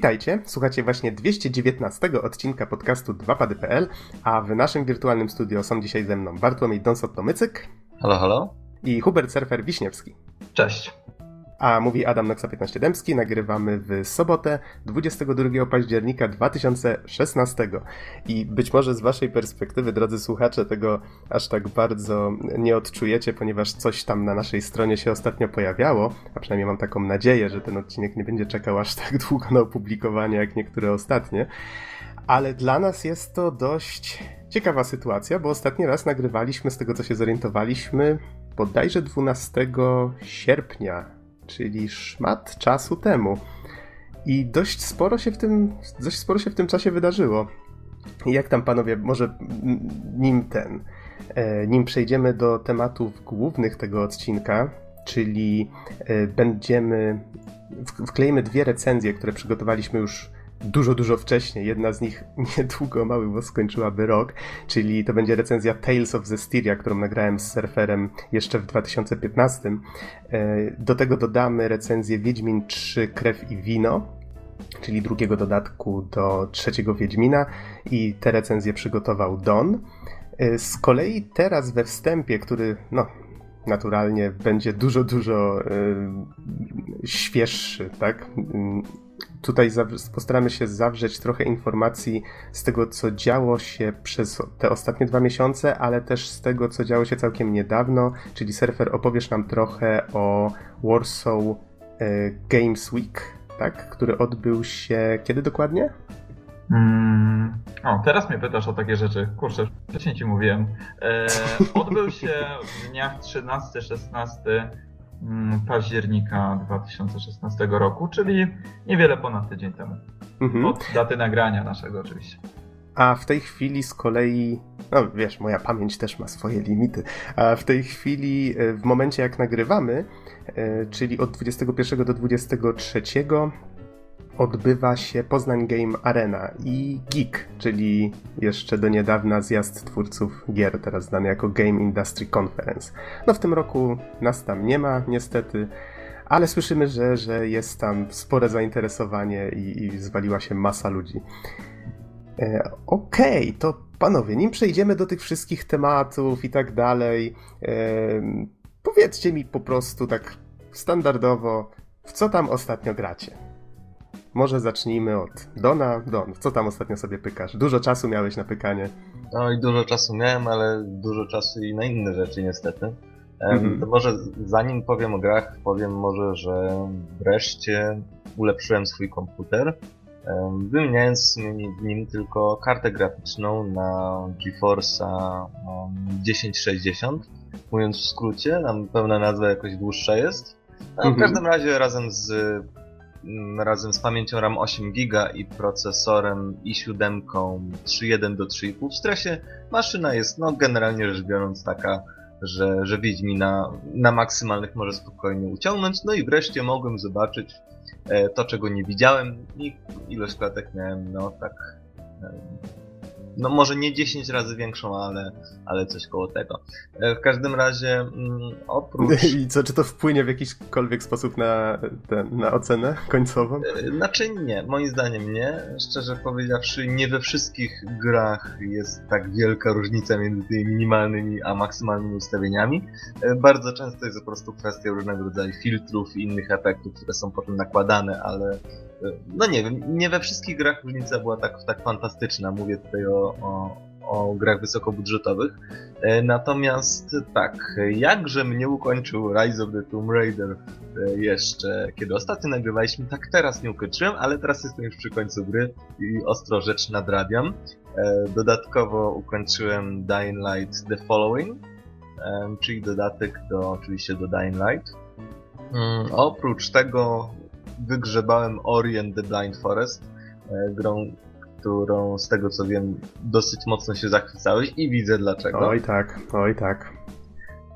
Witajcie, słuchacie właśnie 219 odcinka podcastu 2pady.pl, a w naszym wirtualnym studio są dzisiaj ze mną Bartłomiej Donsot-Tomycyk. Halo, halo. I Hubert Surfer Wiśniewski. Cześć. A mówi Adam Noxa 15 Dębski. Nagrywamy w sobotę 22 października 2016. I być może z waszej perspektywy, drodzy słuchacze, tego aż tak bardzo nie odczujecie, ponieważ coś tam na naszej stronie się ostatnio pojawiało, a przynajmniej mam taką nadzieję, że ten odcinek nie będzie czekał aż tak długo na opublikowanie jak niektóre ostatnie. Ale dla nas jest to dość ciekawa sytuacja, bo ostatni raz nagrywaliśmy, z tego co się zorientowaliśmy, bodajże 12 sierpnia czyli szmat czasu temu. I dość sporo się w tym, dość sporo się w tym czasie wydarzyło. Jak tam panowie, może nim ten, e, nim przejdziemy do tematów głównych tego odcinka, czyli e, będziemy, wklejemy dwie recenzje, które przygotowaliśmy już dużo, dużo wcześniej. Jedna z nich niedługo, mały bo skończyłaby rok, czyli to będzie recenzja Tales of Zestiria, którą nagrałem z surferem jeszcze w 2015. E, do tego dodamy recenzję Wiedźmin 3 Krew i Wino, czyli drugiego dodatku do trzeciego Wiedźmina i te recenzje przygotował Don. E, z kolei teraz we wstępie, który no, naturalnie będzie dużo, dużo yy, świeższy, tak? Tutaj postaramy się zawrzeć trochę informacji z tego, co działo się przez te ostatnie dwa miesiące, ale też z tego, co działo się całkiem niedawno, czyli Surfer opowiesz nam trochę o Warsaw yy, Games Week, tak? Który odbył się kiedy dokładnie? Mm, o, teraz mnie pytasz o takie rzeczy. Kurczę, wcześniej ci mówiłem. E, odbył się w dniach 13-16 mm, października 2016 roku, czyli niewiele ponad tydzień temu. Mhm. Od daty nagrania naszego oczywiście. A w tej chwili z kolei, no wiesz, moja pamięć też ma swoje limity. A w tej chwili, e, w momencie jak nagrywamy, e, czyli od 21 do 23, odbywa się Poznań Game Arena i Geek, czyli jeszcze do niedawna zjazd twórców gier, teraz znany jako Game Industry Conference. No w tym roku nas tam nie ma, niestety, ale słyszymy, że, że jest tam spore zainteresowanie i, i zwaliła się masa ludzi. E, Okej, okay, to panowie, nim przejdziemy do tych wszystkich tematów i tak dalej, e, powiedzcie mi po prostu tak standardowo, w co tam ostatnio gracie? Może zacznijmy od Dona. Don, co tam ostatnio sobie pykasz? Dużo czasu miałeś na pykanie. No i dużo czasu miałem, ale dużo czasu i na inne rzeczy niestety. Mhm. To może zanim powiem o grach, powiem może, że wreszcie ulepszyłem swój komputer. Wymieniając w nim tylko kartę graficzną na GeForce'a 1060. Mówiąc w skrócie, tam pełna nazwa jakoś dłuższa jest. A w mhm. każdym razie razem z razem z pamięcią RAM 8 GB i procesorem i7 3.1 do 3.5 w stresie maszyna jest no generalnie rzecz biorąc taka, że, że Wiedźmina na maksymalnych może spokojnie uciągnąć. No i wreszcie mogłem zobaczyć e, to, czego nie widziałem i ilość klatek miałem no tak e, no może nie 10 razy większą, ale, ale coś koło tego. E, w każdym razie mm, oprócz... I co, czy to wpłynie w jakikolwiek sposób na, ten, na ocenę końcową? E, znaczy nie, moim zdaniem nie. Szczerze powiedziawszy, nie we wszystkich grach jest tak wielka różnica między tymi minimalnymi a maksymalnymi ustawieniami. E, bardzo często jest po prostu kwestia różnego rodzaju filtrów i innych efektów, które są potem nakładane, ale no nie wiem, nie we wszystkich grach różnica była tak, tak fantastyczna. Mówię tutaj o, o, o grach wysokobudżetowych. E, natomiast tak, jakże mnie ukończył Rise of the Tomb Raider e, jeszcze, kiedy ostatnio nagrywaliśmy, tak teraz nie ukończyłem, ale teraz jestem już przy końcu gry i ostro rzecz nadrabiam. E, dodatkowo ukończyłem Dying Light The Following, czyli dodatek do, oczywiście do Dying Light. Mm, oprócz tego wygrzebałem Orient the Blind Forest, e, grą, którą z tego co wiem dosyć mocno się zachwycałeś i widzę dlaczego. Oj tak, oj tak.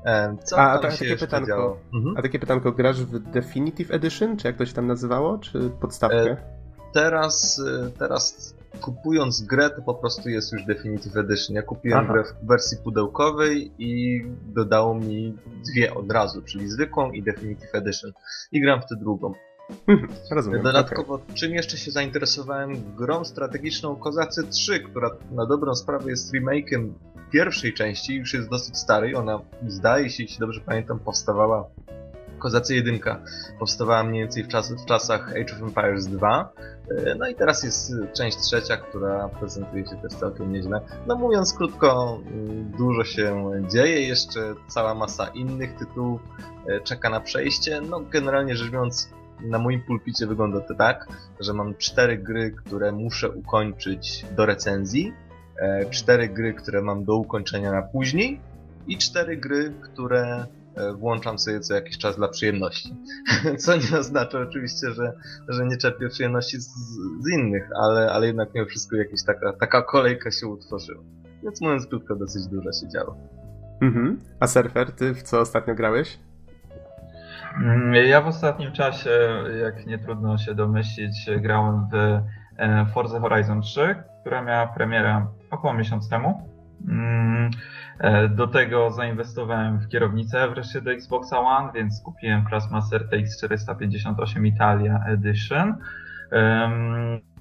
E, co a, a, ta, takie pytanko, mhm. a takie pytanko, grasz w Definitive Edition, czy jak to się tam nazywało, czy podstawkę? E, teraz, teraz kupując grę, to po prostu jest już Definitive Edition. Ja kupiłem Aha. grę w wersji pudełkowej i dodało mi dwie od razu, czyli zwykłą i Definitive Edition. I gram w tę drugą. Mhm, rozumiem. Dodatkowo, okay. czym jeszcze się zainteresowałem? Grą strategiczną Kozacy 3, która na dobrą sprawę jest remake'em pierwszej części, już jest dosyć stary. Ona, zdaje się, jeśli dobrze pamiętam, powstawała Kozacy 1 powstawała mniej więcej w, czas, w czasach Age of Empires 2. E, no i teraz jest część trzecia, która prezentuje się też całkiem nieźle. No mówiąc krótko, mm, dużo się dzieje, jeszcze cała masa innych tytułów e, czeka na przejście. No generalnie rzecz biorąc, na moim pulpicie wygląda to tak, że mam cztery gry, które muszę ukończyć do recenzji, e, cztery gry, które mam do ukończenia na później i cztery gry, które E, włączam sobie co jakiś czas dla przyjemności. Co nie oznacza oczywiście, że, że nie czerpię przyjemności z, z innych, ale, ale jednak mimo wszystko jakaś taka, taka kolejka się utworzyła. Więc mówiąc krótko, dosyć dużo się działo. Mhm. A Surfer, ty w co ostatnio grałeś? Mm, ja w ostatnim czasie, jak nie trudno się domyślić, grałem w e, Forza Horizon 3, która miała premierę około miesiąc temu. Mm, E, do tego zainwestowałem w kierownicę wreszcie do Xboxa One, więc kupiłem Craftsmaster TX 458 Italia Edition.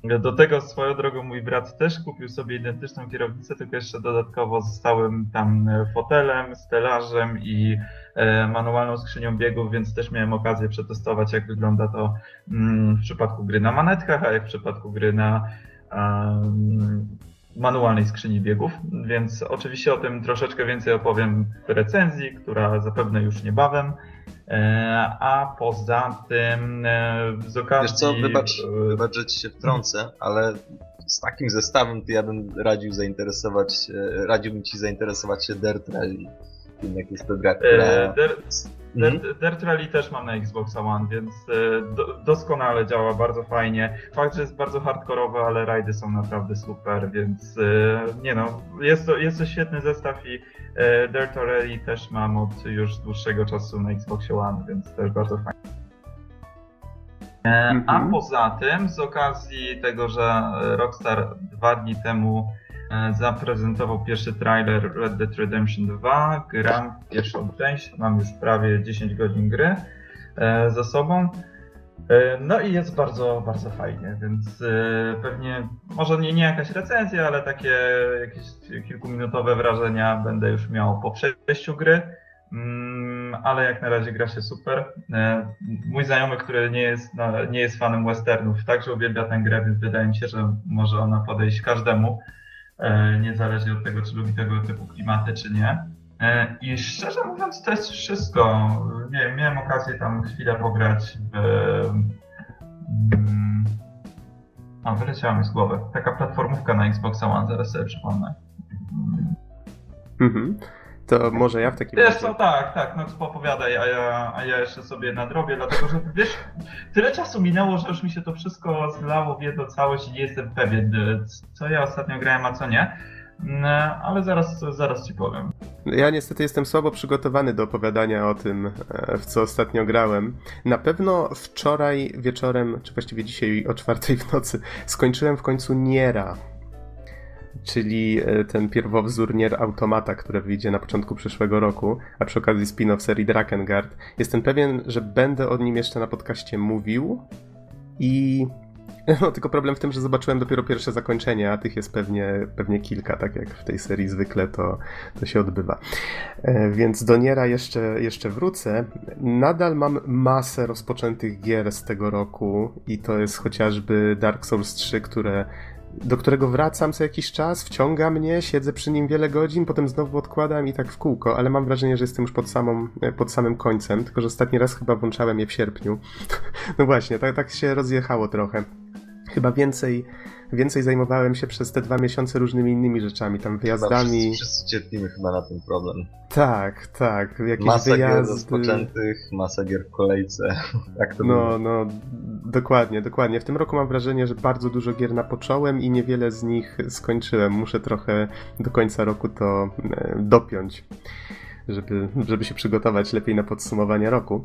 Do tego swoją drogą mój brat też kupił sobie identyczną kierownicę, tylko jeszcze dodatkowo z stałym tam fotelem, stelażem i e, manualną skrzynią biegów, więc też miałem okazję przetestować, jak wygląda to mm, w przypadku gry na manetkach, a jak w przypadku gry na manualnej skrzyni biegów, więc oczywiście o tym troszeczkę więcej opowiem w recenzji, która zapewne już niebawem. E, a poza tym e, z okazji... Wiesz co, wybacz, e, wybacz że ci się wtrącę, ale z takim zestawem to ja bym radził zainteresować, radziłbym ci zainteresować się Dirt Rally. Jednak jest to gra, która... Dirt, Mhm. Dirt Rally też mam na Xbox One, więc e, do, doskonale działa, bardzo fajnie. Fakt, że jest bardzo hardkorowy, ale rajdy są naprawdę super, więc e, nie no, jest to, jest to świetny zestaw i e, Dirt Rally też mam od już dłuższego czasu na Xboxie One, więc też bardzo fajnie. A mhm. poza tym, z okazji tego, że Rockstar dwa dni temu zaprezentował pierwszy trailer Red Dead Redemption 2. Gram pierwszą część, mam już prawie 10 godzin gry e, za sobą. E, no i jest bardzo, bardzo fajnie, więc pewnie, może nie, nie jakaś recenzja, ale takie jakieś kilkuminutowe wrażenia będę już miał po przejściu gry. Mm, ale jak na razie gra się super. Mój znajomy, który nie jest, nie jest fanem westernów, także uwielbia tę grę, więc wydaje mi się, że może ona podejść każdemu. E, niezależnie od tego, czy lubi tego typu klimaty, czy nie. E, I szczerze mówiąc, to jest wszystko. Nie, miałem okazję tam chwilę pograć w. Mm, o, wyleciała mi z głowy. Taka platformówka na Xbox One, zaraz sobie przypomnę. Mhm. To może ja w takim razie... Wiesz co, tak, tak, no to popowiadaj, a ja, a ja jeszcze sobie nadrobię, dlatego że wiesz, tyle czasu minęło, że już mi się to wszystko zlało w jedną całość i nie jestem pewien, co ja ostatnio grałem, a co nie. No, ale zaraz, zaraz ci powiem. Ja niestety jestem słabo przygotowany do opowiadania o tym, e, w co ostatnio grałem. Na pewno wczoraj wieczorem, czy właściwie dzisiaj o czwartej w nocy, skończyłem w końcu Niera czyli e, ten pierwowzór Nier Automata, który wyjdzie na początku przyszłego roku, a przy okazji spin-off serii Drakengard. Jestem pewien, że będę o nim jeszcze na podcaście mówił i no, tylko problem w tym, że zobaczyłem dopiero pierwsze zakończenie, a tych jest pewnie, pewnie kilka, tak jak w tej serii zwykle to, to się odbywa. E, więc do Niera jeszcze, jeszcze wrócę. Nadal mam masę rozpoczętych gier z tego roku i to jest chociażby Dark Souls 3, które do którego wracam co jakiś czas, wciąga mnie, siedzę przy nim wiele godzin, potem znowu odkładam i tak w kółko, ale mam wrażenie, że jestem już pod, samą, e, pod samym końcem, tylko że ostatni raz chyba włączałem je w sierpniu. no właśnie, tak, tak się rozjechało trochę. Chyba więcej więcej zajmowałem się przez te dwa miesiące różnymi innymi rzeczami, tam wyjazdami. Chyba wszyscy, wszyscy cierpimy chyba na ten problem. Tak, tak. Jakieś masa wyjazdy... gier rozpoczętych, masa gier w kolejce. Jak to no, no, dokładnie, dokładnie. W tym roku mam wrażenie, że bardzo dużo gier napocząłem i niewiele z nich skończyłem. Muszę trochę do końca roku to e, dopiąć żeby, żeby się przygotować lepiej na podsumowanie roku.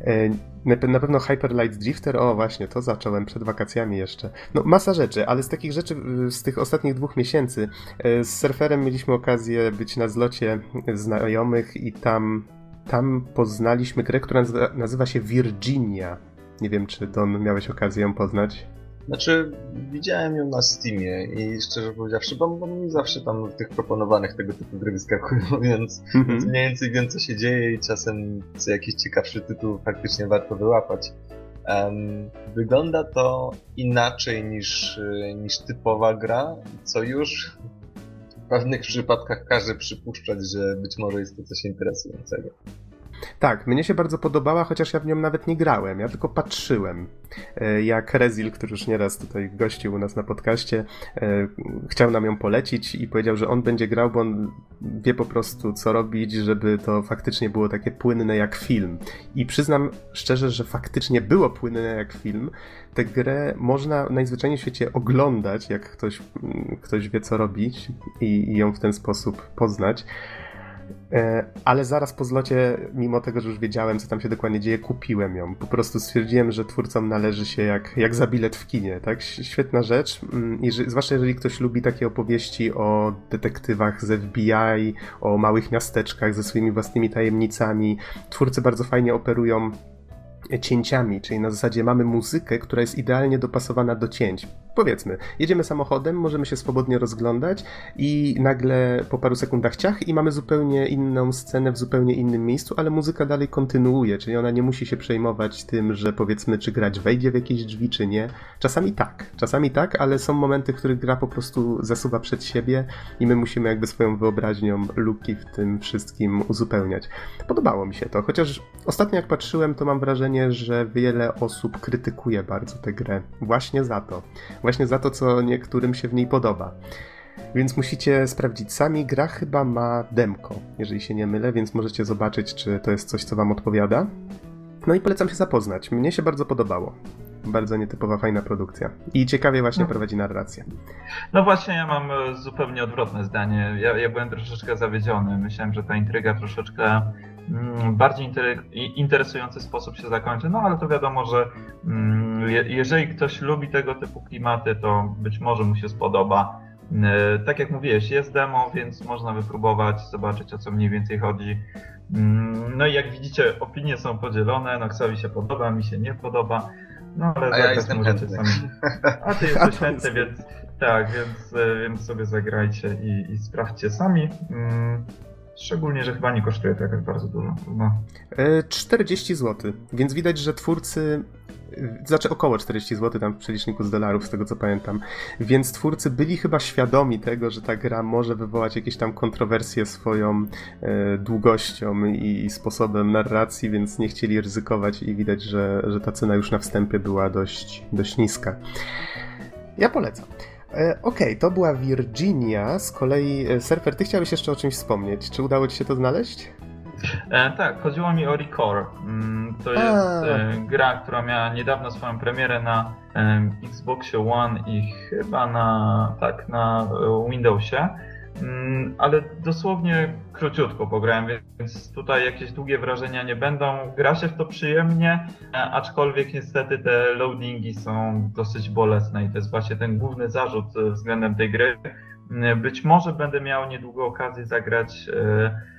E, na pewno Hyper Light Drifter, o właśnie, to zacząłem przed wakacjami jeszcze. No masa rzeczy, ale z takich rzeczy z tych ostatnich dwóch miesięcy e, z surferem mieliśmy okazję być na zlocie znajomych i tam, tam poznaliśmy grę, która nazywa się Virginia. Nie wiem, czy Don miałeś okazję ją poznać. Znaczy, widziałem ją na Steamie i szczerze powiedziawszy, bo, bo mi zawsze tam tych proponowanych tego typu gry wyskakują, więc, Mhm. więc mniej więcej wiem co się dzieje i czasem co jakiś ciekawszy tytuł faktycznie warto wyłapać. Em, wygląda to inaczej niż, y, niż typowa gra, co już w pewnych przypadkach każe przypuszczać, że być może jest to coś interesującego. Tak, mnie się bardzo podobała, chociaż ja w nią nawet nie grałem, ja tylko patrzyłem. E, Jak Rezil, który już nieraz tutaj gościł u nas na podcaście, e, chciał nam ją polecić i powiedział, że on będzie grał, bo on wie po prostu co robić, żeby to faktycznie było takie płynne jak film. I przyznam szczerze, że faktycznie było płynne jak film. Tę grę można najzwyczajniej w świecie oglądać, jak ktoś, mm, ktoś wie co robić i, i ją w ten sposób poznać. E, Ale zaraz po zlocie, mimo tego, że już wiedziałem, co tam się dokładnie dzieje, kupiłem ją. Po prostu stwierdziłem, że twórcom należy się jak, jak za bilet w kinie, tak? Świetna rzecz. Mm, I że, zwłaszcza jeżeli ktoś lubi takie opowieści o detektywach z FBI, o małych miasteczkach ze swoimi własnymi tajemnicami. Twórcy bardzo fajnie operują cięciami, czyli na zasadzie mamy muzykę, która jest idealnie dopasowana do cięć. Powiedzmy, jedziemy samochodem, możemy się swobodnie rozglądać i nagle po paru sekundach ciach i mamy zupełnie inną scenę w zupełnie innym miejscu, ale muzyka dalej kontynuuje, czyli ona nie musi się przejmować tym, że powiedzmy, czy grać wejdzie w jakieś drzwi, czy nie. Czasami tak, czasami tak, ale są momenty, w których gra po prostu zasuwa przed siebie i my musimy jakby swoją wyobraźnią luki w tym wszystkim uzupełniać. Podobało mi się to, chociaż ostatnio jak patrzyłem, to mam wrażenie, że wiele osób krytykuje bardzo tę grę. Właśnie za to. Właśnie za to, co niektórym się w niej podoba. Więc musicie sprawdzić sami. Gra chyba ma demko, jeżeli się nie mylę, więc możecie zobaczyć, czy to jest coś, co wam odpowiada. No i polecam się zapoznać. Mnie się bardzo podobało. Bardzo nietypowa, fajna produkcja. I ciekawie właśnie No. prowadzi narrację. No właśnie, ja mam e, zupełnie odwrotne zdanie. Ja, ja byłem troszeczkę zawiedziony. Myślałem, że ta intryga troszeczkę bardziej inter- i- interesujący sposób się zakończy. No ale to wiadomo, że mm, je, jeżeli ktoś lubi tego typu klimaty, to być może mu się spodoba. E, Tak jak mówiłeś, jest demo, więc można wypróbować, zobaczyć o co mniej więcej chodzi. Mm, No i jak widzicie, opinie są podzielone. Noxowi się podoba, mi się nie podoba. No ale A ja zagrać jestem możecie chętny. sami. A ty jesteś chętny, więc tak, więc, e, więc sobie zagrajcie i, i sprawdźcie sami. Szczególnie, że chyba nie kosztuje to jakoś bardzo dużo. E, 40 zł, więc widać, że twórcy. e, Znaczy około 40 zł tam w przeliczniku z dolarów, z tego co pamiętam. Więc twórcy byli chyba świadomi tego, że ta gra może wywołać jakieś tam kontrowersje swoją e, długością i, i sposobem narracji, więc nie chcieli ryzykować i widać, że, że ta cena już na wstępie była dość, dość niska. Ja polecam. E, Okej, to była Virginia. Z kolei, e, Surfer, ty chciałeś jeszcze o czymś wspomnieć. Czy udało ci się to znaleźć? E, tak, chodziło mi o Recore. Mm, To jest e, gra, która miała niedawno swoją premierę na e, Xboxie One i chyba na, tak, na Windowsie. Mm, ale dosłownie króciutko pograłem, więc tutaj jakieś długie wrażenia nie będą. Gra się w to przyjemnie, e, aczkolwiek niestety te loadingi są dosyć bolesne i to jest właśnie ten główny zarzut e, względem tej gry. Mm, Być może będę miał niedługo okazję zagrać e,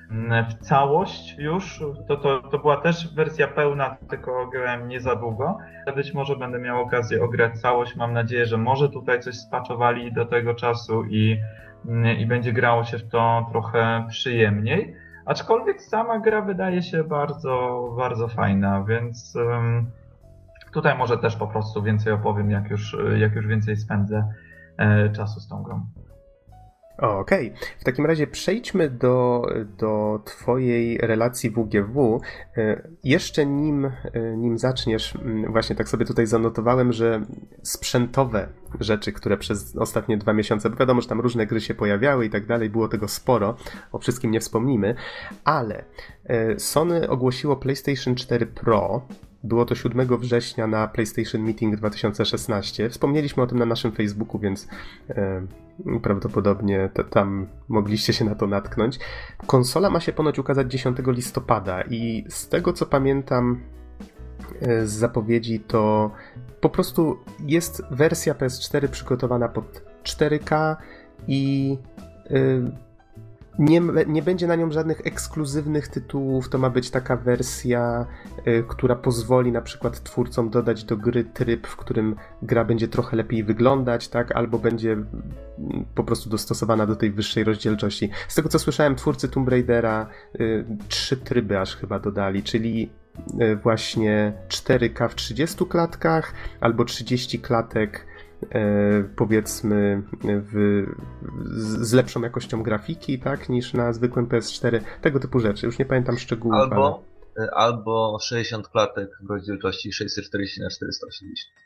w całość już. To, to, to była też wersja pełna, tylko grałem nie za długo. Być może będę miał okazję ograć całość. Mam nadzieję, że może tutaj coś spaczowali do tego czasu i, i będzie grało się w to trochę przyjemniej. Aczkolwiek sama gra wydaje się bardzo, bardzo fajna, więc tutaj może też po prostu więcej opowiem, jak już, jak już więcej spędzę e, czasu z tą grą. Okej, w takim razie przejdźmy do, do Twojej relacji WGW. E, Jeszcze nim, e, nim zaczniesz, m, właśnie tak sobie tutaj zanotowałem, że sprzętowe rzeczy, które przez ostatnie dwa miesiące, bo wiadomo, że tam różne gry się pojawiały i tak dalej, było tego sporo, o wszystkim nie wspomnimy, ale e, Sony ogłosiło PlayStation 4 Pro, było to 7 września na PlayStation Meeting 2016. Wspomnieliśmy o tym na naszym Facebooku, więc prawdopodobnie tam mogliście się na to natknąć. Konsola ma się ponoć ukazać 10 listopada i z tego co pamiętam e, z zapowiedzi, to po prostu jest wersja PS4 przygotowana pod 4K i e, nie, nie będzie na nią żadnych ekskluzywnych tytułów. To ma być taka wersja, y, która pozwoli na przykład twórcom dodać do gry tryb, w którym gra będzie trochę lepiej wyglądać, tak? Albo będzie mm, po prostu dostosowana do tej wyższej rozdzielczości. Z tego co słyszałem, twórcy Tomb Raidera y, trzy tryby aż chyba dodali, czyli y, właśnie 4K w 30 klatkach albo 30 klatek powiedzmy w, z lepszą jakością grafiki, tak, niż na zwykłym PS4, tego typu rzeczy. Już nie pamiętam szczegółów. Albo, ale... E, albo 60 klatek w rozdzielczości 640 na 480.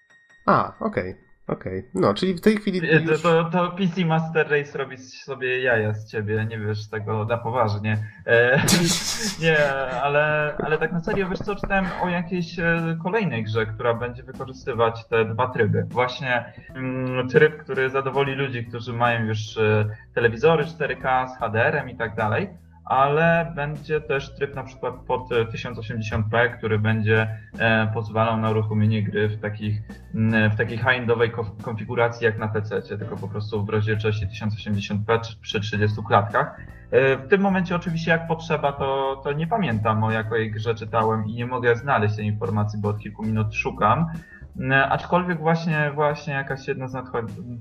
A, okej. Okay. Okej, okay. no, czyli w tej chwili. E, już... To, to, PC Master Race robi sobie jaja z ciebie, nie wiesz tego na poważnie. E, nie, ale, ale tak na serio, wiesz co, czytałem o jakiejś e, kolejnej grze, która będzie wykorzystywać te dwa tryby. Właśnie mm, tryb, który zadowoli ludzi, którzy mają już e, telewizory 4K z HDR-em i tak dalej ale będzie też tryb na przykład pod 1080p, który będzie e, pozwalał na uruchomienie gry w, takich, w takiej high-endowej konfiguracji jak na PC, tylko po prostu w rozdzielczości 1080p przy 30 klatkach. E, w tym momencie oczywiście jak potrzeba, to, to nie pamiętam o jakiej grze czytałem i nie mogę znaleźć tej informacji, bo od kilku minut szukam. Aczkolwiek właśnie, właśnie jakaś jedna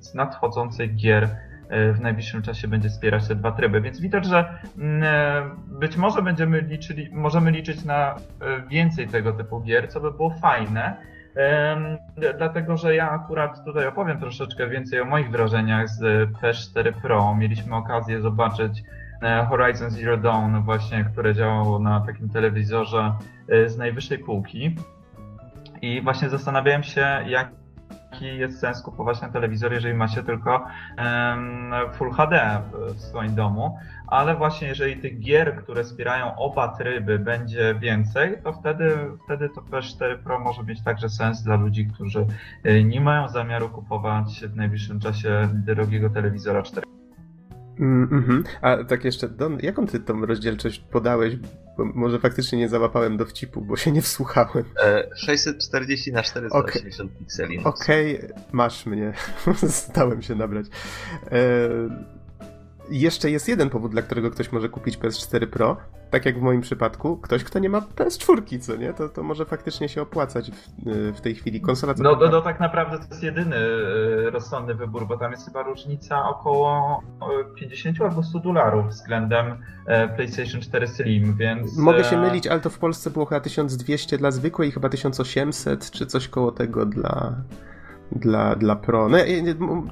z nadchodzących gier E, w najbliższym czasie będzie wspierać te dwa tryby. Więc widać, że mm, e, być może będziemy liczyli, możemy liczyć na e, więcej tego typu gier, co by było fajne. Dlatego, że ja akurat tutaj opowiem troszeczkę więcej o moich wrażeniach z PS4 Pro. Mieliśmy okazję zobaczyć Horizon Zero Dawn właśnie, które działało na takim telewizorze z najwyższej półki. I właśnie zastanawiałem się, jak jaki jest sens kupować ten telewizor, jeżeli ma się tylko Full HD w swoim domu, ale właśnie jeżeli tych gier, które wspierają oba tryby będzie więcej, to wtedy, wtedy to PS4 Pro może mieć także sens dla ludzi, którzy y, nie mają zamiaru kupować w najbliższym czasie drogiego telewizora 4 Mm -hmm. A tak jeszcze, Don, jaką ty tą rozdzielczość podałeś? Bo może faktycznie nie załapałem do wcipu, bo się nie wsłuchałem. E, 640 na 480 okay. pikseli. Okej, okay, masz mnie. Stałem się nabrać. E, jeszcze jest jeden powód, dla którego ktoś może kupić PS4 Pro. Tak jak w moim przypadku, ktoś, kto nie ma PS4, co nie? To, to może faktycznie się opłacać w, w tej chwili. Konsola co no, no, no, tak naprawdę to jest jedyny e, rozsądny wybór, bo tam jest chyba różnica około 50 albo 100 dolarów względem e, PlayStation 4 Slim, więc... Mogę się e, mylić, ale to w Polsce było chyba 1200 dla zwykłej i chyba 1800 czy coś koło tego dla dla, dla Pro. No,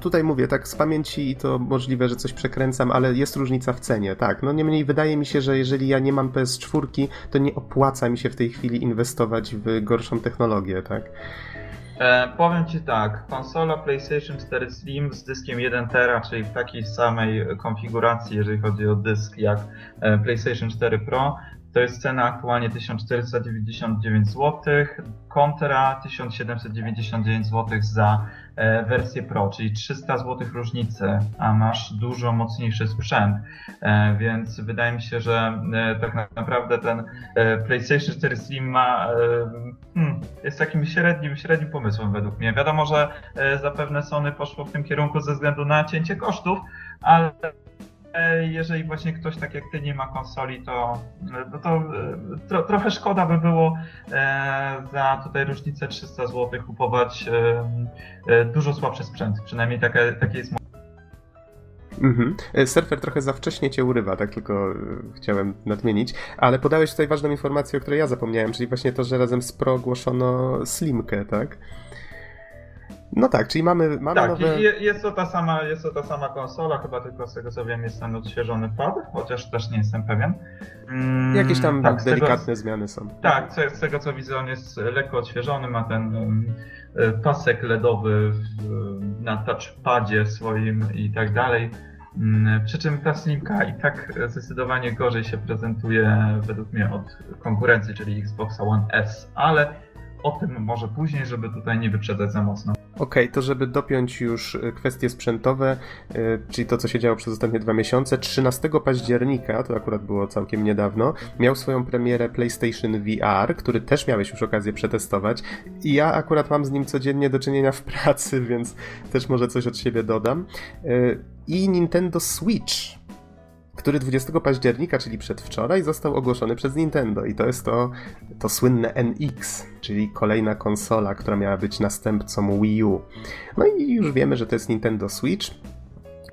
tutaj mówię, tak z pamięci to możliwe, że coś przekręcam, ale jest różnica w cenie, tak. No niemniej wydaje mi się, że jeżeli ja nie mam PS4, to nie opłaca mi się w tej chwili inwestować w gorszą technologię, tak. E, powiem Ci tak, konsola PlayStation 4 Slim z dyskiem 1 tera, czyli w takiej samej konfiguracji, jeżeli chodzi o dysk jak e, PlayStation 4 Pro, to jest cena aktualnie 1499 zł, kontra 1799 zł za e, wersję Pro, czyli 300 zł różnicy, a masz dużo mocniejszy sprzęt, e, więc wydaje mi się, że e, tak naprawdę ten PlayStation 4 Slim ma, hmm, jest takim średnim, średnim pomysłem według mnie. Wiadomo, że zapewne Sony poszło w tym kierunku ze względu na cięcie kosztów, ale jeżeli właśnie ktoś tak jak ty nie ma konsoli, to, no to e, tro, trochę szkoda by było e, za tutaj różnicę 300 zł kupować dużo słabszy sprzęt. Przynajmniej takie, takie jest Mhm. Surfer trochę za wcześnie cię urywa, tak tylko chciałem nadmienić, ale podałeś tutaj ważną informację, o której ja zapomniałem, czyli właśnie to, że razem z Pro ogłoszono Slimkę, tak? No tak, czyli mamy, mamy tak, nowe... jest, to ta sama, jest to ta sama konsola, chyba tylko z tego co wiem jest ten odświeżony pad, chociaż też nie jestem pewien. Mm, Jakieś tam tak, delikatne tego, zmiany są. Tak, z tego co widzę on jest lekko odświeżony, ma ten um, pasek LEDowy w, na touchpadzie swoim i tak dalej. Mm, przy czym ta Slimka i tak zdecydowanie gorzej się prezentuje według mnie od konkurencji, czyli Xbox One S, ale o tym może później, żeby tutaj nie wyprzedzać za mocno. Okej, okay, to żeby dopiąć już e, kwestie sprzętowe, e, czyli to, co się działo przez ostatnie dwa miesiące, 13 października, to akurat było całkiem niedawno, miał swoją premierę PlayStation VR, który też miałeś już okazję przetestować. I ja akurat mam z nim codziennie do czynienia w pracy, więc też może coś od siebie dodam. E, I Nintendo Switch który 20 października, czyli przedwczoraj, został ogłoszony przez Nintendo i to jest to, to słynne NX, czyli kolejna konsola, która miała być następcą Wii U. No i już wiemy, że to jest Nintendo Switch.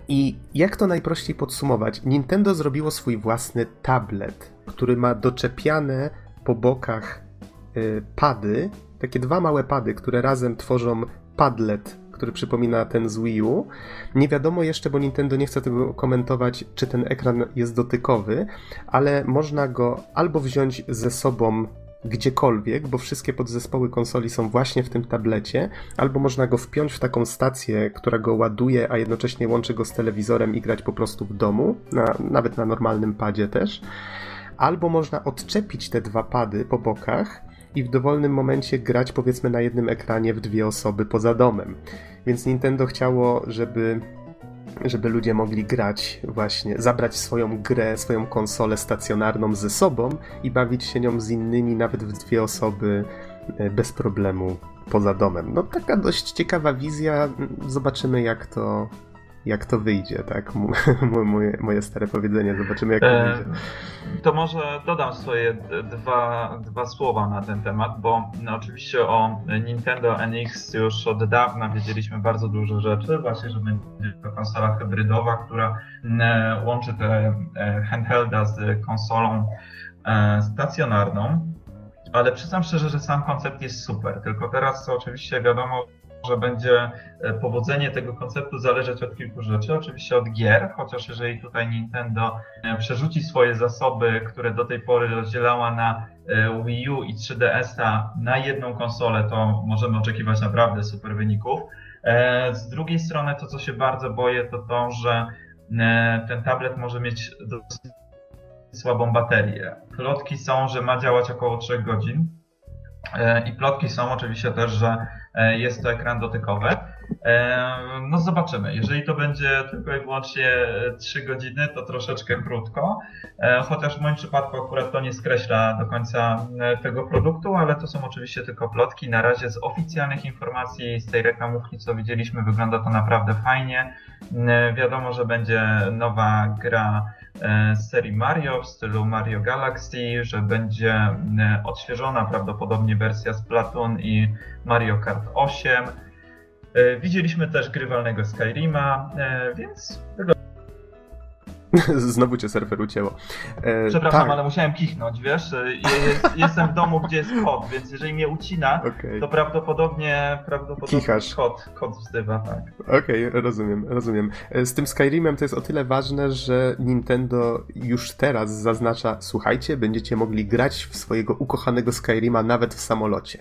I jak to najprościej podsumować? Nintendo zrobiło swój własny tablet, który ma doczepiane po bokach y, pady, takie dwa małe pady, które razem tworzą padlet który przypomina ten z Wii U. Nie wiadomo jeszcze, bo Nintendo nie chce tego komentować, czy ten ekran jest dotykowy, ale można go albo wziąć ze sobą gdziekolwiek, bo wszystkie podzespoły konsoli są właśnie w tym tablecie, albo można go wpiąć w taką stację, która go ładuje, a jednocześnie łączy go z telewizorem i grać po prostu w domu, na, nawet na normalnym padzie też. Albo można odczepić te dwa pady po bokach i w dowolnym momencie grać powiedzmy na jednym ekranie w dwie osoby poza domem. Więc Nintendo chciało, żeby żeby ludzie mogli grać właśnie, zabrać swoją grę, swoją konsolę stacjonarną ze sobą i bawić się nią z innymi nawet w dwie osoby e, bez problemu poza domem. No taka dość ciekawa wizja. Zobaczymy jak to jak to wyjdzie, tak? moje, moje stare powiedzenie, zobaczymy jak to e, wyjdzie. To może dodam swoje dwa, dwa słowa na ten temat, bo no, oczywiście o Nintendo NX już od dawna wiedzieliśmy bardzo dużo rzeczy, właśnie, że będzie to konsola hybrydowa, która e, łączy te e, handhelda z konsolą stacjonarną, ale przyznam szczerze, że sam koncept jest super, tylko teraz oczywiście wiadomo, że będzie e, powodzenie tego konceptu zależeć od kilku rzeczy. Oczywiście od gier, chociaż jeżeli tutaj Nintendo e, przerzuci swoje zasoby, które do tej pory rozdzielała na e, Wii U i 3DS-a na jedną konsolę, to możemy oczekiwać naprawdę super wyników. Z drugiej strony to, co się bardzo boję, to to, że ten tablet może mieć dosyć słabą baterię. Plotki są, że ma działać około 3 godzin. I plotki są oczywiście też, że jest to ekran dotykowy. E, no zobaczymy. Jeżeli to będzie tylko i wyłącznie 3 godziny, to troszeczkę krótko. E, chociaż w moim przypadku akurat to nie skreśla do końca tego produktu, ale to są oczywiście tylko plotki. Na razie z oficjalnych informacji z tej reklamówki, co widzieliśmy, wygląda to naprawdę fajnie. Wiadomo, że będzie nowa gra z serii Mario w stylu Mario Galaxy, że będzie odświeżona prawdopodobnie wersja Splatoon i Mario Kart 8. E, widzieliśmy też grywalnego Skyrima, e, więc Znowu cię serwer ucięło. E, Przepraszam, tak. ale musiałem kichnąć, wiesz? Jest, jestem w domu, gdzie jest kod, więc jeżeli mnie ucina, okay. to prawdopodobnie, prawdopodobnie Kichasz. kod, kod wzywa, tak. Okej, okay, rozumiem, rozumiem. Z tym Skyrimem to jest o tyle ważne, że Nintendo już teraz zaznacza, słuchajcie, będziecie mogli grać w swojego ukochanego Skyrima nawet w samolocie.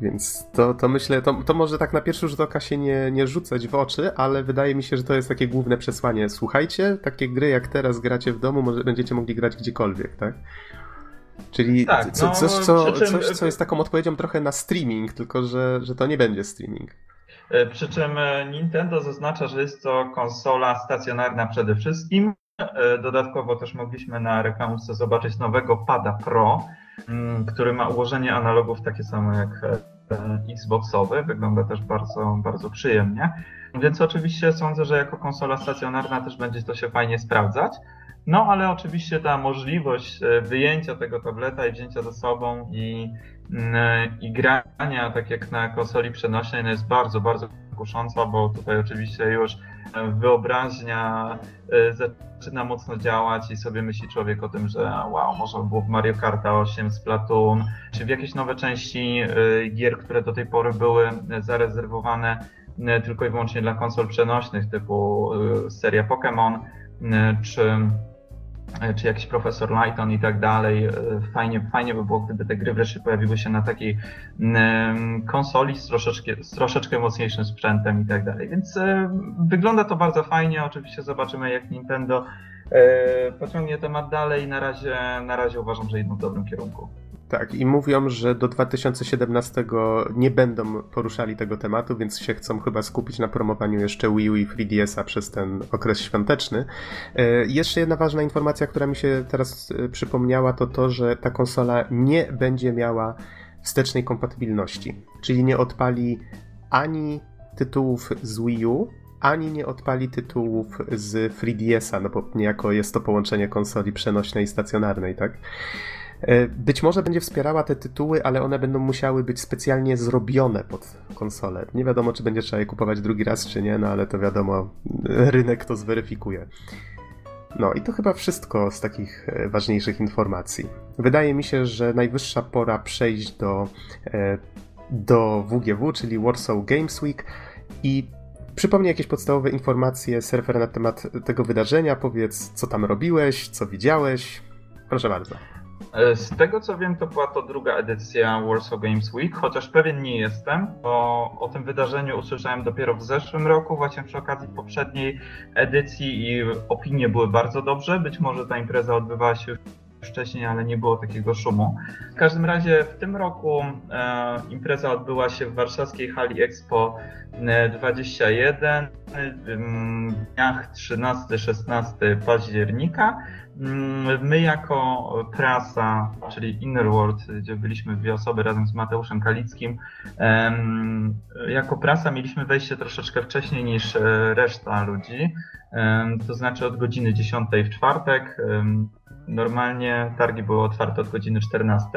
Więc to, to myślę, to, to może tak na pierwszy rzut oka się nie, nie rzucać w oczy, ale wydaje mi się, że to jest takie główne przesłanie. Słuchajcie, takie gry jak teraz gracie w domu, może będziecie mogli grać gdziekolwiek, tak? Czyli tak, co, no, coś, co, czym... coś, co jest taką odpowiedzią trochę na streaming, tylko że, że to nie będzie streaming. E, przy czym e, Nintendo zaznacza, że jest to konsola stacjonarna przede wszystkim. E, dodatkowo też mogliśmy na reklamce zobaczyć nowego Pada Pro, Mm, który ma ułożenie analogów takie same jak e, Xboxowy. Wygląda też bardzo, bardzo przyjemnie. Więc oczywiście sądzę, że jako konsola stacjonarna też będzie to się fajnie sprawdzać. No ale oczywiście ta możliwość e, wyjęcia tego tableta i wzięcia ze sobą i, mm, i grania tak jak na konsoli przenośnej no jest bardzo, bardzo kusząca, bo tutaj oczywiście już wyobraźnia e, zaczyna mocno działać i sobie myśli człowiek o tym, że wow, może było w Mario Kart 8, Splatoon, czy w jakieś nowe części e, gier, które do tej pory były zarezerwowane e, tylko i wyłącznie dla konsol przenośnych, typu seria Pokémon, czy E, czy jakiś profesor Lighton i tak dalej. E, fajnie, fajnie by było, gdyby te gry wreszcie pojawiły się na takiej konsoli z troszeczkę, z troszeczkę mocniejszym sprzętem i tak dalej. Więc e, wygląda to bardzo fajnie. Oczywiście zobaczymy, jak Nintendo pociągnie temat dalej. Na razie, na razie uważam, że idą w dobrym kierunku. Tak, i mówią, że do 2017 nie będą poruszali tego tematu, więc się chcą chyba skupić na promowaniu jeszcze Wii U i 3DS-a przez ten okres świąteczny. E, jeszcze jedna ważna informacja, która mi się teraz e, przypomniała, to to, że ta konsola nie będzie miała wstecznej kompatybilności, czyli nie odpali ani tytułów z Wii U, ani nie odpali tytułów z 3DS-a, no bo niejako jest to połączenie konsoli przenośnej i stacjonarnej, tak? E, być może będzie wspierała te tytuły, ale one będą musiały być specjalnie zrobione pod konsolę. Nie wiadomo, czy będzie trzeba je kupować drugi raz, czy nie, no ale to wiadomo, rynek to zweryfikuje. No i to chyba wszystko z takich e, ważniejszych informacji. Wydaje mi się, że najwyższa pora przejść do, e, do WGW, czyli Warsaw Games Week i Przypomnij jakieś podstawowe informacje surfer na temat tego wydarzenia. Powiedz, co tam robiłeś, co widziałeś. Proszę bardzo. E, z tego co wiem, to była to druga edycja Warsaw Games Week, chociaż pewien nie jestem, bo o tym wydarzeniu usłyszałem dopiero w zeszłym roku, właśnie przy okazji poprzedniej edycji i opinie były bardzo dobrze. Być może ta impreza odbywała się wcześniej, ale nie było takiego szumu. W każdym razie w tym roku e, impreza odbyła się w warszawskiej hali Expo 21 w dniach 13-16 października. Mm, my jako prasa, czyli Inner World, gdzie byliśmy dwie osoby razem z Mateuszem Kalickim, jako prasa mieliśmy wejście troszeczkę wcześniej niż e, reszta ludzi, to znaczy od godziny 10 w czwartek. Normalnie targi były otwarte od godziny 14.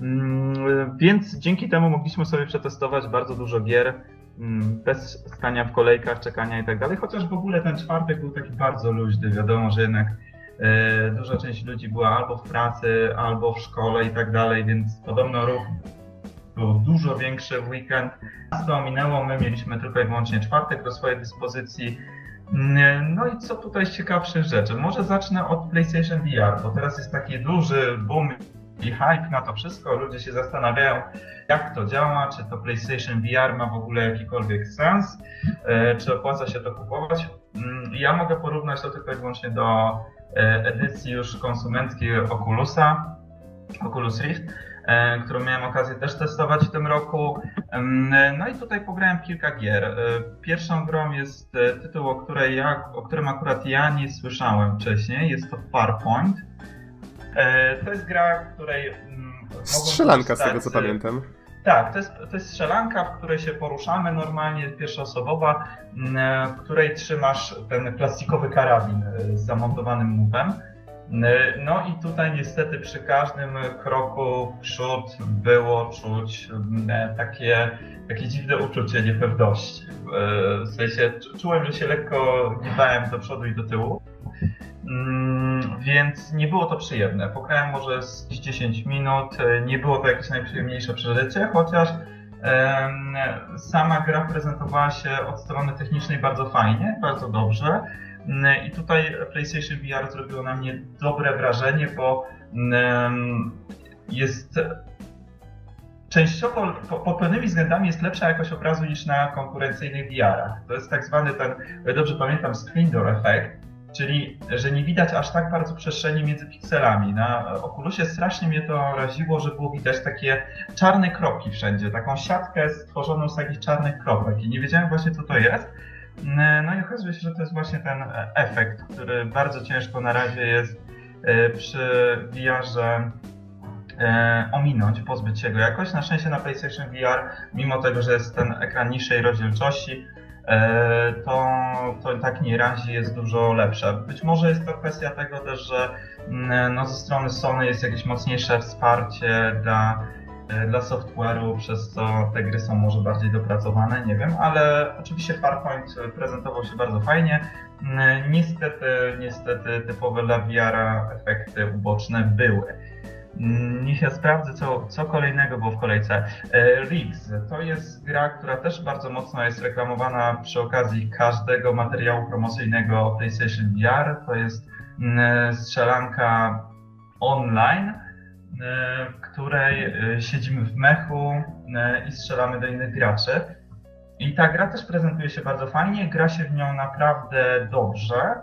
Mm, więc dzięki temu mogliśmy sobie przetestować bardzo dużo gier mm, bez stania w kolejkach, czekania i tak dalej. Chociaż w ogóle ten czwartek był taki bardzo luźny. Wiadomo, że jednak duża część ludzi była albo w pracy, albo w szkole i tak dalej, więc podobno ruch był dużo większy w weekend. Nas to ominęło, my mieliśmy tylko i wyłącznie czwartek do swojej dyspozycji. Mm, no i co tutaj z ciekawszych rzeczy? Może zacznę od PlayStation VR, bo teraz jest taki duży boom i hype na to wszystko. Ludzie się zastanawiają, jak to działa, czy to PlayStation VR ma w ogóle jakikolwiek sens, e, czy opłaca się to kupować. Mm, ja mogę porównać to tylko i wyłącznie do e, edycji już konsumenckiej Oculusa, Oculus Rift E, którą miałem okazję też testować w tym roku. No i tutaj pograłem kilka gier. E, pierwszą grą jest tytuł, o, której ja, o którym akurat ja nie słyszałem wcześniej. Jest to Farpoint. To jest gra, w której. Mm, Strzelanka z tego co pamiętam. Tak, to jest, to jest strzelanka, w której się poruszamy normalnie, pierwszoosobowa, mm, w której trzymasz ten plastikowy karabin z zamontowanym mówem. No i tutaj niestety przy każdym kroku w przód było czuć mm, takie, takie dziwne uczucie niepewności. W sensie czułem, że się lekko gniewałem do przodu i do tyłu. Mm, więc nie było to przyjemne. Pograłem może z 10 minut, nie było to jakieś najprzyjemniejsze przeżycie, chociaż sama gra prezentowała się od strony technicznej bardzo fajnie, bardzo dobrze. I tutaj PlayStation VR zrobiło na mnie dobre wrażenie, bo jest częściowo pod pewnymi względami jest lepsza jakość obrazu niż na konkurencyjnych VR-ach. To jest tak zwany ten, dobrze pamiętam, screen door effect, czyli że nie widać aż tak bardzo przestrzeni między pikselami. Na Oculusie strasznie mnie to raziło, że było widać takie czarne kropki wszędzie, taką siatkę stworzoną z takich czarnych kropek i nie wiedziałem właśnie co to jest. No i okazuje się, że to jest właśnie ten efekt, który bardzo ciężko na razie jest e, przy VR-ze e, ominąć, pozbyć się go jakoś. Na szczęście na PlayStation VR, mimo tego, że jest ten ekran niższej rozdzielczości, to, to tak nie razi jest dużo lepsze. Być może jest to kwestia tego też, że no, ze strony Sony jest jakieś mocniejsze wsparcie dla E, dla software'u, przez co te gry są może bardziej dopracowane, nie wiem, ale oczywiście Farpoint prezentował się bardzo fajnie. Mm, niestety, niestety typowe dla VR efekty uboczne były. Niech ja sprawdzę, co, co kolejnego było w kolejce. E, Riggs to jest gra, która też bardzo mocno jest reklamowana przy okazji każdego materiału promocyjnego PlayStation VR. To jest mm, strzelanka online E, w której e, siedzimy w mechu e, i strzelamy do innych graczy. I ta gra też prezentuje się bardzo fajnie, gra się w nią naprawdę dobrze.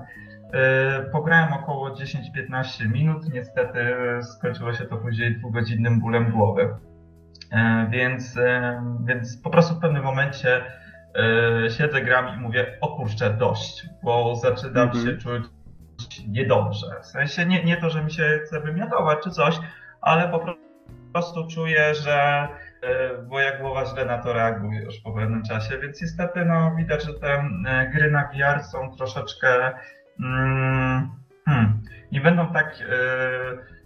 Pograłem około 10-15 minut, niestety skończyło się to później dwugodzinnym bólem głowy. Więc, więc po prostu w pewnym momencie siedzę, gram i mówię, o kurczę, dość, bo zaczynam -hmm. się czuć niedobrze. W sensie nie, nie to, że mi się chce wymiotować czy coś, ale po prostu czuję, że bo jak głowa źle na to reaguje już po pewnym czasie, więc niestety no, widać, że te gry na VR są troszeczkę hmm, nie będą tak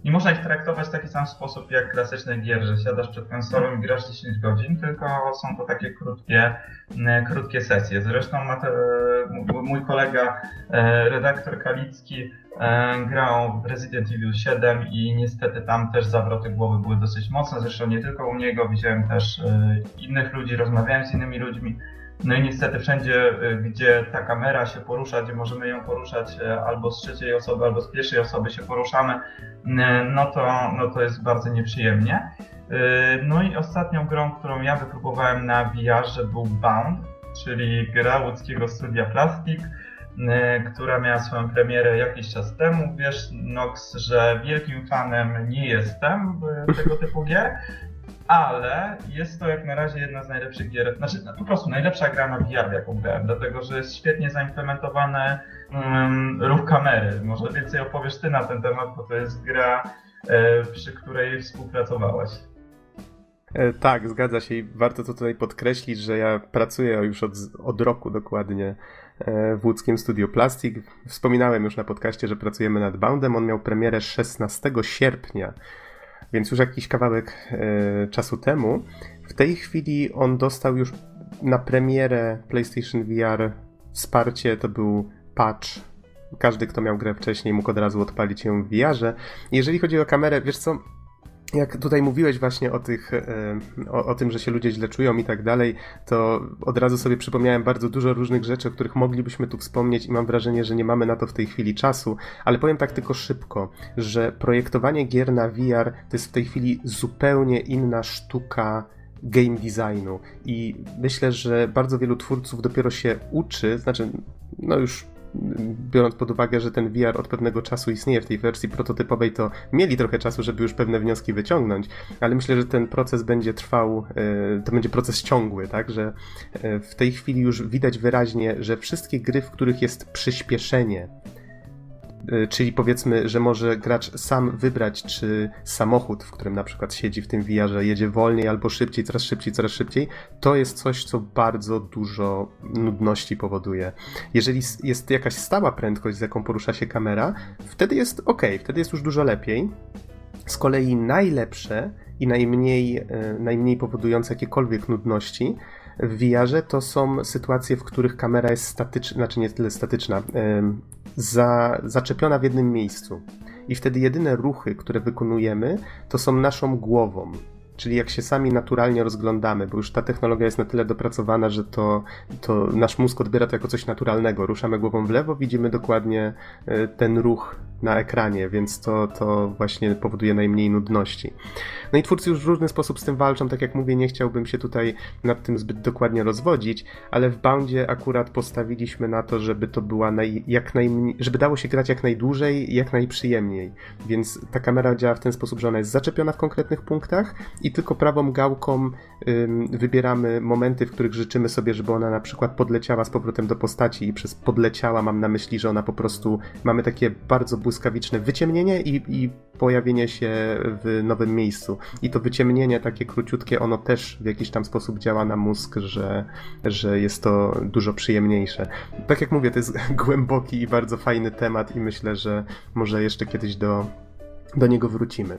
nie można ich traktować w taki sam sposób jak klasyczne gier, że siadasz przed konsolą i grasz 10 godzin, tylko są to takie krótkie, krótkie sesje. Zresztą mój kolega, e, redaktor Kalicki, e, grał w Resident Evil 7 i niestety tam też zawroty głowy były dosyć mocne. Zresztą nie tylko u niego, widziałem też e, innych ludzi, rozmawiałem z innymi ludźmi. No i niestety wszędzie, gdzie ta kamera się porusza, gdzie możemy ją poruszać albo z trzeciej osoby, albo z pierwszej osoby się poruszamy, no to, no to jest bardzo nieprzyjemnie. No i ostatnią grą, którą ja wypróbowałem na VR, był Bound czyli gra łódzkiego studia Plastik, która miała swoją premierę jakiś czas temu. Wiesz, Nox, że wielkim fanem nie jestem tego typu gier, ale jest to jak na razie jedna z najlepszych gier, znaczy no, po prostu najlepsza gra na VR, jaką grałem, dlatego że jest świetnie zaimplementowany um, ruch kamery. Może więcej opowiesz ty na ten temat, bo to jest gra, e, przy której współpracowałeś. E, tak, zgadza się i warto to tutaj podkreślić, że ja pracuję już od, od roku dokładnie e, w łódzkim Studio Plastik. Wspominałem już na podcaście, że pracujemy nad Boundem. On miał premierę 16 sierpnia, więc już jakiś kawałek e, czasu temu. W tej chwili on dostał już na premierę PlayStation VR wsparcie, to był patch każdy, kto miał grę wcześniej, mógł od razu odpalić ją w VR-ze. Jeżeli chodzi o kamerę, wiesz co, jak tutaj mówiłeś właśnie o, tych, e, o, o, tym, że się ludzie źle czują i tak dalej, to od razu sobie przypomniałem bardzo dużo różnych rzeczy, o których moglibyśmy tu wspomnieć i mam wrażenie, że nie mamy na to w tej chwili czasu, ale powiem tak tylko szybko, że projektowanie gier na VR to jest w tej chwili zupełnie inna sztuka game designu. I myślę, że bardzo wielu twórców dopiero się uczy, znaczy no już biorąc pod uwagę, że ten VR od pewnego czasu istnieje w tej wersji prototypowej, to mieli trochę czasu, żeby już pewne wnioski wyciągnąć, ale myślę, że ten proces będzie trwał, e, to będzie proces ciągły, tak, że e, w tej chwili już widać wyraźnie, że wszystkie gry, w których jest przyspieszenie, czyli powiedzmy, że może gracz sam wybrać, czy samochód, w którym na przykład siedzi w tym VR, jedzie wolniej albo szybciej, coraz szybciej, coraz szybciej, to jest coś, co bardzo dużo nudności powoduje. Jeżeli jest jakaś stała prędkość, z jaką porusza się kamera, wtedy jest ok, wtedy jest już dużo lepiej. Z kolei najlepsze i najmniej, e, najmniej powodujące jakiekolwiek nudności w VR to są sytuacje, w których kamera jest statyczna, znaczy nie tyle statyczna, za, zaczepiona w jednym miejscu. I wtedy jedyne ruchy, które wykonujemy, to są naszą głową. Czyli jak się sami naturalnie rozglądamy, bo już ta technologia jest na tyle dopracowana, że to, to nasz mózg odbiera to jako coś naturalnego. Ruszamy głową w lewo, widzimy dokładnie e, ten ruch na ekranie, więc to, to właśnie powoduje najmniej nudności. No i twórcy już w różny sposób z tym walczą, tak jak mówię, nie chciałbym się tutaj nad tym zbyt dokładnie rozwodzić, ale w Boundzie akurat postawiliśmy na to, żeby to była naj, jak najmniej, żeby dało się grać jak najdłużej, jak najprzyjemniej. Więc ta kamera działa w ten sposób, że ona jest zaczepiona w konkretnych punktach i tylko prawą gałką ym, wybieramy momenty, w których życzymy sobie, żeby ona na przykład podleciała z powrotem do postaci i przez podleciała mam na myśli, że ona po prostu mamy takie bardzo błyskawiczne wyciemnienie i, i pojawienie się w nowym miejscu. I to wyciemnienie takie króciutkie, ono też w jakiś tam sposób działa na mózg, że, że jest to dużo przyjemniejsze. Tak jak mówię, to jest głęboki i bardzo fajny temat i myślę, że może jeszcze kiedyś do, do niego wrócimy.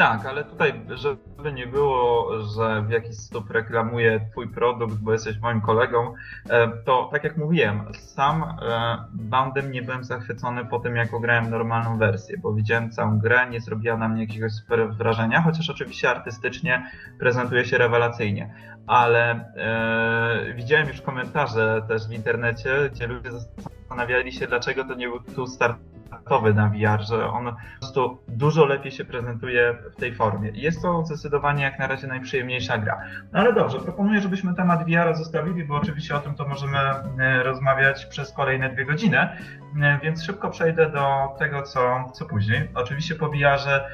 Tak, ale tutaj, żeby nie było, że w jakiś sposób reklamuję Twój produkt, bo jesteś moim kolegą, e, to tak jak mówiłem, sam e, bandem nie byłem zachwycony po tym, jak ograłem normalną wersję, bo widziałem całą grę, nie zrobiła na mnie jakiegoś super wrażenia, chociaż oczywiście artystycznie prezentuje się rewelacyjnie. Ale e, widziałem już komentarze też w internecie, gdzie ludzie zastanawiali się, dlaczego to nie był tu start startowy na VR, że on po prostu dużo lepiej się prezentuje w tej formie. Jest to zdecydowanie jak na razie najprzyjemniejsza gra. No ale dobrze, proponuję, żebyśmy temat VR zostawili, bo oczywiście o tym to możemy e, rozmawiać przez kolejne dwie godziny, e, więc szybko przejdę do tego, co, co później. Oczywiście po VR-ze e,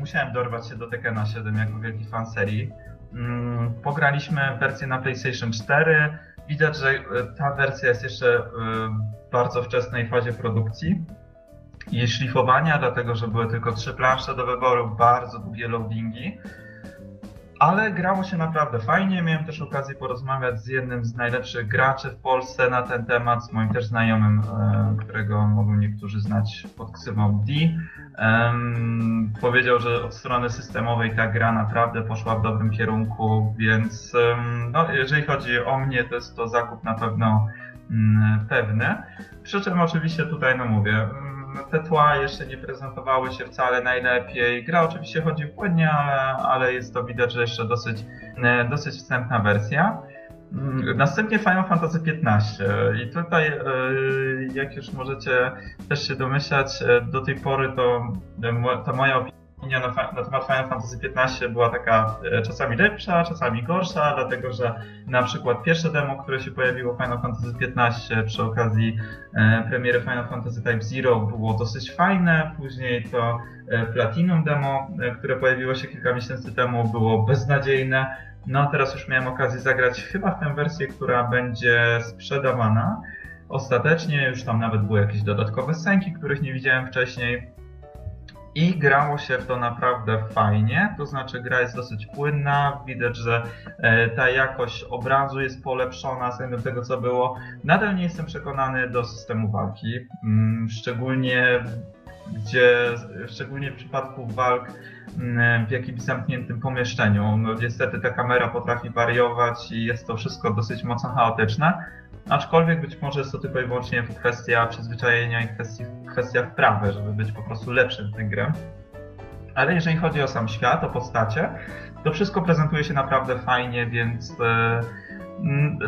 musiałem dorwać się do Tekkena 7 jako wielki fan serii. Mm, pograliśmy wersję na PlayStation 4. Widać, że ta wersja jest jeszcze w bardzo wczesnej fazie produkcji i szlifowania, dlatego że były tylko trzy plansze do wyboru, bardzo długie loadingi. ale grało się naprawdę fajnie. Miałem też okazję porozmawiać z jednym z najlepszych graczy w Polsce na ten temat, z moim też znajomym, e, którego mogą niektórzy znać pod ksywą D. Um, powiedział, że od strony systemowej ta gra naprawdę poszła w dobrym kierunku, więc um, no, jeżeli chodzi o mnie, to jest to zakup na pewno um, pewny. Przy czym oczywiście tutaj, no mówię, mm, te tła jeszcze nie prezentowały się wcale najlepiej. Gra oczywiście chodzi płynnie, ale, ale jest to widać, że jeszcze dosyć, e, dosyć wstępna wersja. Mm, następnie Final Fantasy XV i tutaj, e, jak już możecie też się domyślać, e, do tej pory to ta moja opinia na, na temat Final Fantasy XV była taka e, czasami lepsza, czasami gorsza, dlatego że na przykład pierwsze demo, które się pojawiło Final Fantasy XV przy okazji premiery Final Fantasy Type Zero było dosyć fajne, później to Platinum demo, które pojawiło się kilka miesięcy temu było beznadziejne, no teraz już miałem okazję zagrać chyba w tę wersję, która będzie sprzedawana. Ostatecznie już tam nawet były jakieś dodatkowe scenki, których nie widziałem wcześniej. I grało się to naprawdę fajnie, to znaczy gra jest dosyć płynna, widać, że e, ta jakość obrazu jest polepszona względem tego, co było. Nadal nie jestem przekonany do systemu walki, mm, szczególnie gdzie, szczególnie w przypadku walk Mm, w jakimś zamkniętym pomieszczeniu. No, niestety ta kamera potrafi wariować i jest to wszystko dosyć mocno chaotyczne. Aczkolwiek być może jest to tylko i wyłącznie kwestia przyzwyczajenia i kwestia, kwestia wprawy, żeby być po prostu lepszym w tej grze. Ale jeżeli chodzi o sam świat, o postacie, to wszystko prezentuje się naprawdę fajnie, więc e,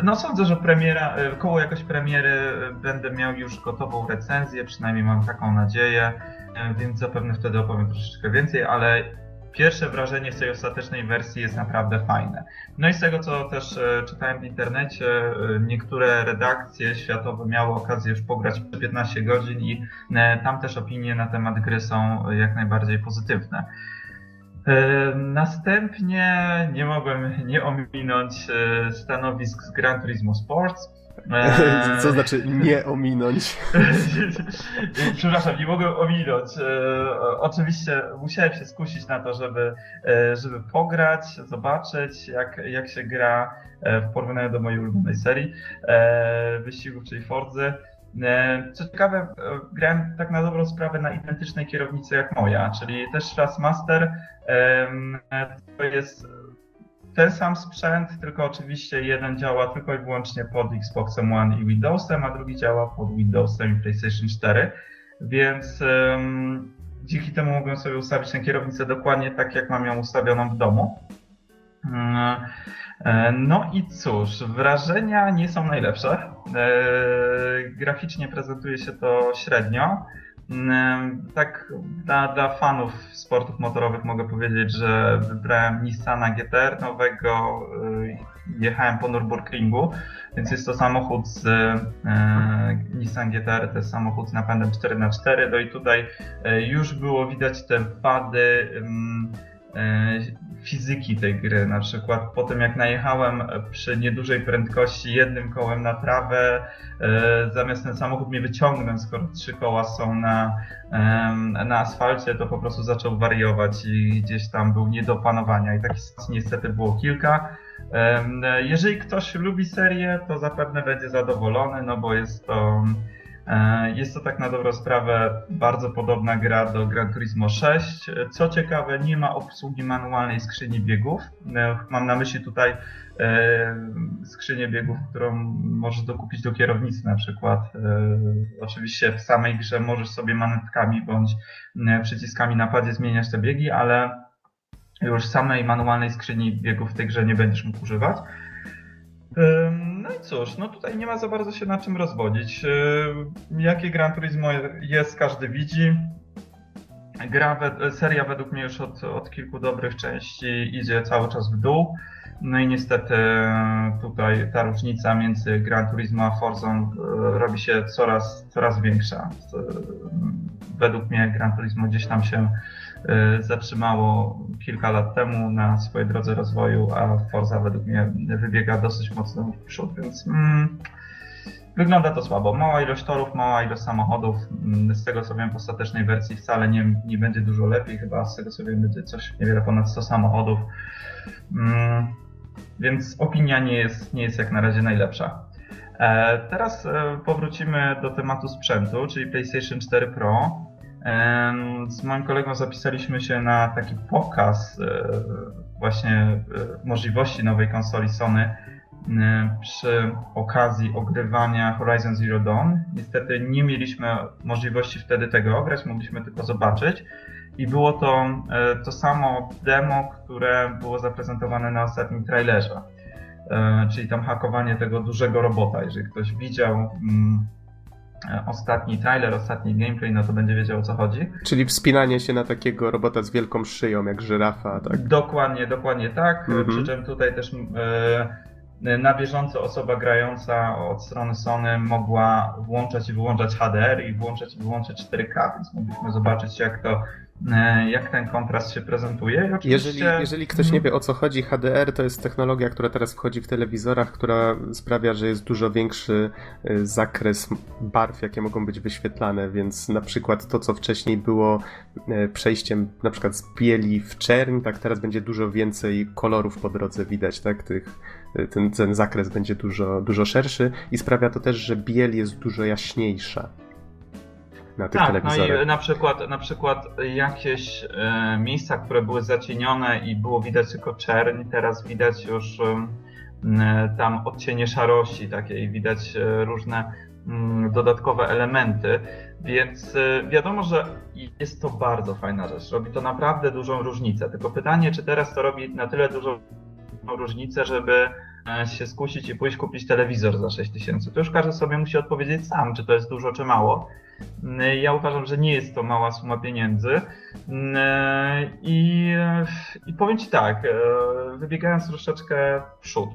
no sądzę, że premiera, e, koło jakoś premiery będę miał już gotową recenzję, przynajmniej mam taką nadzieję. E, więc zapewne wtedy opowiem troszeczkę więcej, ale pierwsze wrażenie z tej ostatecznej wersji jest naprawdę fajne. No i z tego, co też e, czytałem w internecie, e, niektóre redakcje światowe miały okazję już pograć 15 godzin i tam też opinie na temat gry są jak najbardziej pozytywne. Następnie nie mogłem nie ominąć stanowisk z Gran Turismo Sports. Co znaczy nie ominąć? Przepraszam, nie mogłem ominąć. Eee, oczywiście musiałem się skusić na to, żeby, e, żeby pograć, zobaczyć jak, jak się gra e, w porównaniu do mojej ulubionej serii e, wyścigów, czyli Forzy. Co ciekawe, grałem tak na dobrą sprawę na identycznej kierownicy jak moja, czyli też Master. To jest ten sam sprzęt, tylko oczywiście jeden działa tylko i wyłącznie pod Xboxem One i Windowsem, a drugi działa pod Windowsem i PlayStation 4, więc dzięki temu mogłem sobie ustawić tę kierownicę dokładnie tak, jak mam ją ustawioną w domu. Um, no i cóż, wrażenia nie są najlepsze. E, graficznie prezentuje się to średnio. Tak dla, dla fanów sportów motorowych mogę powiedzieć, że wybrałem Nissana GTR nowego, jechałem po Nürburgringu, więc jest to samochód z e, Nissan GTR, to jest samochód z napędem 4x4, no i tutaj e, już było widać te wady e, fizyki tej gry. Na przykład po tym jak najechałem przy niedużej prędkości jednym kołem na trawę, e, zamiast ten samochód mnie wyciągnąć, skoro trzy koła są na, na asfalcie, to po prostu zaczął wariować i gdzieś tam był nie do opanowania. I takich sytuacji niestety było kilka. Jeżeli ktoś lubi serię, to zapewne będzie zadowolony, no bo jest to E, jest to tak na dobrą sprawę bardzo podobna gra do Gran Turismo 6. Co ciekawe, nie ma obsługi manualnej skrzyni biegów. E, mam na myśli tutaj e, skrzynię biegów, którą możesz dokupić do kierownicy na przykład. Oczywiście w samej grze możesz sobie manetkami bądź przyciskami na padzie zmieniać te biegi, ale już samej manualnej skrzyni biegów w tej grze nie będziesz mógł używać. No i cóż, no tutaj nie ma za bardzo się na czym rozwodzić. Jakie Gran Turismo jest, każdy widzi. Gra, seria według mnie już od, od kilku dobrych części idzie cały czas w dół. No i niestety tutaj ta różnica między Gran Turismo a Forza e, robi się coraz, coraz większa. Według mnie Gran Turismo gdzieś tam się zatrzymało kilka lat temu na swojej drodze rozwoju, a Forza według mnie wybiega dosyć mocno w przód, więc mm, wygląda to słabo. Mała ilość torów, mała ilość samochodów. Mm, z tego co wiem w ostatecznej wersji wcale nie, nie będzie dużo lepiej, chyba z tego co wiem będzie coś niewiele ponad 100 samochodów. Mm, więc opinia nie jest, nie jest jak na razie najlepsza. E, teraz e, powrócimy do tematu sprzętu, czyli PlayStation 4 Pro. Z moim kolegą zapisaliśmy się na taki pokaz e, właśnie możliwości nowej konsoli Sony przy okazji ogrywania Horizon Zero Dawn. Niestety nie mieliśmy możliwości wtedy tego ograć, mogliśmy tylko zobaczyć. I było to to samo demo, które było zaprezentowane na ostatnim trailerze. E, czyli tam hakowanie tego dużego robota. Jeżeli ktoś widział mm, e, ostatni trailer, ostatni gameplay, no to będzie wiedział o co chodzi. Czyli wspinanie się na takiego robota z wielką szyją, jak żyrafa, tak? Dokładnie, dokładnie tak. Mhm. Przy czym tutaj też e, na bieżąco osoba grająca od strony Sony mogła włączać i wyłączać HDR i włączać i wyłączać 4K, więc mogliśmy zobaczyć jak to E, jak ten kontrast się prezentuje. Jeżeli, jeżeli ktoś nie wie o co chodzi, HDR to jest technologia, która teraz wchodzi w telewizorach, która sprawia, że jest dużo większy e, zakres barw, jakie mogą być wyświetlane, więc na przykład to, co wcześniej było e, przejściem na przykład z bieli w czerń, tak teraz będzie dużo więcej kolorów po drodze widać, tak? Tych, ten, ten zakres będzie dużo, dużo szerszy i sprawia to też, że biel jest dużo jaśniejsza na tych tak, telewizorach. No i na przykład, na przykład jakieś e, miejsca, które były zacienione i było widać tylko czerń, teraz widać już e, tam odcienie szarości takiej, widać e, różne m, dodatkowe elementy, więc e, wiadomo, że jest to bardzo fajna rzecz. Robi to naprawdę dużą różnicę. Tylko pytanie, czy teraz to robi na tyle dużą różnicę, żeby e, się skusić i pójść kupić telewizor za 6000. To już każdy sobie musi odpowiedzieć sam, czy to jest dużo, czy mało. Mm, ja uważam, że nie jest to mała suma pieniędzy. Mm, I, i powiem Ci tak, e, wybiegając troszeczkę w przód.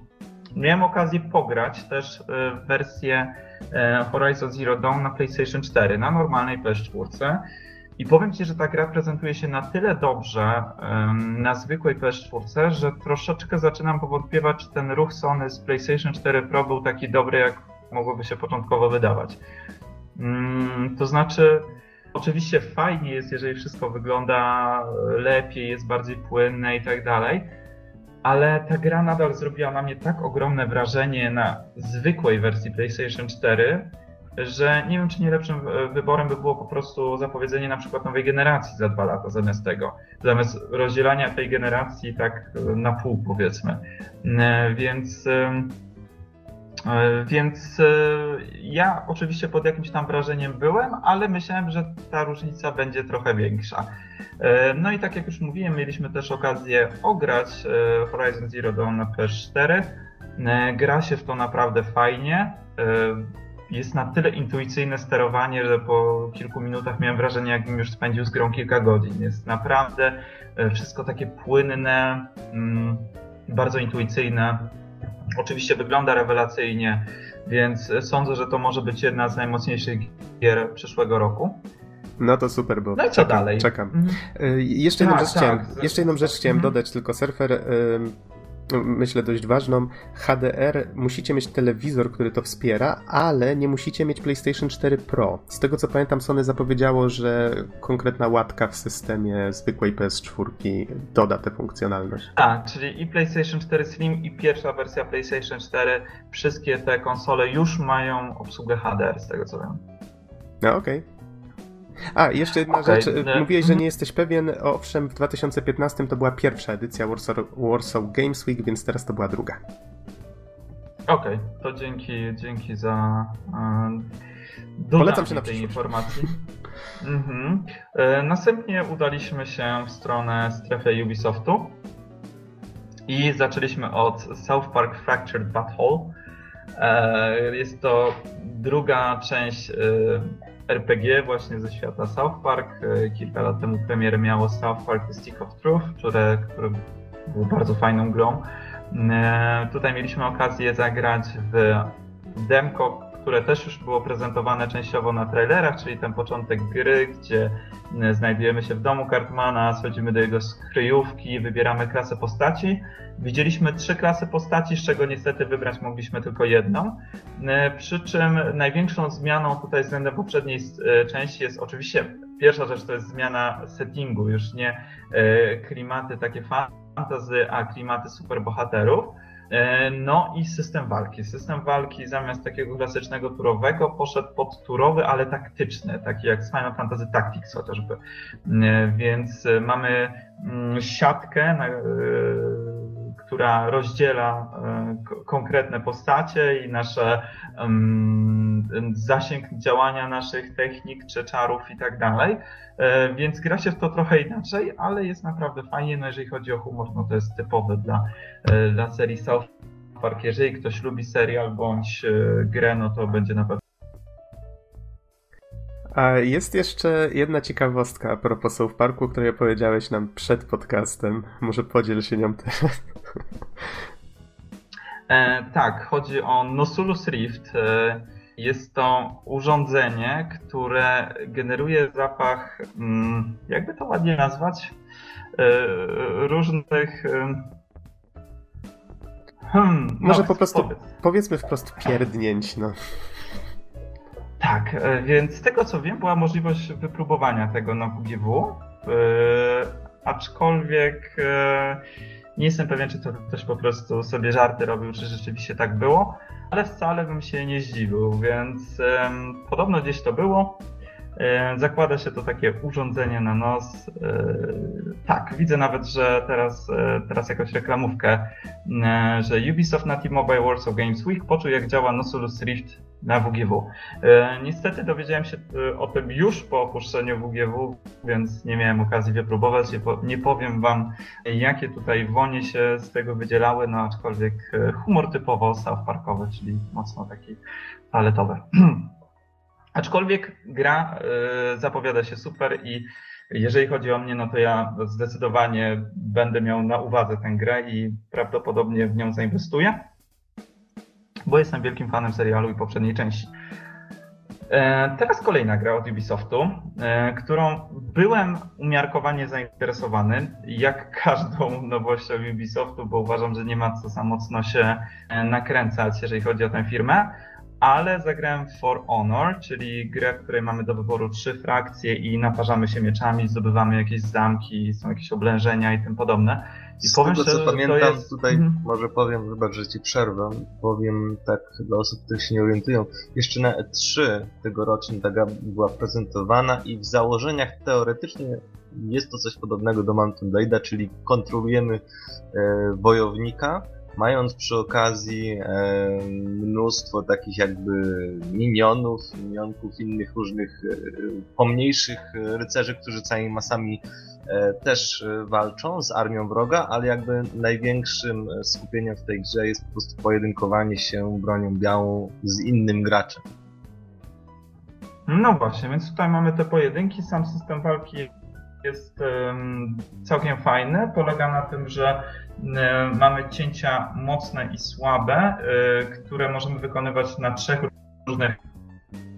Miałem okazję pograć też e, wersję e, Horizon Zero Dawn na PlayStation 4, na normalnej PS4. I powiem Ci, że ta gra prezentuje się na tyle dobrze na zwykłej PS4, że troszeczkę zaczynam powątpiewać, czy ten ruch Sony z PlayStation 4 Pro był taki dobry, jak mogłoby się początkowo wydawać. Mm, to znaczy, oczywiście fajnie jest, jeżeli wszystko wygląda lepiej, jest bardziej płynne i tak dalej, ale ta gra nadal zrobiła na mnie tak ogromne wrażenie na zwykłej wersji PlayStation 4, że nie wiem, czy nie lepszym wyborem by było po prostu zapowiedzenie na przykład nowej generacji za dwa lata zamiast tego. Zamiast rozdzielania tej generacji tak na pół, powiedzmy. Mm, więc E, więc e, ja oczywiście pod jakimś tam wrażeniem byłem, ale myślałem, że ta różnica będzie trochę większa. E, no i tak jak już mówiłem, mieliśmy też okazję ograć Horizon Zero Dawn na PS4. Gra się w to naprawdę fajnie. Jest na tyle intuicyjne sterowanie, że po kilku minutach miałem wrażenie, jakbym już spędził z grą kilka godzin. Jest naprawdę wszystko takie płynne, mm, bardzo intuicyjne Oczywiście wygląda rewelacyjnie, więc sądzę, że to może być jedna z najmocniejszych gier przyszłego roku. No to super, bo no i co czekam, dalej? czekam. Mhm. Y, jeszcze, jedną tak, rzecz tak. chciałem, jeszcze jedną rzecz chciałem mhm. dodać, tylko surfer myślę dość ważną, HDR musicie mieć telewizor, który to wspiera, ale nie musicie mieć PlayStation 4 Pro. Z tego co pamiętam, Sony zapowiedziało, że konkretna łatka w systemie zwykłej PS4 doda tę funkcjonalność. A, czyli i PlayStation 4 Slim i pierwsza wersja PlayStation 4, wszystkie te konsole już mają obsługę HDR, z tego co wiem. No okej. Okay. A, jeszcze jedna okay. rzecz. Mówiłeś, że nie jesteś pewien. Owszem, w 2015 to była pierwsza edycja Warsaw, Warsaw Games Week, więc teraz to była druga. Okej, okay. to dzięki, dzięki za uh, Polecam się na tej informacji. mhm. E, następnie udaliśmy się w stronę strefy Ubisoftu i zaczęliśmy od South Park Fractured Butthole. E, jest to druga część e, RPG właśnie ze świata South Park. E, kilka lat temu premierę miało South Park The Stick of Truth, które, które było bardzo fajną grą. E, tutaj mieliśmy okazję zagrać w demko, które też już było prezentowane częściowo na trailerach, czyli ten początek gry, gdzie e, znajdujemy się w domu Cartmana, schodzimy do jego skryjówki, wybieramy klasę postaci. Widzieliśmy trzy klasy postaci, z czego niestety wybrać mogliśmy tylko jedną. E, przy czym największą zmianą tutaj względem poprzedniej części jest oczywiście pierwsza rzecz to jest zmiana settingu, już nie klimaty takie fantazy, a klimaty superbohaterów. E, no i system walki. System walki zamiast takiego klasycznego turowego poszedł pod turowy, ale taktyczny, taki jak z Final Fantasy Tactics chociażby. E, więc mamy mm, siatkę, e, która rozdziela konkretne postacie i nasze zasięg działania naszych technik czy czarów i tak dalej. E, więc gra się w to trochę inaczej, ale jest naprawdę fajnie. No jeżeli chodzi o humor, no to jest typowy dla, e, dla serii South Park. Jeżeli ktoś lubi serial bądź e, grę, no to będzie na pewno a jest jeszcze jedna ciekawostka a propos South Parku, której opowiedziałeś nam przed podcastem. Może podziel się nią teraz. E, tak, chodzi o Nosulus Rift. E, jest to urządzenie, które generuje zapach, mm, jakby to ładnie nazwać, e, różnych. E, hmm, Może no, po prostu powiedz. powiedzmy wprost pierdnięć, no. Tak, więc z tego co wiem, była możliwość wypróbowania tego na WGW, aczkolwiek nie jestem pewien, czy to ktoś po prostu sobie żarty robił, czy rzeczywiście tak było ale wcale bym się nie zdziwił, więc podobno gdzieś to było. Zakłada się to takie urządzenie na nos. E, tak, widzę nawet, że teraz, e, teraz jakąś reklamówkę, e, że Ubisoft na T-Mobile Warsaw Games Week poczuł jak działa Nosulus Rift na WGW. Niestety dowiedziałem się o tym już po opuszczeniu WGW, więc nie miałem okazji wypróbować. Nie powiem wam, jakie tutaj wonie się z tego wydzielały, no aczkolwiek humor typowo South Parkowy, czyli mocno taki paletowy. Aczkolwiek gra zapowiada się super i jeżeli chodzi o mnie, no to ja zdecydowanie będę miał na uwadze tę grę i prawdopodobnie w nią zainwestuję, bo jestem wielkim fanem serialu i poprzedniej części. E, teraz kolejna gra od Ubisoftu, e, którą byłem umiarkowanie zainteresowany, jak każdą nowością Ubisoftu, bo uważam, że nie ma co za mocno się e, nakręcać, jeżeli chodzi o tę firmę ale zagrałem For Honor, czyli grę, w której mamy do wyboru trzy frakcje i naparzamy się mieczami, zdobywamy jakieś zamki, są jakieś oblężenia i tym podobne. I Z powiem tego, co pamiętam, jest... tutaj mhm. może powiem, wybacz, że ci przerwę, powiem tak dla osób, które się nie orientują. Jeszcze na E3 tegorocznie ta gra była prezentowana i w założeniach teoretycznie jest to coś podobnego do Mountain Blade'a, czyli kontrolujemy e, wojownika, mając przy okazji e, mnóstwo takich jakby minionów, minionków, innych różnych e, pomniejszych rycerzy, którzy całymi masami e, też walczą z armią wroga, ale jakby największym skupieniem w tej grze jest po prostu pojedynkowanie się bronią białą z innym graczem. No właśnie, więc tutaj mamy te pojedynki, sam system walki jest um, całkiem fajny. Polega na tym, że mamy cięcia mocne i słabe, e, które możemy wykonywać na trzech różnych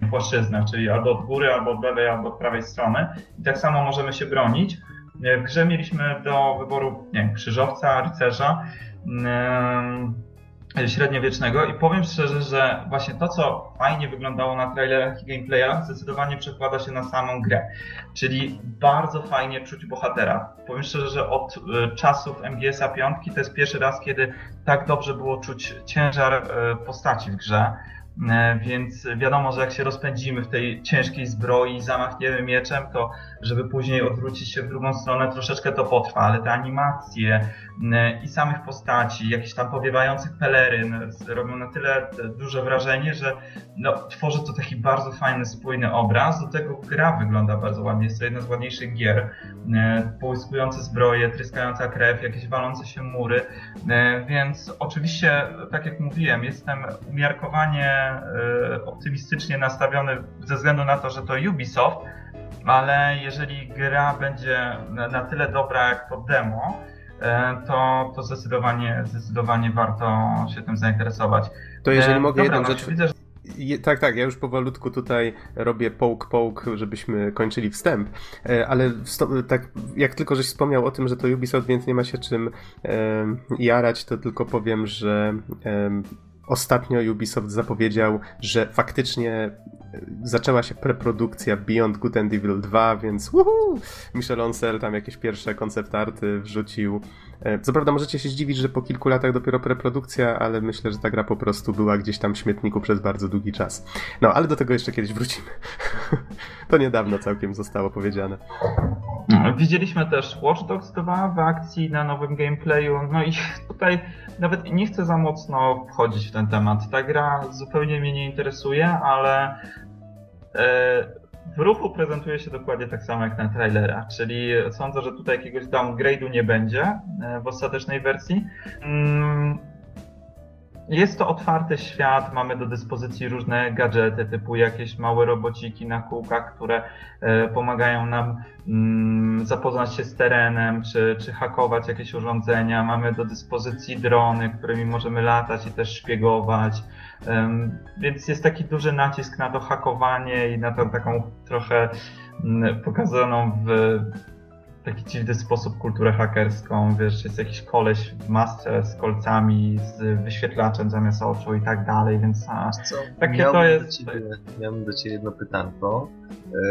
płaszczyznach, czyli albo od góry, albo od lewej, albo od prawej strony. I tak samo możemy się bronić. E, w grze mieliśmy do wyboru nie, krzyżowca, rycerza średniowiecznego i powiem szczerze, że właśnie to, co fajnie wyglądało na trailerach i gameplayach, zdecydowanie przekłada się na samą grę. Czyli bardzo fajnie czuć bohatera. Powiem szczerze, że od y, czasów MGS-a 5 to jest pierwszy raz, kiedy tak dobrze było czuć ciężar y, postaci w grze. E, więc wiadomo, że jak się rozpędzimy w tej ciężkiej zbroi, zamachniemy mieczem, to żeby później odwrócić się w drugą stronę, troszeczkę to potrwa, ale te animacje e, i samych postaci, jakichś tam powiewających peleryn robią na tyle duże wrażenie, że no, tworzy to taki bardzo fajny, spójny obraz. Do tego gra wygląda bardzo ładnie, jest to jedna z ładniejszych gier. E, połyskujące zbroje, tryskająca krew, jakieś walące się mury, więc oczywiście, tak jak mówiłem, jestem umiarkowanie E, optymistycznie nastawiony ze względu na to, że to Ubisoft, ale jeżeli gra będzie na tyle dobra jak to demo, e, to, to zdecydowanie, zdecydowanie warto się tym zainteresować. To jeżeli e, mogę Dobra, jedną no, rzecz... Widzę, że... Je, tak, tak, ja już powolutku tutaj robię poke-poke, żebyśmy kończyli wstęp, e, ale tak jak tylko żeś wspomniał o tym, że to Ubisoft, więc nie ma się czym e, jarać, to tylko powiem, że e, ostatnio Ubisoft zapowiedział, że faktycznie zaczęła się preprodukcja Beyond Good and Evil 2, więc woohoo! Michel Ancel tam jakieś pierwsze koncept arty wrzucił. E, co prawda możecie się zdziwić, że po kilku latach dopiero preprodukcja, ale myślę, że ta gra po prostu była gdzieś tam w śmietniku przez bardzo długi czas. No, ale do tego jeszcze kiedyś wrócimy. to niedawno całkiem zostało powiedziane. No, widzieliśmy też Watch Dogs 2 w akcji na nowym gameplayu, no i tutaj nawet nie chcę za mocno wchodzić w ten temat. Ta gra zupełnie mnie nie interesuje, ale E, w ruchu prezentuje się dokładnie tak samo jak na trailera, czyli sądzę, że tutaj jakiegoś downgrade'u nie będzie e, w ostatecznej wersji. Jest to otwarty świat, mamy do dyspozycji różne gadżety, typu jakieś małe robociki na kółkach, które e, pomagają nam mm, zapoznać się z terenem, czy, czy hakować jakieś urządzenia. Mamy do dyspozycji drony, którymi możemy latać i też szpiegować. Więc jest taki duży nacisk na to hakowanie i na tą taką trochę mm, pokazaną w taki dziwny sposób kulturę hakerską, wiesz, jest jakiś koleś w masce z kolcami, z wyświetlaczem zamiast oczu i tak dalej, więc a, Co? takie to jest... Do ciebie, miałbym do Ciebie jedno pytanko.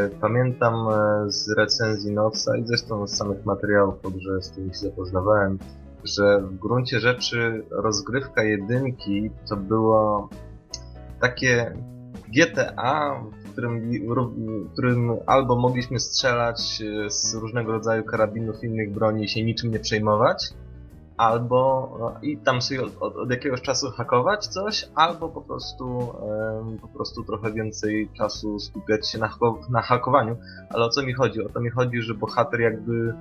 E, pamiętam e, z recenzji Noca i zresztą z samych materiałów, grze, z którymi się zapoznawałem, że w gruncie rzeczy rozgrywka jedynki to było takie GTA, w którym, którym albo mogliśmy strzelać e, z różnego rodzaju karabinów innych broni i się niczym nie przejmować, albo no, i tam sobie od, od, jakiegoś czasu hakować coś, albo po prostu po prostu trochę więcej czasu skupiać się na, na hakowaniu. Ale o co mi chodzi? O to mi chodzi, że bohater jakby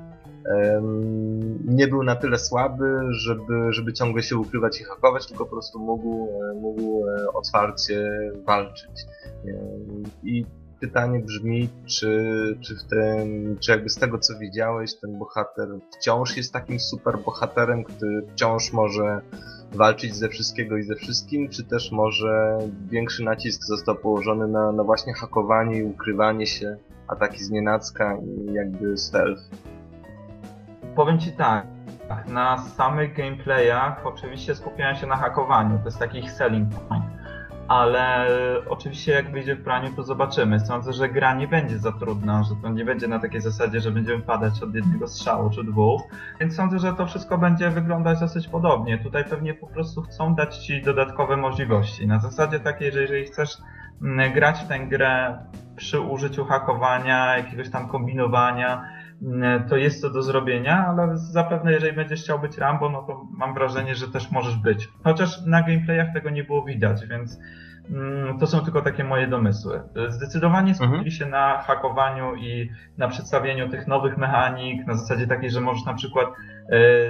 nie był na tyle słaby, żeby, żeby ciągle się ukrywać i hakować, tylko po prostu mógł, e, mógł e, otwarcie walczyć. I pytanie brzmi, czy, czy, w tym, czy jakby z tego co widziałeś, ten bohater wciąż jest takim super bohaterem, który wciąż może walczyć ze wszystkiego i ze wszystkim, czy też może większy nacisk został położony na, na właśnie hakowanie i ukrywanie się, ataki z i jakby stealth. Powiem Ci tak, na samych gameplayach oczywiście skupiałem się na hakowaniu, to jest taki selling point. Ale oczywiście jak wyjdzie w praniu, to zobaczymy. Sądzę, że gra nie będzie za trudna, że to nie będzie na takiej zasadzie, że będziemy padać od jednego strzału czy dwóch. Więc sądzę, że to wszystko będzie wyglądać dosyć podobnie. Tutaj pewnie po prostu chcą dać Ci dodatkowe możliwości. Na zasadzie takiej, że jeżeli chcesz mm, grać w tę grę przy użyciu hakowania, jakiegoś tam kombinowania, to jest to do zrobienia, ale zapewne jeżeli będziesz chciał być Rambo, no to mam wrażenie, że też możesz być. Chociaż na gameplayach tego nie było widać, więc mm, to są tylko takie moje domysły. Zdecydowanie skupili mhm. się na hakowaniu i na przedstawieniu tych nowych mechanik, na zasadzie takiej, że możesz na przykład E,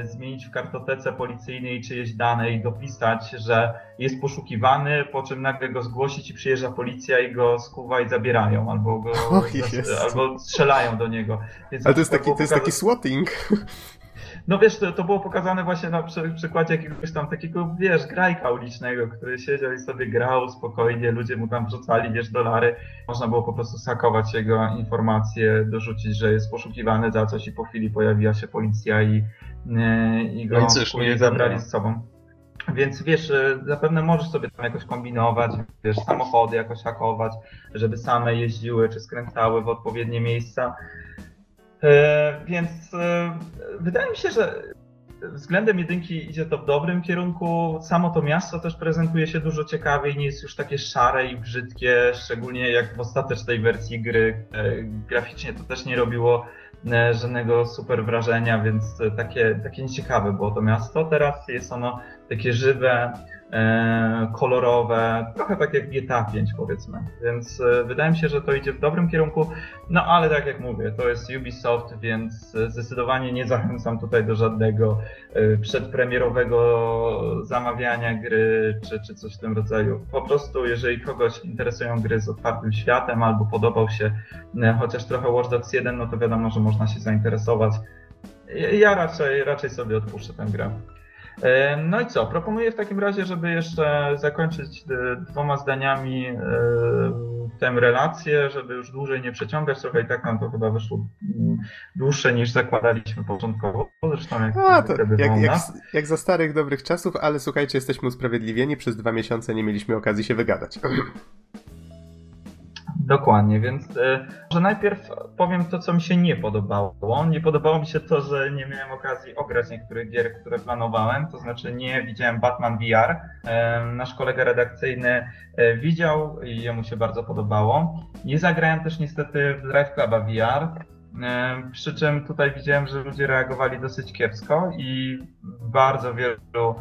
zmienić w kartotece policyjnej czyjeś dane i dopisać, że jest poszukiwany, po czym nagle go zgłosić i przyjeżdża policja i go skuwa i zabierają, albo go albo strzelają do niego. Więc Ale to jest, taki, to jest taki swatting. No wiesz, to, to było pokazane właśnie na przy, przykładzie jakiegoś tam takiego, wiesz, grajka ulicznego, który siedział i sobie grał spokojnie, ludzie mu tam wrzucali, wiesz, dolary. Można było po prostu sakować jego informacje, dorzucić, że jest poszukiwany za coś i po chwili pojawiła się policja i, e, i go no zabrali z sobą. Więc wiesz, e, zapewne możesz sobie tam jakoś kombinować, wiesz, samochody jakoś hakować, żeby same jeździły czy skręcały w odpowiednie miejsca. E, więc e, wydaje mi się, że względem jedynki idzie to w dobrym kierunku. Samo to miasto też prezentuje się dużo ciekawiej, nie jest już takie szare i brzydkie, szczególnie jak w ostatecznej wersji gry. E, graficznie to też nie robiło żadnego super wrażenia, więc takie, takie nieciekawe było to miasto. Teraz jest ono takie żywe, kolorowe, trochę tak jak GTA 5 powiedzmy. Więc e, wydaje mi się, że to idzie w dobrym kierunku. No ale tak jak mówię, to jest Ubisoft, więc zdecydowanie nie zachęcam tutaj do żadnego e, przedpremierowego zamawiania gry czy, czy coś w tym rodzaju. Po prostu jeżeli kogoś interesują gry z otwartym światem albo podobał się chociaż trochę Watch Dogs 1, no to wiadomo, że można się zainteresować. Ja raczej, raczej sobie odpuszczę tę grę. No i co? Proponuję w takim razie, żeby jeszcze zakończyć dwoma zdaniami tę relację, żeby już dłużej nie przeciągać. Trochę i tak nam to chyba wyszło mm, dłuższe niż zakładaliśmy początkowo. Zresztą jak, A, to jak, jak, jak, za starych dobrych czasów, ale słuchajcie, jesteśmy usprawiedliwieni. Przez dwa miesiące nie mieliśmy okazji się wygadać. Dokładnie, więc e, może najpierw powiem to, co mi się nie podobało. Nie podobało mi się to, że nie miałem okazji ograć niektórych gier, które planowałem, to znaczy nie widziałem Batman VR. E, nasz kolega redakcyjny e, widział i jemu się bardzo podobało. Nie zagrałem też niestety w Drive Cluba VR, przy czym tutaj widziałem, że ludzie reagowali dosyć kiepsko i bardzo wielu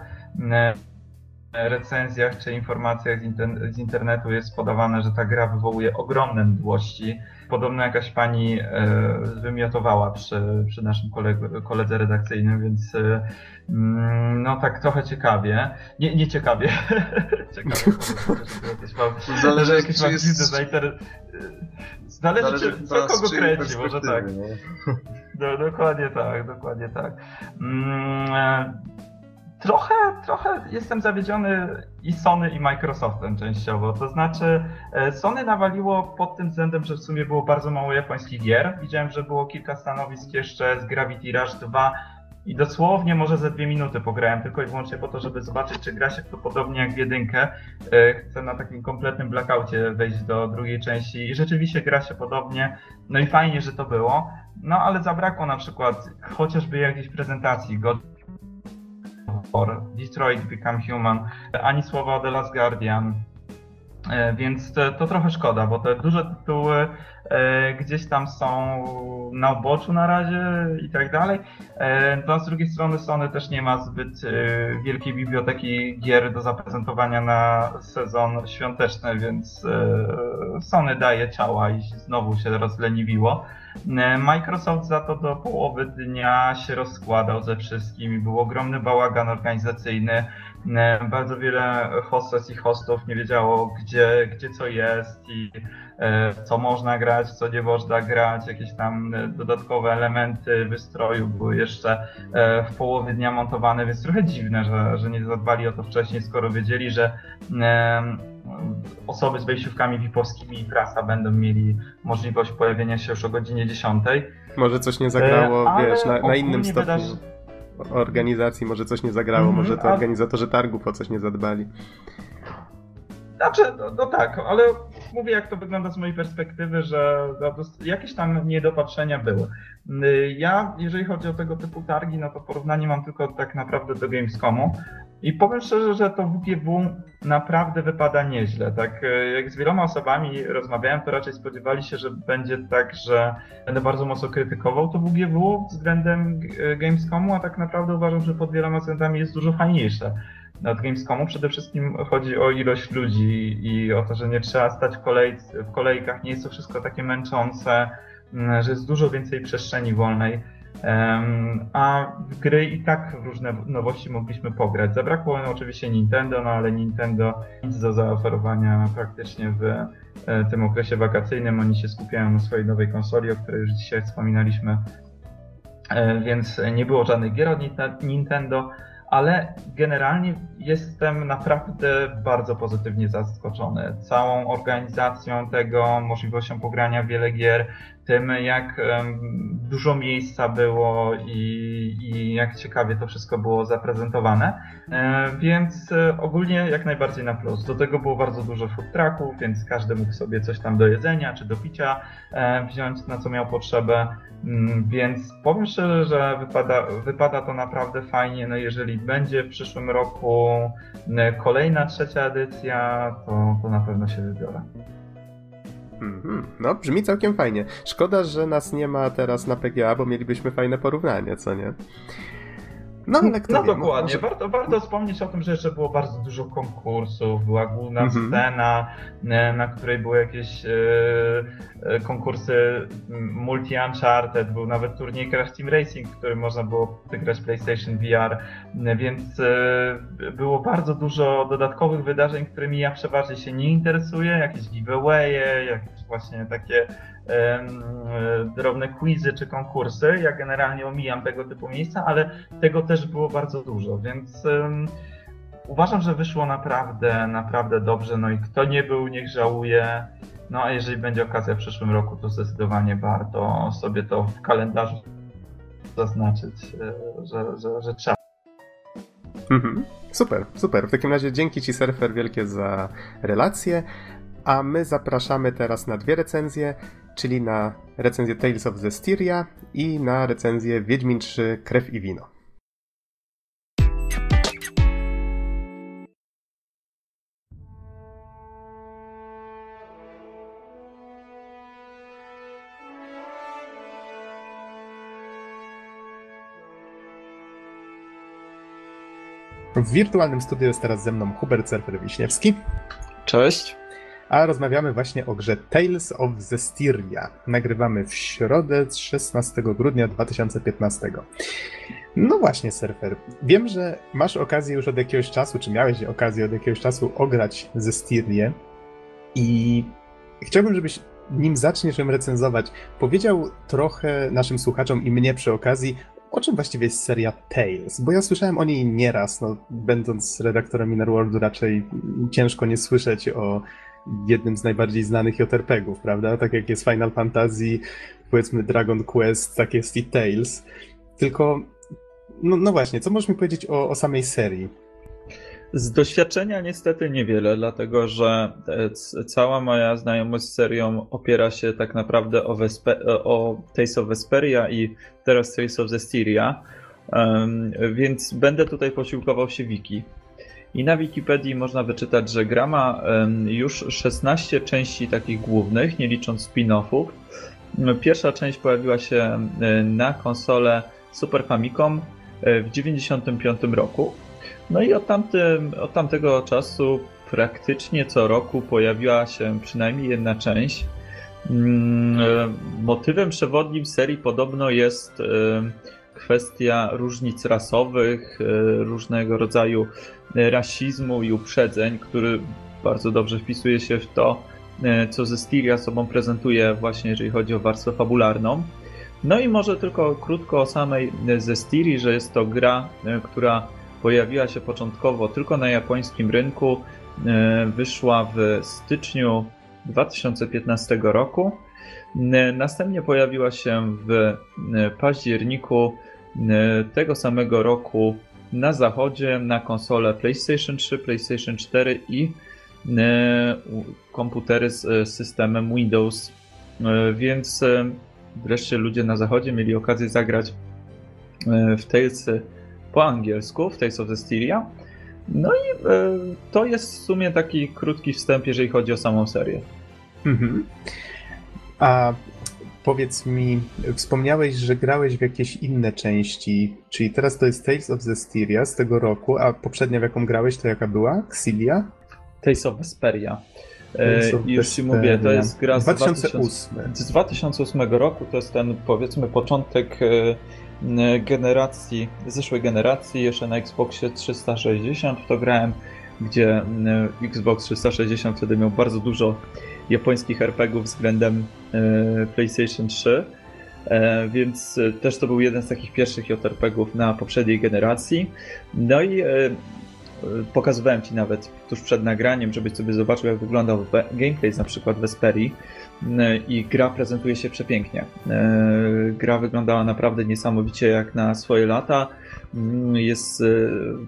recenzjach czy informacjach z, inter z, internetu jest podawane, że ta gra wywołuje ogromne mdłości. Podobno jakaś pani e, wymiotowała przy, przy naszym koledze redakcyjnym, więc e, mm, no tak trochę ciekawie. Nie, nie ciekawie. ciekawie. Zależy jakieś mam jest... Zależy, Zależy czy, co kogo kręci, może tak. No, dokładnie tak, dokładnie tak. Mm, e, Trochę, trochę jestem zawiedziony i Sony i Microsoftem częściowo. To znaczy, e, Sony nawaliło pod tym względem, że w sumie było bardzo mało japońskich gier. Widziałem, że było kilka stanowisk jeszcze z Gravity Rush 2 i dosłownie może ze dwie minuty pograłem tylko i wyłącznie po to, żeby zobaczyć, czy gra się to podobnie jak w jedynkę. E, chcę na takim kompletnym blackoutie wejść do drugiej części i rzeczywiście gra się podobnie. No i fajnie, że to było. No ale zabrakło na przykład chociażby jakiejś prezentacji. God War, Detroit Become Human, ani słowa o The Last Guardian. E, więc to, trochę szkoda, bo te duże tytuły e, gdzieś tam są na uboczu na razie i tak dalej. E, no, z drugiej strony Sony też nie ma zbyt e, wielkiej biblioteki gier do zaprezentowania na sezon świąteczny, więc Sony daje ciała i znowu się rozleniwiło. Microsoft za to do połowy dnia się rozkładał ze wszystkim. Był ogromny bałagan organizacyjny. E, bardzo wiele hostes i hostów nie wiedziało, gdzie, gdzie co jest i e, co można grać, co nie można grać. Jakieś tam dodatkowe elementy wystroju były jeszcze w połowie dnia montowane, więc trochę dziwne, że, że nie zadbali o to wcześniej, skoro wiedzieli, że osoby z wejściówkami VIP-owskimi i prasa będą mieli możliwość pojawienia się już o godzinie 10. Może coś nie zagrało, e, wiesz, na, na innym stopniu wydarzy... organizacji, może coś nie zagrało, mm -hmm, może to organizatorzy targów o coś nie zadbali. Znaczy, no, no, tak, ale mówię jak to wygląda z mojej perspektywy, że jakieś tam niedopatrzenia były. Ja, jeżeli chodzi o tego typu targi, no to porównanie mam tylko tak naprawdę do Gamescomu i powiem szczerze, że to WGW naprawdę wypada nieźle. Tak jak z wieloma osobami rozmawiałem, to raczej spodziewali się, że będzie tak, że będę bardzo mocno krytykował to WGW względem Gamescomu, a tak naprawdę uważam, że pod wieloma względami jest dużo fajniejsze od Gamescomu. Przede wszystkim chodzi o ilość ludzi i o to, że nie trzeba stać w, kolej, w kolejkach, nie jest to wszystko takie męczące, mm, że jest dużo więcej przestrzeni wolnej. A w gry i tak różne nowości mogliśmy pograć. Zabrakło oczywiście Nintendo, no ale Nintendo nic do zaoferowania praktycznie w e, tym okresie wakacyjnym. Oni się skupiają na swojej nowej konsoli, o której już dzisiaj wspominaliśmy, e, więc nie było żadnych gier od Nintendo ale generalnie jestem naprawdę bardzo pozytywnie zaskoczony całą organizacją tego, możliwością pogrania wiele gier, tym jak dużo miejsca było i, i jak ciekawie to wszystko było zaprezentowane. E, więc e, ogólnie jak najbardziej na plus. Do tego było bardzo dużo food trucków, więc każdy mógł sobie coś tam do jedzenia czy do picia e, wziąć, na co miał potrzebę. Mm, więc powiem szczerze, że wypada, wypada to naprawdę fajnie. No jeżeli będzie w przyszłym roku kolejna trzecia edycja, to, to na pewno się wybiorę. Mm-hmm. No, brzmi całkiem fajnie. Szkoda, że nas nie ma teraz na PGA, bo mielibyśmy fajne porównanie, co nie? No, ale kto no wie, dokładnie. Może... Warto, warto wspomnieć o tym, że jeszcze było bardzo dużo konkursów. Była główna mm -hmm. scena, e, na której były jakieś e, e konkursy multi-uncharted, był nawet turniej Crash Team Racing, w którym można było wygrać PlayStation VR, e, więc e, było bardzo dużo dodatkowych wydarzeń, którymi ja przeważnie się nie interesuję, jakieś giveawaye, jakieś właśnie takie um, drobne quizy czy konkursy. Ja generalnie omijam tego typu miejsca, ale tego też było bardzo dużo, więc uważam, że wyszło naprawdę, naprawdę dobrze. No i kto nie był, niech żałuje. No a jeżeli będzie okazja w przyszłym roku, to zdecydowanie warto sobie to w kalendarzu zaznaczyć, e, że, że, że trzeba. Mhm. Super, super. W takim razie dzięki Ci, Surfer, wielkie za relację. A my zapraszamy teraz na dwie recenzje, czyli na recenzję Tales of Zestiria i na recenzję Wiedźmin 3 Krew i Wino. W wirtualnym studiu jest teraz ze mną Hubert Surfer-Wiśniewski. Cześć. A rozmawiamy właśnie o grze Tales of Zestiria. Nagrywamy w środę 16 grudnia 2015. No właśnie, Surfer. Wiem, że masz okazję już od jakiegoś czasu, czy miałeś okazję od jakiegoś czasu ograć Zestirię i chciałbym, żebyś nim zaczniesz ją recenzować, powiedział trochę naszym słuchaczom i mnie przy okazji o czym właściwie jest seria Tales? Bo ja słyszałem o niej nieraz, no, będąc redaktorem Inner Worldu raczej ciężko nie słyszeć o jednym z najbardziej znanych JRPG-ów, prawda? Tak jak jest Final Fantasy, powiedzmy Dragon Quest, tak jest i Tales. Tylko, no, no właśnie, co możesz mi powiedzieć o, o samej serii? Z doświadczenia niestety niewiele, dlatego że cała moja znajomość z serią opiera się tak naprawdę o, Vespe o Tales of Vesperia i teraz Tales of Zestiria, um, więc będę tutaj posiłkował się wiki. I na Wikipedii można wyczytać, że gra ma już 16 części takich głównych, nie licząc spin-offów. Pierwsza część pojawiła się na konsolę Super Famicom w 1995 roku no i od, tamtym, od tamtego czasu praktycznie co roku pojawiła się przynajmniej jedna część. Mm, e, motywem przewodnim serii podobno jest e, kwestia różnic rasowych, e, różnego rodzaju rasizmu i uprzedzeń, który bardzo dobrze wpisuje się w to, co Zestiria sobą prezentuje właśnie jeżeli chodzi o warstwę fabularną. No i może tylko krótko o samej Zestirii, że jest to gra, która pojawiła się początkowo tylko na japońskim rynku, e, wyszła w styczniu 2015 roku. E, następnie pojawiła się w e, październiku tego samego roku na zachodzie na konsole PlayStation 3, PlayStation 4 i komputery z systemem Windows. Więc wreszcie ludzie na zachodzie mieli okazję zagrać w Talesy po angielsku w Tales of Styria. No i e, to jest w sumie taki krótki wstęp, jeżeli chodzi o samą serię. Mhm. A powiedz mi, wspomniałeś, że grałeś w jakieś inne części, czyli teraz to jest Tales of Styria z tego roku, a poprzednia w jaką grałeś to jaka była? Xilia? Tales of Vesperia. E, I już ci mówię, to jest gra z 2008. 2008. Z 2008 roku, to jest ten powiedzmy początek e, generacji, zeszłej generacji, jeszcze na Xboxie 360 to grałem, gdzie Xbox 360 wtedy miał bardzo dużo japońskich RPGów względem PlayStation 3. E, więc też to był jeden z takich pierwszych JRPGów na poprzedniej generacji. No i e, pokazywałem Ci nawet tuż przed nagraniem, żebyś sobie zobaczył, jak wyglądał gameplay na przykład Vesperii i gra prezentuje się przepięknie. E, gra wyglądała naprawdę niesamowicie jak na swoje lata. Mm, jest e,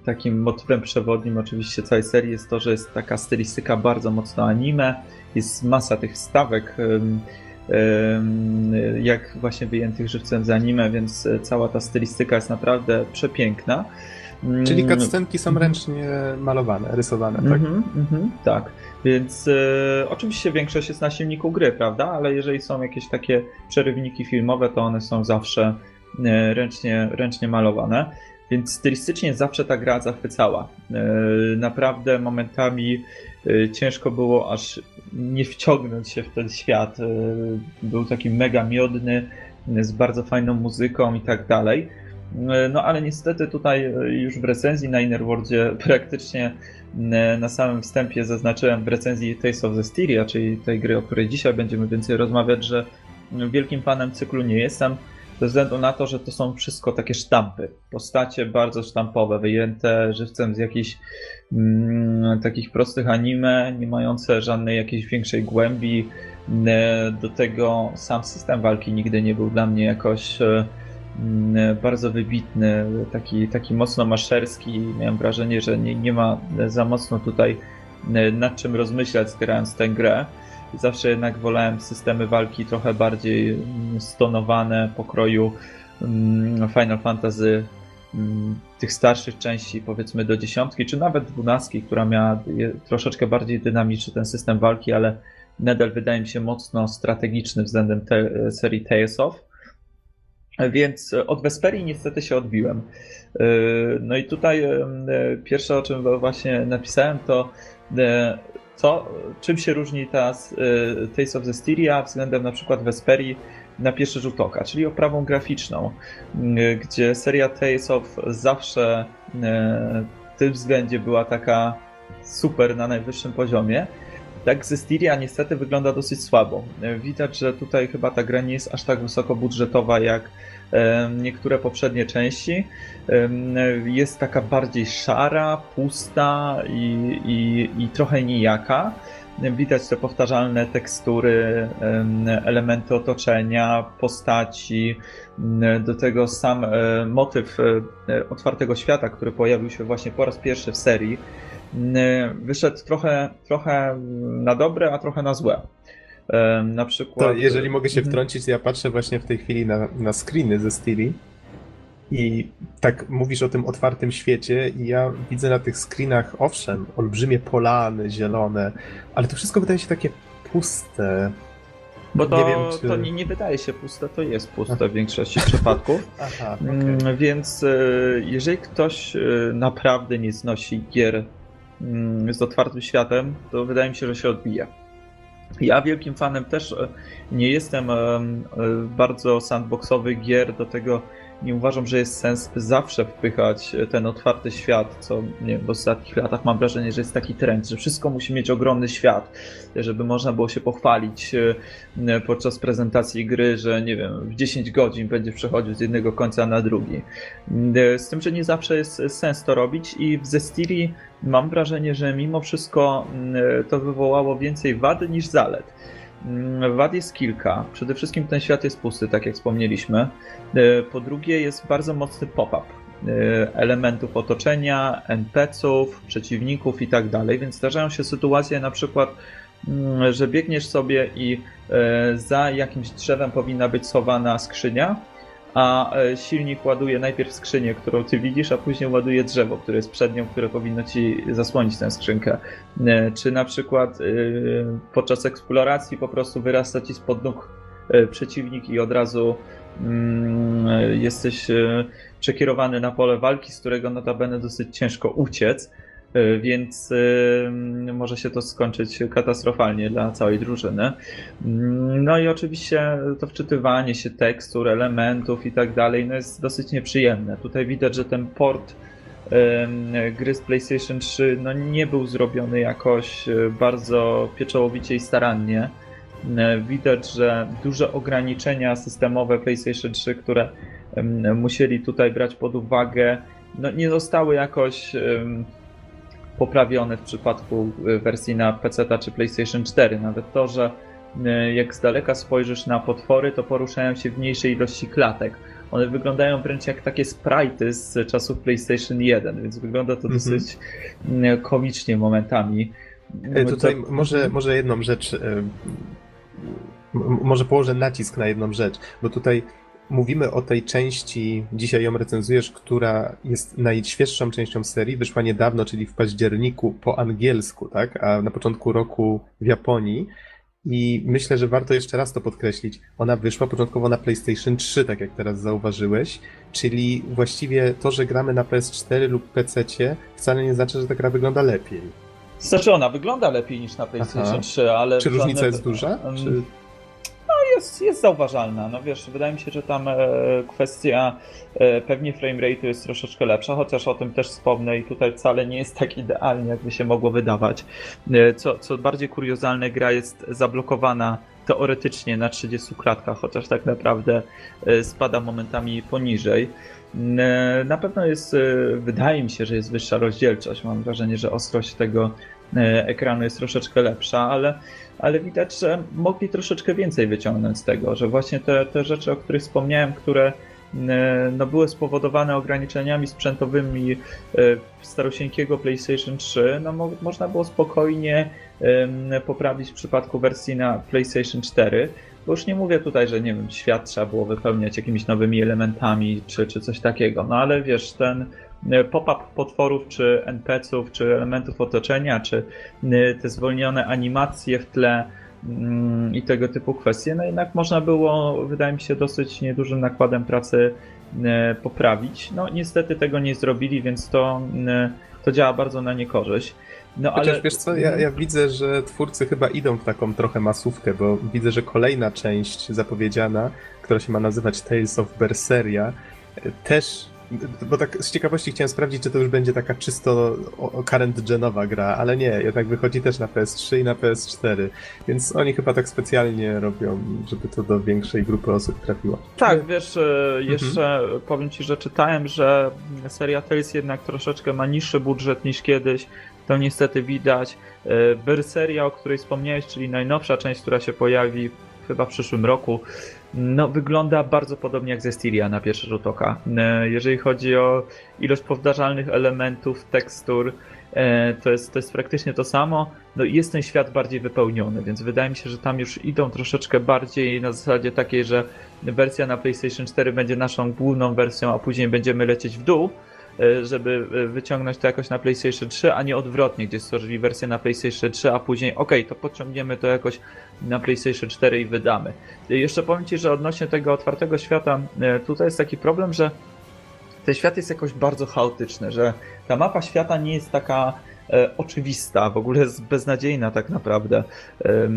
takim motywem przewodnim oczywiście całej serii jest to, że jest taka stylistyka bardzo mocno anime, jest masa tych stawek jak właśnie wyjętych żywcem z anime, więc cała ta stylistyka jest naprawdę przepiękna. Czyli mm. cutscenki są ręcznie malowane, rysowane, tak? Mm -hmm, mm -hmm, tak. Więc e, oczywiście większość jest na silniku gry, prawda? Ale jeżeli są jakieś takie przerywniki filmowe, to one są zawsze e, ręcznie, ręcznie malowane. Więc stylistycznie zawsze ta gra zachwycała. E, naprawdę momentami e, ciężko było aż nie wciągnąć się w ten świat. E, był taki mega miodny, z bardzo fajną muzyką i tak dalej. No ale niestety tutaj już w recenzji na Innerworldzie praktycznie na samym wstępie zaznaczyłem w recenzji Taste of the Styria, czyli tej gry, o której dzisiaj będziemy więcej rozmawiać, że wielkim fanem cyklu nie jestem, ze względu na to, że to są wszystko takie sztampy. Postacie bardzo sztampowe, wyjęte żywcem z jakichś takich prostych anime, nie mające żadnej jakiejś większej głębi. E, do tego sam system walki nigdy nie był dla mnie jakoś e, mm, bardzo wybitny, taki, taki mocno maszerski. Miałem wrażenie, że nie, nie ma za mocno tutaj e, nad czym rozmyślać, grając tę grę. Zawsze jednak wolałem systemy walki trochę bardziej mm, stonowane pokroju mm, Final Fantasy mm, tych starszych części, powiedzmy do dziesiątki, czy nawet dwunastki, która miała troszeczkę bardziej dynamiczny ten system walki, ale nadal wydaje mi się mocno strategiczny względem te, serii Tales of. Więc od Vesperii niestety się odbiłem. Yy, no i tutaj yy, pierwsze, o czym właśnie napisałem, to co, czym się różni ta y, Taste of Styria względem na przykład Vesperii na pierwszy rzut oka, czyli oprawą graficzną, y, gdzie seria Tales of zawsze y, w tym względzie była taka super na najwyższym poziomie. Tak, Styria niestety wygląda dosyć słabo. Widać, że tutaj chyba ta gra nie jest aż tak wysoko budżetowa jak niektóre poprzednie części. Jest taka bardziej szara, pusta i, i, i trochę nijaka. Widać te powtarzalne tekstury, elementy otoczenia, postaci. Do tego sam e, motyw e, otwartego świata, który pojawił się właśnie po raz pierwszy w serii, wyszedł trochę, trochę na dobre, a trochę na złe. Na przykład. To jeżeli mogę się mhm. wtrącić, ja patrzę właśnie w tej chwili na, na screeny ze Stili i tak mówisz o tym otwartym świecie i ja widzę na tych screenach, owszem, olbrzymie polany zielone, ale to wszystko wydaje się takie puste. Bo to nie, wiem, czy... to nie, nie, wydaje się puste, to jest puste w większości przypadków. Aha, okay. Więc e, jeżeli ktoś e, naprawdę nie znosi gier mm, z otwartym światem, to wydaje mi się, że się odbija. Ja wielkim fanem też e, nie jestem bardzo sandboxowych gier, do tego nie uważam, że jest sens zawsze wpychać ten otwarty świat, co nie wiem, w ostatnich latach mam wrażenie, że jest taki trend, że wszystko musi mieć ogromny świat, żeby można było się pochwalić podczas prezentacji gry, że nie wiem, w 10 godzin będzie przechodził z jednego końca na drugi. Z tym, że nie zawsze jest sens to robić i w Zestiri mam wrażenie, że mimo wszystko mm, to wywołało więcej wad niż zalet. Mm, wad jest kilka. Przede wszystkim ten świat jest pusty, tak jak wspomnieliśmy. E, po drugie, jest bardzo mocny pop-up e, elementów otoczenia, NPC-ów, przeciwników i tak dalej, więc zdarzają się sytuacje na przykład, mm, że biegniesz sobie i e, za jakimś drzewem powinna być schowana skrzynia, a e, silnik ładuje najpierw skrzynię, którą ty widzisz, a później ładuje drzewo, które jest przed nią, które powinno ci zasłonić tę skrzynkę. E, czy na przykład e, podczas eksploracji po prostu wyrasta ci spod nóg przeciwnik i od razu mm, jesteś przekierowany na pole walki, z którego notabene dosyć ciężko uciec. E, więc e, może się to skończyć katastrofalnie dla całej drużyny. Mm, no i oczywiście to wczytywanie się tekstur, elementów i tak dalej no jest dosyć nieprzyjemne. Tutaj widać, że ten port gry z PlayStation 3 no nie był zrobiony jakoś e, bardzo pieczołowicie i starannie. Widać, że duże ograniczenia systemowe PlayStation 3, które musieli tutaj brać pod uwagę, no nie zostały jakoś poprawione w przypadku y, wersji na PC czy PlayStation 4. Nawet to, że y, jak z daleka spojrzysz na potwory, to poruszają się w mniejszej ilości klatek. One wyglądają wręcz jak takie sprite'y z czasów PlayStation 1, więc wygląda to mm -hmm. dosyć y, komicznie momentami. Tutaj to... może, może jedną rzecz, może położę nacisk na jedną rzecz, bo tutaj mówimy o tej części, dzisiaj ją recenzujesz, która jest najświeższą częścią serii, wyszła niedawno, czyli w październiku po angielsku, tak? A na początku roku w Japonii. I myślę, że warto jeszcze raz to podkreślić. Ona wyszła początkowo na PlayStation 3, tak jak teraz zauważyłeś, czyli właściwie to, że gramy na PS4 lub PC, wcale nie znaczy, że ta gra wygląda lepiej. Znaczy ona wygląda lepiej niż na PlayStation Aha. 3, ale. Czy różnica jest duża? Czy jest, jest zauważalna. No wiesz, wydaje mi się, że tam e, kwestia e, pewnie framerate jest troszeczkę lepsza, chociaż o tym też wspomnę i tutaj wcale nie jest tak idealnie, jakby się mogło wydawać. E, co, co bardziej kuriozalne, gra jest zablokowana teoretycznie na 30 klatkach, chociaż tak naprawdę e, spada momentami poniżej. E, na pewno jest, e, wydaje mi się, że jest wyższa rozdzielczość. Mam wrażenie, że ostrość tego ekranu jest troszeczkę lepsza, ale, ale widać, że mogli troszeczkę więcej wyciągnąć z tego, że właśnie te, te rzeczy, o których wspomniałem, które no, były spowodowane ograniczeniami sprzętowymi starosieńkiego PlayStation 3, no, mo można było spokojnie poprawić w przypadku wersji na PlayStation 4. Bo już nie mówię tutaj, że nie wiem, świat trzeba było wypełniać jakimiś nowymi elementami czy, czy coś takiego, no ale wiesz, ten e, pop-up potworów, czy NPC-ów, czy elementów otoczenia, czy e, te zwolnione animacje w tle mm, i tego typu kwestie, no jednak można było, wydaje mi się, dosyć niedużym nakładem pracy e, poprawić. No niestety tego nie zrobili, więc to, to działa bardzo na niekorzyść. No, Chociaż ale... wiesz co, ja, ja, widzę, że twórcy chyba idą w taką trochę masówkę, bo widzę, że kolejna część zapowiedziana, która się ma nazywać Tales of Berseria, też bo tak z ciekawości chciałem sprawdzić, czy to już będzie taka czysto current genowa gra, ale nie, jednak wychodzi też na PS3 i na PS4, więc oni chyba tak specjalnie robią, żeby to do większej grupy osób trafiło. Tak, wiesz, e, jeszcze mhm. powiem ci, że czytałem, że seria Tales jednak troszeczkę ma niższy budżet niż kiedyś, to niestety widać. E, Berseria, o której wspomniałeś, czyli najnowsza część, która się pojawi chyba w przyszłym roku, no, wygląda bardzo podobnie jak ze Styria na pierwszy rzut oka. E, jeżeli chodzi o ilość powtarzalnych elementów, tekstur, e, to jest, to jest praktycznie to samo. No jest ten świat bardziej wypełniony, więc wydaje mi się, że tam już idą troszeczkę bardziej na zasadzie takiej, że wersja na PlayStation 4 będzie naszą główną wersją, a później będziemy lecieć w dół żeby e, wyciągnąć to jakoś na PlayStation 3, a nie odwrotnie, gdzie stworzyli wersję na PlayStation 3, a później ok, to podciągniemy to jakoś na PlayStation 4 i wydamy. E, jeszcze powiem Ci, że odnośnie tego otwartego świata, tutaj jest taki problem, że ten świat jest jakoś bardzo chaotyczny, że ta mapa świata nie jest taka E, oczywista, w ogóle jest beznadziejna tak naprawdę. E,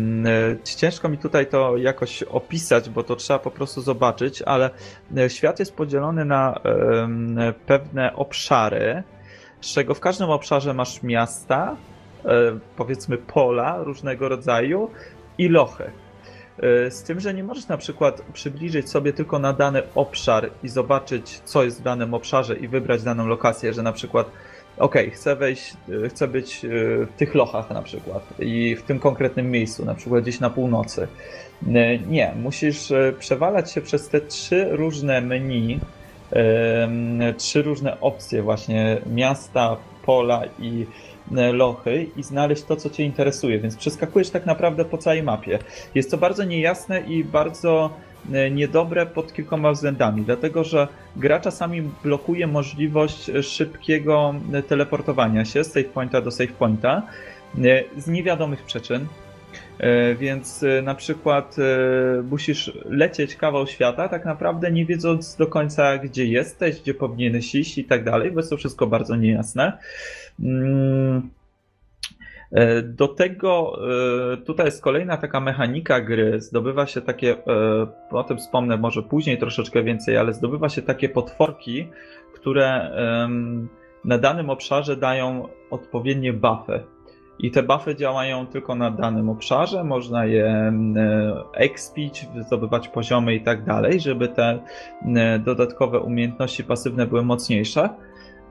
ciężko mi tutaj to jakoś opisać, bo to trzeba po prostu zobaczyć, ale e, świat jest podzielony na pewne obszary, z czego w każdym obszarze masz miasta, powiedzmy pola różnego rodzaju i lochy. Z tym, że nie możesz na przykład przybliżyć sobie tylko na dany obszar i zobaczyć, co jest w danym obszarze i wybrać daną lokację, że na przykład okej, okay, chcę wejść, e, chcę być e, w tych lochach na przykład i w tym konkretnym miejscu, na przykład gdzieś na północy. E, nie, musisz przewalać się przez te trzy różne menu, trzy różne opcje właśnie miasta, pola i lochy i znaleźć to, co Cię interesuje, więc przeskakujesz tak naprawdę po całej mapie. Jest to bardzo niejasne i bardzo niedobre pod kilkoma względami, dlatego że gra czasami blokuje możliwość szybkiego teleportowania się z save pointa do save pointa e, z niewiadomych przyczyn. E, więc na przykład musisz lecieć kawał świata, tak naprawdę nie wiedząc do końca, gdzie jesteś, gdzie powinieneś iść i tak dalej, bo jest to wszystko bardzo niejasne. E, do tego e, tutaj jest kolejna taka mechanika gry. Zdobywa się takie, e, o tym wspomnę może później troszeczkę więcej, ale zdobywa się takie potworki, które na danym obszarze dają odpowiednie buffy. I te buffy działają tylko na danym obszarze, można je expić, zdobywać poziomy i tak dalej, żeby te dodatkowe umiejętności pasywne były mocniejsze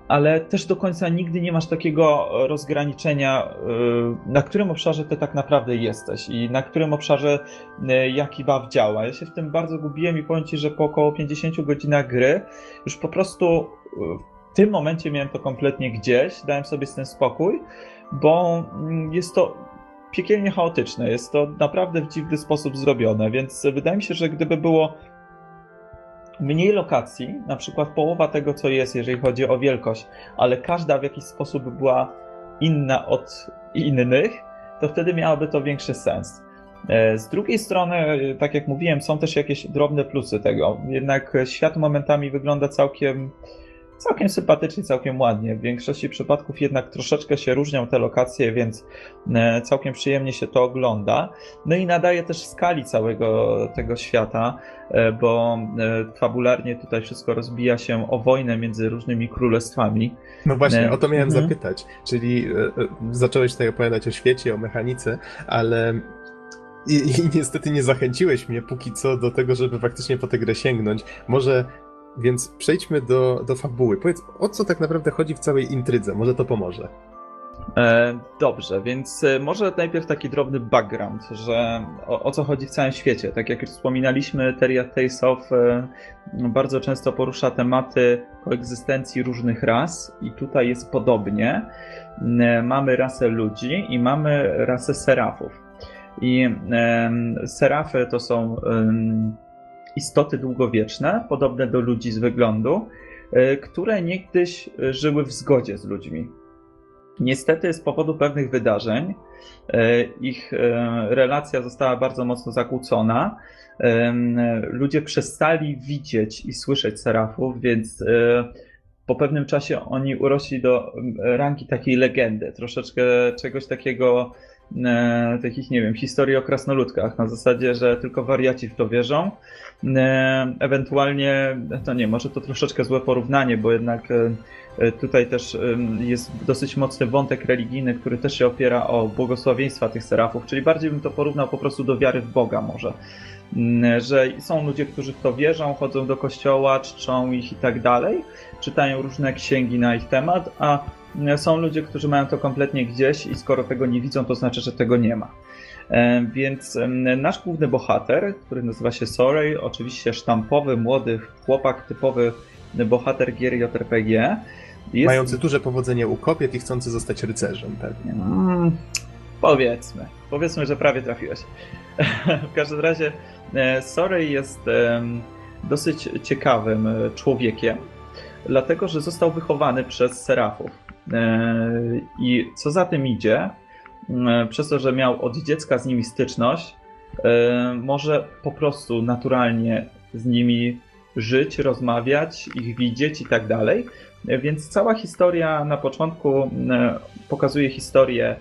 ale też do końca nigdy nie masz takiego rozgraniczenia, y, na którym obszarze ty tak naprawdę jesteś i na którym obszarze y, jaki buff działa. Ja się w tym bardzo gubiłem i powiem ci, że po około 50 godzinach gry już po prostu w tym momencie miałem to kompletnie gdzieś, dałem sobie z tym spokój, bo mm, jest to piekielnie chaotyczne, jest to naprawdę w dziwny sposób zrobione, więc wydaje mi się, że gdyby było mniej lokacji, na przykład połowa tego, co jest, jeżeli chodzi o wielkość, ale każda w jakiś sposób była inna od innych, to wtedy miałoby to większy sens. E, z drugiej strony, e, tak jak mówiłem, są też jakieś drobne plusy tego. Jednak świat momentami wygląda całkiem całkiem sympatycznie, całkiem ładnie. W większości przypadków jednak troszeczkę się różnią te lokacje, więc e, całkiem przyjemnie się to ogląda. No i nadaje też skali całego tego świata, e, bo e, fabularnie tutaj wszystko rozbija się o wojnę między różnymi królestwami. No właśnie, o to miałem mhm. zapytać. Czyli zacząłeś tutaj opowiadać o świecie, o mechanice, ale i, I, niestety nie zachęciłeś mnie póki co do tego, żeby faktycznie po tę grę sięgnąć. Może więc przejdźmy do, do fabuły. Powiedz, o co tak naprawdę chodzi w całej intrydze? Może to pomoże. E, dobrze, więc e, może najpierw taki drobny background, że o, o, co chodzi w całym świecie. Tak jak już wspominaliśmy, Teria Tales e, bardzo często porusza tematy koegzystencji różnych ras i tutaj jest podobnie. E, mamy rasę ludzi i mamy rasę serafów. I serafy to są istoty długowieczne, podobne do ludzi z wyglądu, e, które niegdyś żyły w zgodzie z ludźmi. Niestety, z powodu pewnych wydarzeń, e, ich e, relacja została bardzo mocno zakłócona. Ludzie przestali widzieć i słyszeć serafów, więc po pewnym czasie oni urośli do rangi takiej legendy, troszeczkę czegoś takiego e, takich, nie wiem, historii o krasnoludkach, na zasadzie, że tylko wariaci w to wierzą. E, ewentualnie, to nie, może to troszeczkę złe porównanie, bo jednak e, e tutaj też jest dosyć mocny wątek religijny, który też się opiera o błogosławieństwa tych serafów, czyli bardziej bym to porównał po prostu do wiary w Boga może. Mm, że są ludzie, którzy w to wierzą, chodzą do kościoła, czczą ich i tak dalej, czytają różne księgi na ich temat, a są ludzie, którzy mają to kompletnie gdzieś i skoro tego nie widzą, to znaczy, że tego nie ma. E, więc nasz główny bohater, który nazywa się Sorej, oczywiście sztampowy, młody chłopak, typowy bohater gier JRPG. Jest... Mający duże powodzenie u kobiet i chcący zostać rycerzem pewnie. Mm, powiedzmy. Powiedzmy, że prawie trafiłeś. w każdym razie e, Sorej jest dosyć ciekawym e, człowiekiem, dlatego że został wychowany przez serafów. E, I co za tym idzie, e, przez to, że miał od dziecka z nimi styczność, e, może po prostu naturalnie z nimi żyć, rozmawiać, ich widzieć i tak dalej. Więc cała historia na początku pokazuje historię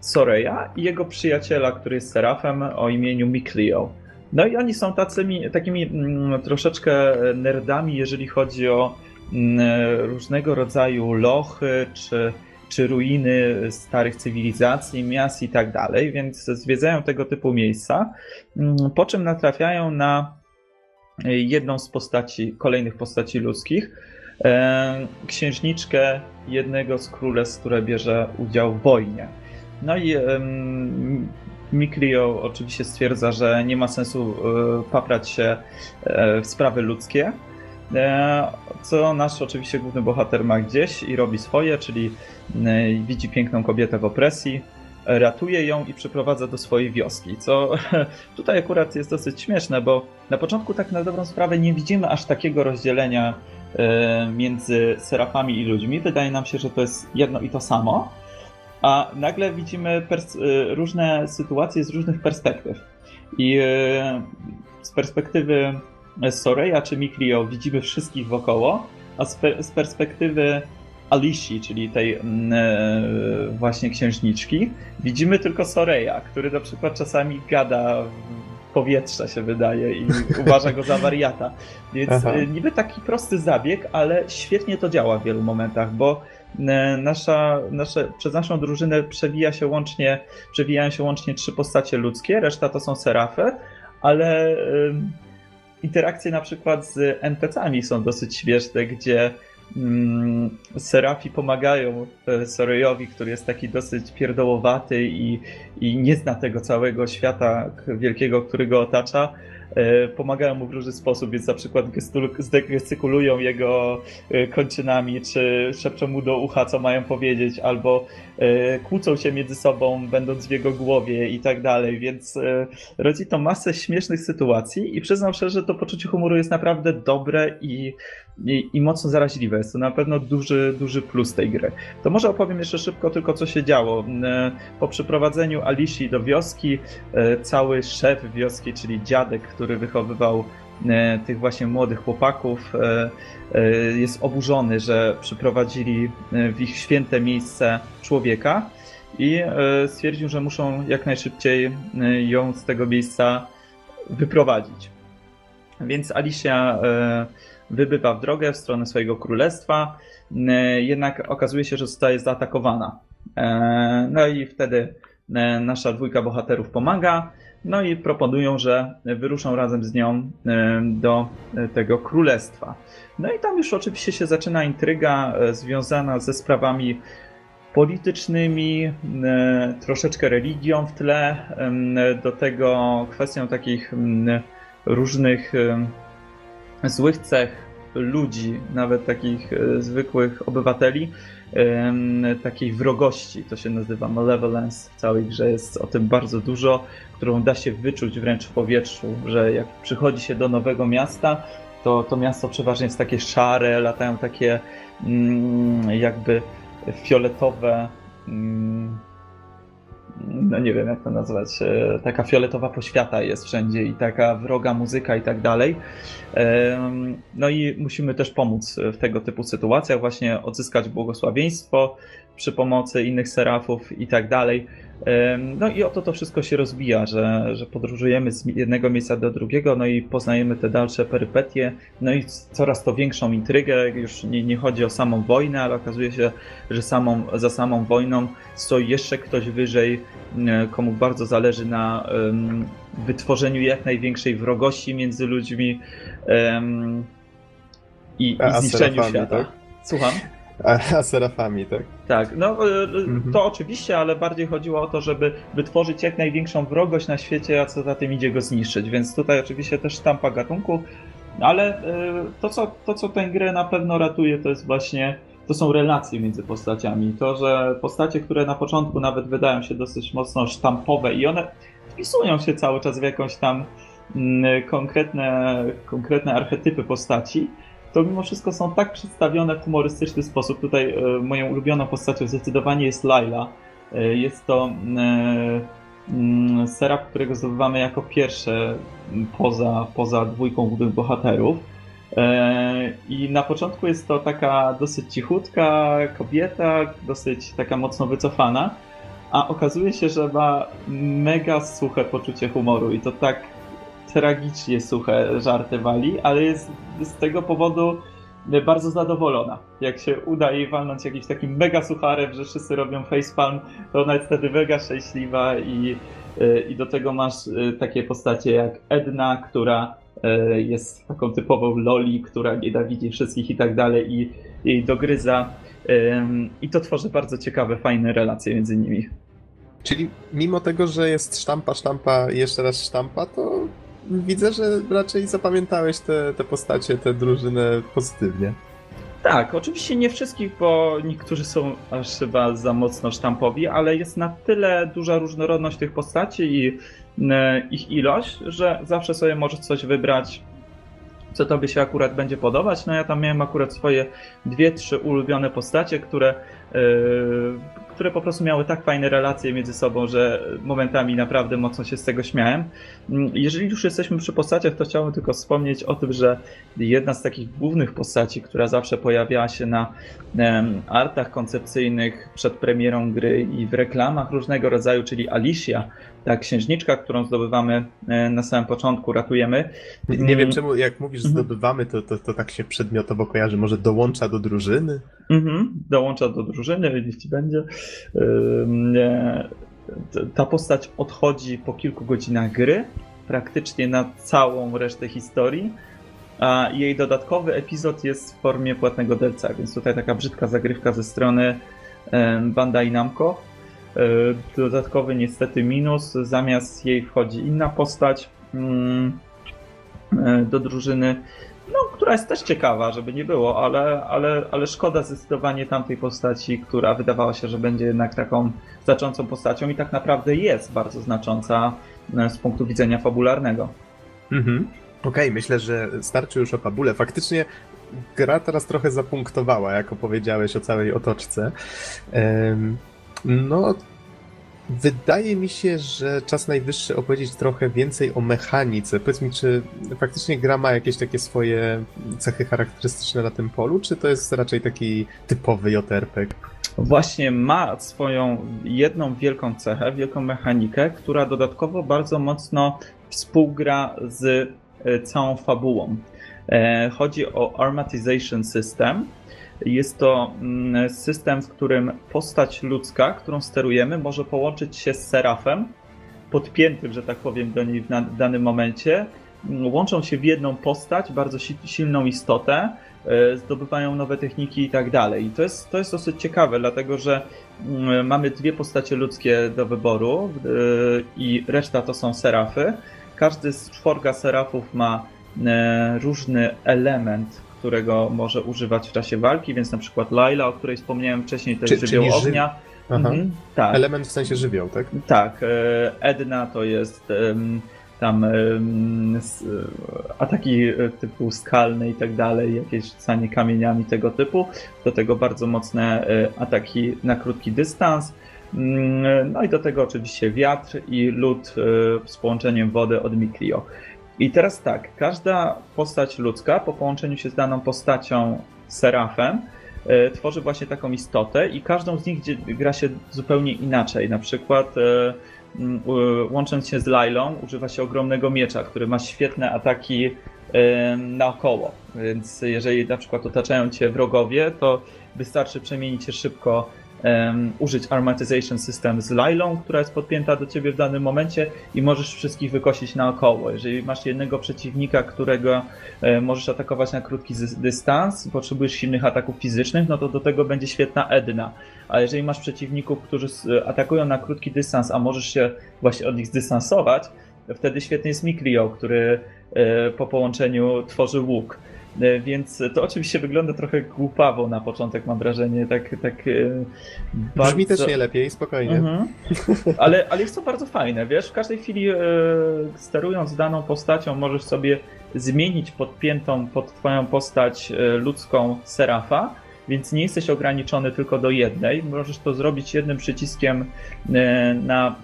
Soreya i jego przyjaciela, który jest serafem o imieniu Miklio. No i oni są tacymi, takimi mm, troszeczkę nerdami, jeżeli chodzi o Mm, różnego rodzaju lochy czy, czy ruiny starych cywilizacji, miast i tak dalej, więc zwiedzają tego typu miejsca, mm, po czym natrafiają na jedną z postaci, kolejnych postaci ludzkich, e, księżniczkę jednego z królestw, które bierze udział w wojnie. No i Miklio oczywiście stwierdza, że nie ma sensu e, paprać się e, w sprawy ludzkie, E, co nasz oczywiście główny bohater ma gdzieś i robi swoje, czyli e, widzi piękną kobietę w opresji, ratuje ją i przyprowadza do swojej wioski, co tutaj akurat jest dosyć śmieszne, bo na początku tak na dobrą sprawę nie widzimy aż takiego rozdzielenia e, między serafami i ludźmi. Wydaje nam się, że to jest jedno i to samo, a nagle widzimy różne sytuacje z różnych perspektyw. I z perspektywy Soreya czy Miklio widzimy wszystkich wokoło, a z, per z perspektywy Alishi, czyli tej e, właśnie księżniczki, widzimy tylko Soreya, który na przykład czasami gada powietrza się wydaje i uważa go za wariata. Więc Aha. E, niby taki prosty zabieg, ale świetnie to działa w wielu momentach, bo e, nasza, nasze, przez naszą drużynę przewija się łącznie, przewijają się łącznie trzy postacie ludzkie, reszta to są serafy, ale interakcje na przykład z NPC-ami są dosyć śmieszne, gdzie mm, Serafi pomagają e, Sorejowi, który jest taki dosyć pierdołowaty i, i nie zna tego całego świata wielkiego, który go otacza pomagają mu w różny sposób, więc na przykład gestykulują jego e, kończynami, czy szepczą mu do ucha, co mają powiedzieć, albo e, kłócą się między sobą, będąc w jego głowie i tak dalej, więc rodzi to masę śmiesznych sytuacji i przyznam szczerze, że to poczucie humoru jest naprawdę dobre i i, i, mocno zaraźliwe. Jest to na pewno duży, duży plus tej gry. To może opowiem jeszcze szybko tylko, co się działo. E, po przyprowadzeniu Alishi do wioski, e, cały szef wioski, czyli dziadek, który wychowywał tych właśnie młodych chłopaków. Jest oburzony, że przyprowadzili w ich święte miejsce człowieka i stwierdził, że muszą jak najszybciej ją z tego miejsca wyprowadzić. Więc Alicia wybywa w drogę w stronę swojego królestwa, jednak okazuje się, że zostaje zaatakowana. No i wtedy nasza dwójka bohaterów pomaga, no i proponują, że wyruszą razem z nią do tego królestwa. No i tam już oczywiście się zaczyna intryga e, związana ze sprawami politycznymi, troszeczkę religią w tle, do tego kwestią takich różnych złych cech ludzi, nawet takich e, zwykłych obywateli, takiej wrogości, to się nazywa malevolence w całej grze, jest o tym bardzo dużo, którą da się wyczuć wręcz w powietrzu, że jak przychodzi się do nowego miasta, to to miasto przeważnie jest takie szare, latają takie mm, jakby fioletowe mm, no nie wiem jak to nazwać, e, taka fioletowa poświata jest wszędzie i taka wroga muzyka i tak dalej. No i musimy też pomóc w tego typu sytuacjach, właśnie odzyskać błogosławieństwo przy pomocy innych serafów i tak dalej. No i oto to wszystko się rozwija, że, że podróżujemy z jednego miejsca do drugiego, no i poznajemy te dalsze perypetie, no i coraz to większą intrygę. Już nie, nie chodzi o samą wojnę, ale okazuje się, że samą, za samą wojną stoi jeszcze ktoś wyżej, komu bardzo zależy na um, wytworzeniu jak największej wrogości między ludźmi um, i, i zniszczeniu świata. Tak? Słucham? A, a serafami, tak? Tak, no e, mhm. to oczywiście, ale bardziej chodziło o to, żeby wytworzyć jak największą wrogość na świecie, a co za tym idzie go zniszczyć. Więc tutaj oczywiście też sztampa gatunku, ale e, to co, to, co tę grę na pewno ratuje, to jest właśnie to są relacje między postaciami. To, że postacie, które na początku nawet wydają się dosyć mocno sztampowe i one wpisują się cały czas w jakąś tam mm, konkretne, konkretne archetypy postaci, to mimo wszystko są tak przedstawione w humorystyczny sposób. Tutaj e, moją ulubioną postacią zdecydowanie jest Laila. E, jest to e, mm, serap, którego zdobywamy jako pierwsze poza, poza dwójką głównych bohaterów. I na początku jest to taka dosyć cichutka kobieta, dosyć taka mocno wycofana, a okazuje się, że ma mega suche poczucie humoru i to tak tragicznie suche żarty wali, ale jest z tego powodu bardzo zadowolona. Jak się uda jej walnąć jakimś takim mega sucharem, że wszyscy robią facepalm, to ona jest wtedy mega szczęśliwa i, y, i do tego masz y, takie postacie jak Edna, która jest taką typową loli, która nienawidzi wszystkich i tak dalej i jej dogryza. I to tworzy bardzo ciekawe, fajne relacje między nimi. Czyli mimo tego, że jest sztampa, sztampa i jeszcze raz sztampa, to widzę, że raczej zapamiętałeś te, te postacie, te drużyny pozytywnie. Tak, oczywiście nie wszystkich, bo niektórzy są aż chyba za mocno sztampowi, ale jest na tyle duża różnorodność tych postaci i e, ich ilość, że zawsze sobie możesz coś wybrać, co tobie się akurat będzie podobać. No ja tam miałem akurat swoje dwie, trzy ulubione postacie, które, yy, które po prostu miały tak fajne relacje między sobą, że momentami naprawdę mocno się z tego śmiałem. Mm, jeżeli już jesteśmy przy postaciach, to chciałbym tylko wspomnieć o tym, że jedna z takich głównych postaci, która zawsze pojawiała się na artach koncepcyjnych przed premierą gry i w reklamach różnego rodzaju, czyli Alicia, ta księżniczka, którą zdobywamy e, na samym początku, ratujemy. Nie, nie wiem czemu, jak mówisz mhm. zdobywamy, to, to, to tak się przedmiotowo kojarzy. Może dołącza do drużyny? Mhm, dołącza do drużyny, jeśli będzie. Ta postać odchodzi po kilku godzinach gry, praktycznie na całą resztę historii. A jej dodatkowy epizod jest w formie płatnego delca, więc tutaj taka brzydka zagrywka ze strony Bandai Namco E, dodatkowy niestety minus, zamiast jej wchodzi inna postać mm, e, do drużyny, no, która jest też ciekawa, żeby nie było, ale, ale, ale szkoda zdecydowanie tamtej postaci, która wydawała się, że będzie jednak taką znaczącą postacią i tak naprawdę jest bardzo znacząca e, z punktu widzenia fabularnego. Mhm. Okej, okay, myślę, że starczy już o fabule. Faktycznie gra teraz trochę zapunktowała, jak opowiedziałeś o całej otoczce. Um, no, Wydaje mi się, że czas najwyższy opowiedzieć trochę więcej o mechanice. Powiedz mi, czy faktycznie gra ma jakieś takie swoje cechy charakterystyczne na tym polu, czy to jest raczej taki typowy JRPG? Właśnie ma swoją jedną wielką cechę, wielką mechanikę, która dodatkowo bardzo mocno współgra z e, całą fabułą. E, chodzi o Armatization System. Jest to mm, system, w którym postać ludzka, którą sterujemy, może połączyć się z serafem, podpiętym, że tak powiem, do niej w danym momencie. Łączą się w jedną postać, bardzo silną istotę, e, zdobywają nowe techniki i tak dalej. I to jest, to jest dosyć ciekawe, dlatego że mm, mamy dwie postacie ludzkie do wyboru i reszta to są serafy. Każdy z czworga serafów ma E, różny element, którego może używać w czasie walki, więc na przykład Laila, o której wspomniałem wcześniej, to jest żywioł ognia. Mhm, tak. Element w sensie żywioł, tak? Tak. E, Edna to jest tam ataki e, typu skalne i tak dalej, jakieś rzucanie kamieniami tego typu. Do tego bardzo mocne ataki na krótki dystans. Mm, no i do tego oczywiście wiatr i lód z połączeniem wody od Miklio. I teraz tak, każda postać ludzka po połączeniu się z daną postacią serafem e, tworzy właśnie taką istotę i każdą z nich gra się zupełnie inaczej. Na przykład e, łącząc się z Lailą używa się ogromnego miecza, który ma świetne ataki e, naokoło. Więc jeżeli na przykład otaczają cię wrogowie, to wystarczy przemienić się szybko um, użyć Armatization System z Lylą, która jest podpięta do ciebie w danym momencie i możesz wszystkich wykosić naokoło. Jeżeli masz jednego przeciwnika, którego e, możesz atakować na krótki dystans i potrzebujesz silnych ataków fizycznych, no to do tego będzie świetna Edna. A jeżeli masz przeciwników, którzy atakują na krótki dystans, a możesz się właśnie od nich zdystansować, wtedy świetny jest Mikrio, który e, po połączeniu tworzy łuk. E, więc to oczywiście wygląda trochę głupawo na początek, mam wrażenie, tak... tak bardzo... Brzmi też nie lepiej, spokojnie. Mhm. Ale, ale jest to bardzo fajne, wiesz, w każdej chwili e, sterując daną postacią możesz sobie zmienić podpiętą pod twoją postać e, ludzką serafa, więc nie jesteś ograniczony tylko do jednej. Możesz to zrobić jednym przyciskiem na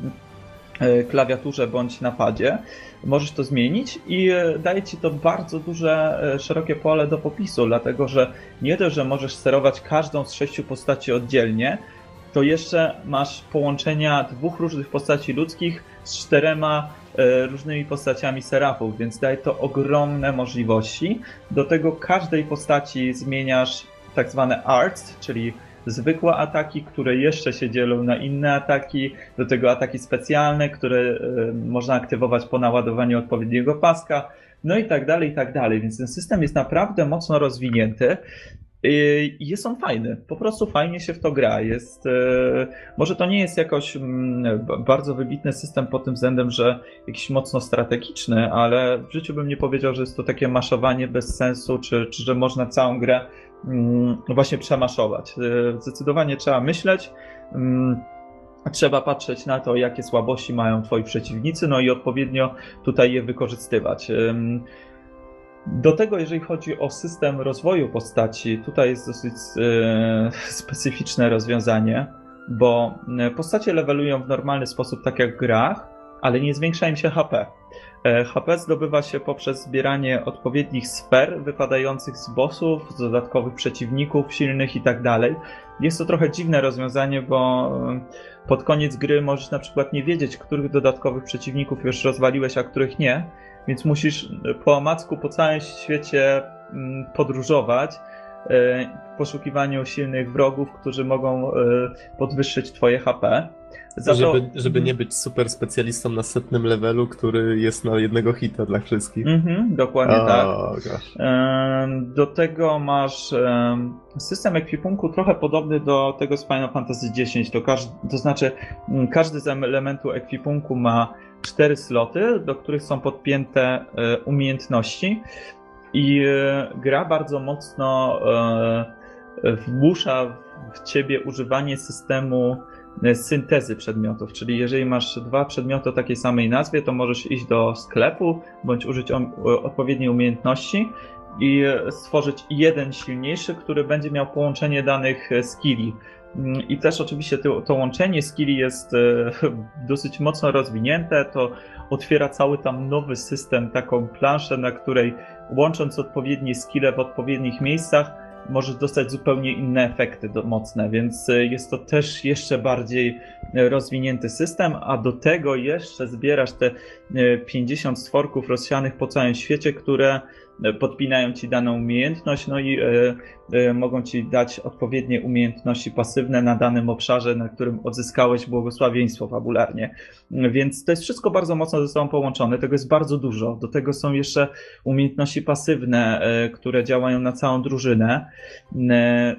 klawiaturze bądź na padzie możesz to zmienić i e, daje ci to bardzo duże, e, szerokie pole do popisu, dlatego że nie dość, że możesz sterować każdą z sześciu postaci oddzielnie, to jeszcze masz połączenia dwóch różnych postaci ludzkich z czterema e, różnymi postaciami serafów, więc daje to ogromne możliwości. Do tego każdej postaci zmieniasz tak zwane arts, czyli zwykłe ataki, które jeszcze się dzielą na inne ataki, do tego ataki specjalne, które y, można aktywować po naładowaniu odpowiedniego paska, no i tak dalej, i tak dalej. Więc ten system jest naprawdę mocno rozwinięty. I jest on fajny, po prostu fajnie się w to gra. Jest, y, może to nie jest jakoś mm, bardzo wybitny system pod tym względem, że jakiś mocno strategiczny, ale w życiu bym nie powiedział, że jest to takie maszowanie bez sensu, czy, czy że można całą grę właśnie przemaszować. E, zdecydowanie trzeba myśleć, mm, trzeba patrzeć na to, jakie słabości mają twoi przeciwnicy, no i odpowiednio tutaj je wykorzystywać. Do tego, jeżeli chodzi o system rozwoju postaci, tutaj jest dosyć e, specyficzne rozwiązanie, bo e, postacie levelują w normalny sposób, tak jak w grach, ale nie zwiększa im się HP. E, HP zdobywa się poprzez zbieranie odpowiednich sfer wypadających z bossów, z dodatkowych przeciwników silnych i tak. Jest to trochę dziwne rozwiązanie, bo e, pod koniec gry możesz na przykład nie wiedzieć, których dodatkowych przeciwników już rozwaliłeś, a których nie, więc musisz po omacku po całym świecie mm, podróżować e, w poszukiwaniu silnych wrogów, którzy mogą podwyższyć twoje HP. Za żeby, to... żeby nie być super specjalistą na setnym levelu, który jest na jednego hita dla wszystkich. Mhm, dokładnie oh, tak. Gosh. Do tego masz system ekwipunku trochę podobny do tego z Final Fantasy X. To, każdy, to znaczy, mm, każdy z elementu ekwipunku ma cztery sloty, do których są podpięte e, umiejętności. I e, gra bardzo mocno e, wmusza w ciebie używanie systemu syntezy przedmiotów, czyli jeżeli masz dwa przedmioty o takiej samej nazwie, to możesz iść do sklepu bądź użyć odpowiedniej umiejętności i stworzyć jeden silniejszy, który będzie miał połączenie danych e, skilli. Mm, I też oczywiście to, łączenie skilli jest e, dosyć mocno rozwinięte. To otwiera cały tam nowy system, taką planszę, na której łącząc odpowiednie skille w odpowiednich miejscach, możesz dostać zupełnie inne efekty do, mocne, więc e, jest to też jeszcze bardziej e, rozwinięty system, a do tego jeszcze zbierasz te 50 stworków rozsianych po całym świecie, które podpinają ci daną umiejętność, no i y, mogą ci dać odpowiednie umiejętności pasywne na danym obszarze, na którym odzyskałeś błogosławieństwo fabularnie. Więc to jest wszystko bardzo mocno ze sobą połączone, tego jest bardzo dużo. Do tego są jeszcze umiejętności pasywne, które działają na całą drużynę, y,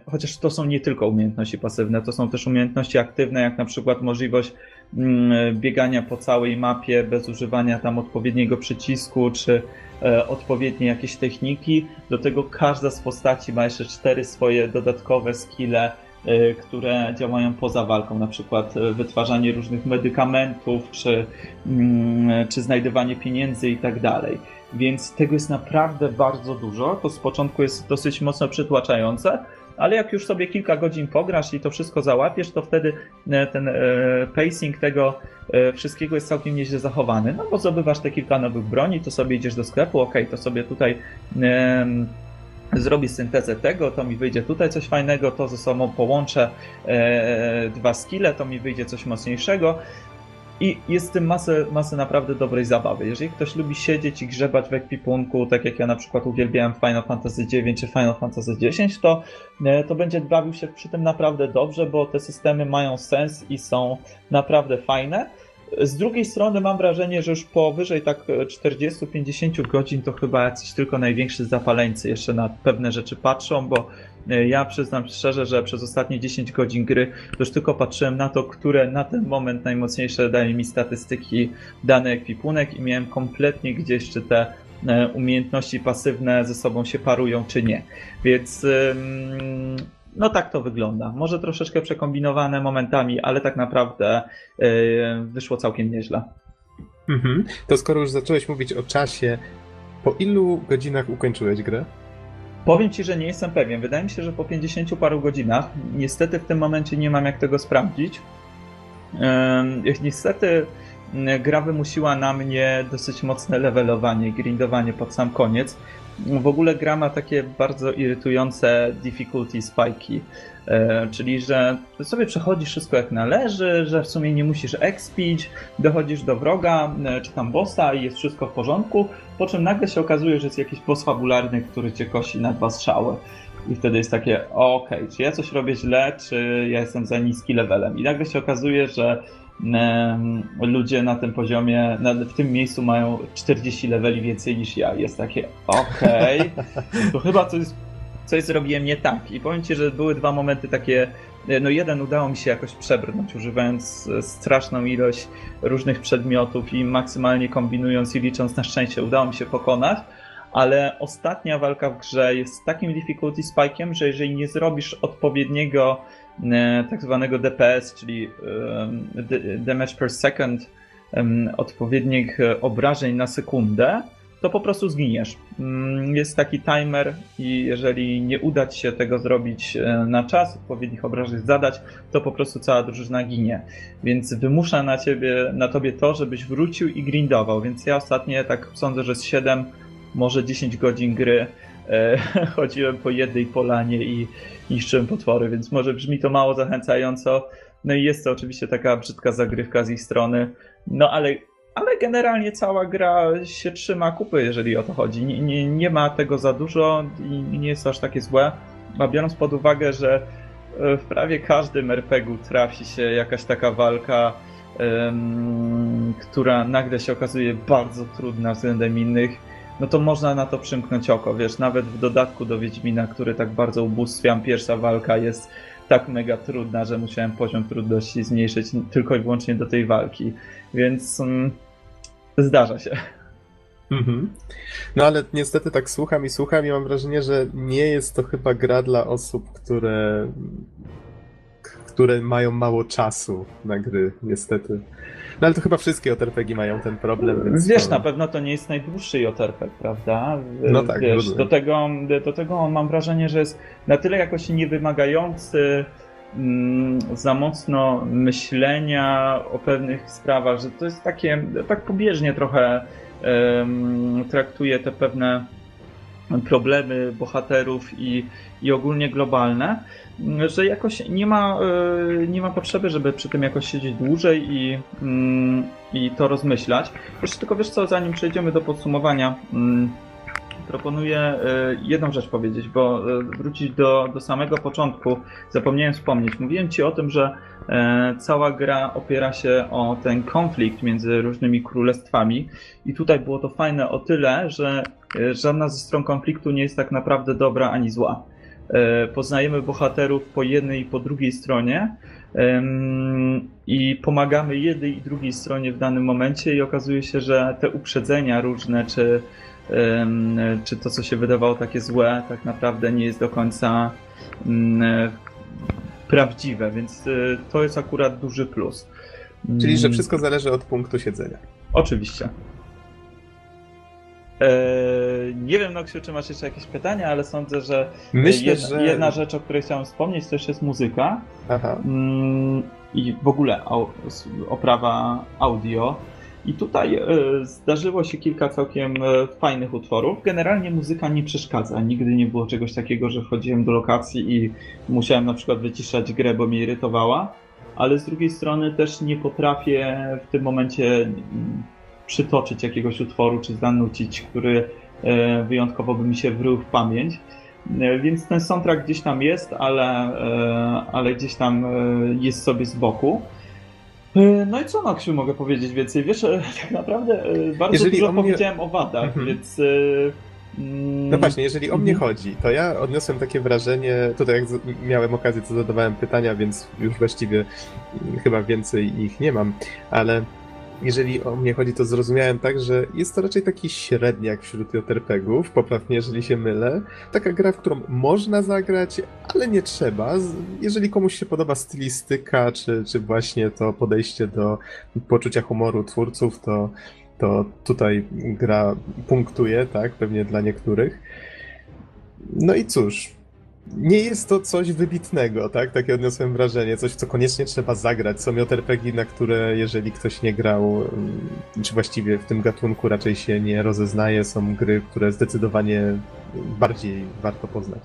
chociaż to są nie tylko umiejętności pasywne, to są też umiejętności aktywne, jak na przykład możliwość mm, biegania po całej mapie bez używania tam odpowiedniego przycisku, czy E, odpowiednie jakieś techniki. Do tego każda z postaci ma jeszcze cztery swoje dodatkowe skille, e, które działają poza walką, na przykład e, wytwarzanie różnych medykamentów, czy, mm, czy znajdywanie pieniędzy i tak dalej. Więc tego jest naprawdę bardzo dużo. To z początku jest dosyć mocno przytłaczające, ale jak już sobie kilka godzin pograsz i to wszystko załapiesz, to wtedy e, ten e, pacing tego e, wszystkiego jest całkiem nieźle zachowany. No bo zdobywasz te kilka nowych broni, to sobie idziesz do sklepu, ok, to sobie tutaj zrobię syntezę tego, to mi wyjdzie tutaj coś fajnego, to ze sobą połączę e, dwa skille, to mi wyjdzie coś mocniejszego. I jest w tym masę, masę naprawdę dobrej zabawy. Jeżeli ktoś lubi siedzieć i grzebać w ekwipunku, tak jak ja na przykład uwielbiałem Final Fantasy IX czy Final Fantasy X, to, e, to będzie bawił się przy tym naprawdę dobrze, bo te systemy mają sens i są naprawdę fajne. Z drugiej strony mam wrażenie, że już powyżej tak 40-50 godzin to chyba jacyś tylko największy zapaleńcy jeszcze na pewne rzeczy patrzą, bo E, ja przyznam szczerze, że przez ostatnie 10 godzin gry już tylko patrzyłem na to, które na ten moment najmocniejsze daje mi statystyki dany ekwipunek i miałem kompletnie gdzieś, czy te e, umiejętności pasywne ze sobą się parują, czy nie. Więc no tak to wygląda. Może troszeczkę przekombinowane momentami, ale tak naprawdę e, wyszło całkiem nieźle. Mhm. To skoro już zacząłeś mówić o czasie, po ilu godzinach ukończyłeś grę? Powiem Ci, że nie jestem pewien. Wydaje mi się, że po 50 paru godzinach, niestety w tym momencie nie mam jak tego sprawdzić. Niestety gra wymusiła na mnie dosyć mocne levelowanie, grindowanie pod sam koniec. W ogóle gra ma takie bardzo irytujące difficulty spike'i. E, czyli, że sobie przechodzisz wszystko jak należy, że w sumie nie musisz expić, dochodzisz do wroga, e, czy tam bossa i jest wszystko w porządku, po czym nagle się okazuje, że jest jakiś boss fabularny, który cię kosi na dwa strzały. I wtedy jest takie, okej, okay, czy ja coś robię źle, czy ja jestem za niski levelem. I nagle się okazuje, że ludzie na tym poziomie, na, w tym miejscu mają 40 leveli więcej niż ja. Jest takie, okej, okay, to chyba coś coś zrobiłem nie tak. I powiem Ci, że były dwa momenty takie, no jeden udało mi się jakoś przebrnąć, używając e, straszną ilość różnych przedmiotów i maksymalnie kombinując i licząc na szczęście udało mi się pokonać, ale ostatnia walka w grze jest takim difficulty spike'iem, że jeżeli nie zrobisz odpowiedniego e, tak zwanego DPS, czyli damage per second, odpowiednich e, obrażeń na sekundę, to po prostu zginiesz. Mm, jest taki timer i jeżeli nie uda ci się tego zrobić e, na czas, odpowiednich obrażeń zadać, to po prostu cała drużyna ginie. Więc wymusza na ciebie, na tobie to, żebyś wrócił i grindował. Więc ja ostatnio tak sądzę, że z 7, może 10 godzin gry e, chodziłem po jednej polanie i niszczyłem potwory, więc może brzmi to mało zachęcająco. No i jest to oczywiście taka brzydka zagrywka z ich strony. No ale ale generalnie cała gra się trzyma kupy, jeżeli o to chodzi. Nie, nie, nie ma tego za dużo i nie jest aż takie złe. A biorąc pod uwagę, że e, w prawie każdym RPG-u trafi się jakaś taka walka, która nagle się okazuje bardzo trudna względem innych, no to można na to przymknąć oko. Wiesz, nawet w dodatku do Wiedźmina, który tak bardzo ubóstwiam, pierwsza walka jest tak mega trudna, że musiałem poziom trudności zmniejszyć tylko i wyłącznie do tej walki. Więc um, Zdarza się. Mhm. No ale niestety tak słucham i słucham i mam wrażenie, że nie jest to chyba gra dla osób, które które mają mało czasu na gry, niestety. No ale to chyba wszystkie JRPG mają ten problem, więc... Wiesz, to... na pewno to nie jest najdłuższy JRPG, prawda? No tak, Wiesz, do tego, do tego mam wrażenie, że jest na tyle jakoś niewymagający, za mocno myślenia o pewnych sprawach, że to jest takie, tak pobieżnie trochę traktuje te pewne problemy bohaterów i, i ogólnie globalne, że jakoś nie ma, e, nie ma potrzeby, żeby przy tym jakoś siedzieć dłużej i, mm, i to rozmyślać. Proszę tylko wiesz co, zanim przejdziemy do podsumowania, mm, proponuję e, jedną rzecz powiedzieć, bo e, wrócić do, do samego początku, zapomniałem wspomnieć. Mówiłem Ci o tym, że cała gra opiera się o ten konflikt między różnymi królestwami i tutaj było to fajne o tyle, że żadna ze stron konfliktu nie jest tak naprawdę dobra ani zła. E, poznajemy bohaterów po jednej i po drugiej stronie i pomagamy jednej i drugiej stronie w danym momencie i okazuje się, że te uprzedzenia różne, czy, czy to, co się wydawało takie złe, tak naprawdę nie jest do końca mm, prawdziwe, więc e, to jest akurat duży plus. Czyli, że mm. wszystko zależy od punktu siedzenia. Oczywiście. Eee, nie wiem, Noksiu, czy masz jeszcze jakieś pytania, ale sądzę, że, Myślę, jedna, że jedna rzecz, o której chciałem wspomnieć, to jeszcze jest muzyka. Aha. Mm, I w ogóle oprawa audio. I tutaj e, zdarzyło się kilka całkiem e, fajnych utworów. Generalnie muzyka nie przeszkadza. Nigdy nie było czegoś takiego, że wchodziłem do lokacji i musiałem na przykład wyciszać grę, bo mnie irytowała. Ale z drugiej strony też nie potrafię w tym momencie przytoczyć jakiegoś utworu czy zanucić, który e, wyjątkowo by mi się wrył w pamięć. Więc ten soundtrack gdzieś tam jest, ale, ale gdzieś tam jest sobie z boku. No i co, Maksiu, mogę powiedzieć więcej? Wiesz, tak naprawdę bardzo jeżeli dużo mnie... powiedziałem o wadach, mhm. więc... No właśnie, jeżeli o mnie mhm. chodzi, to ja odniosłem takie wrażenie, tutaj jak miałem okazję, to zadawałem pytania, więc już właściwie chyba więcej ich nie mam, ale jeżeli o mnie chodzi, to zrozumiałem tak, że jest to raczej taki średniak wśród JRPG-ów, poprawnie jeżeli się mylę. Taka gra, w którą można zagrać, ale nie trzeba. Jeżeli komuś się podoba stylistyka, czy, czy właśnie to podejście do poczucia humoru twórców, to, to tutaj gra punktuje, tak, pewnie dla niektórych. No i cóż, nie jest to coś wybitnego, tak? Takie odniosłem wrażenie. Coś, co koniecznie trzeba zagrać. Są JRPG, na które jeżeli ktoś nie grał, mm, czy właściwie w tym gatunku raczej się nie rozeznaje, są gry, które zdecydowanie bardziej warto poznać.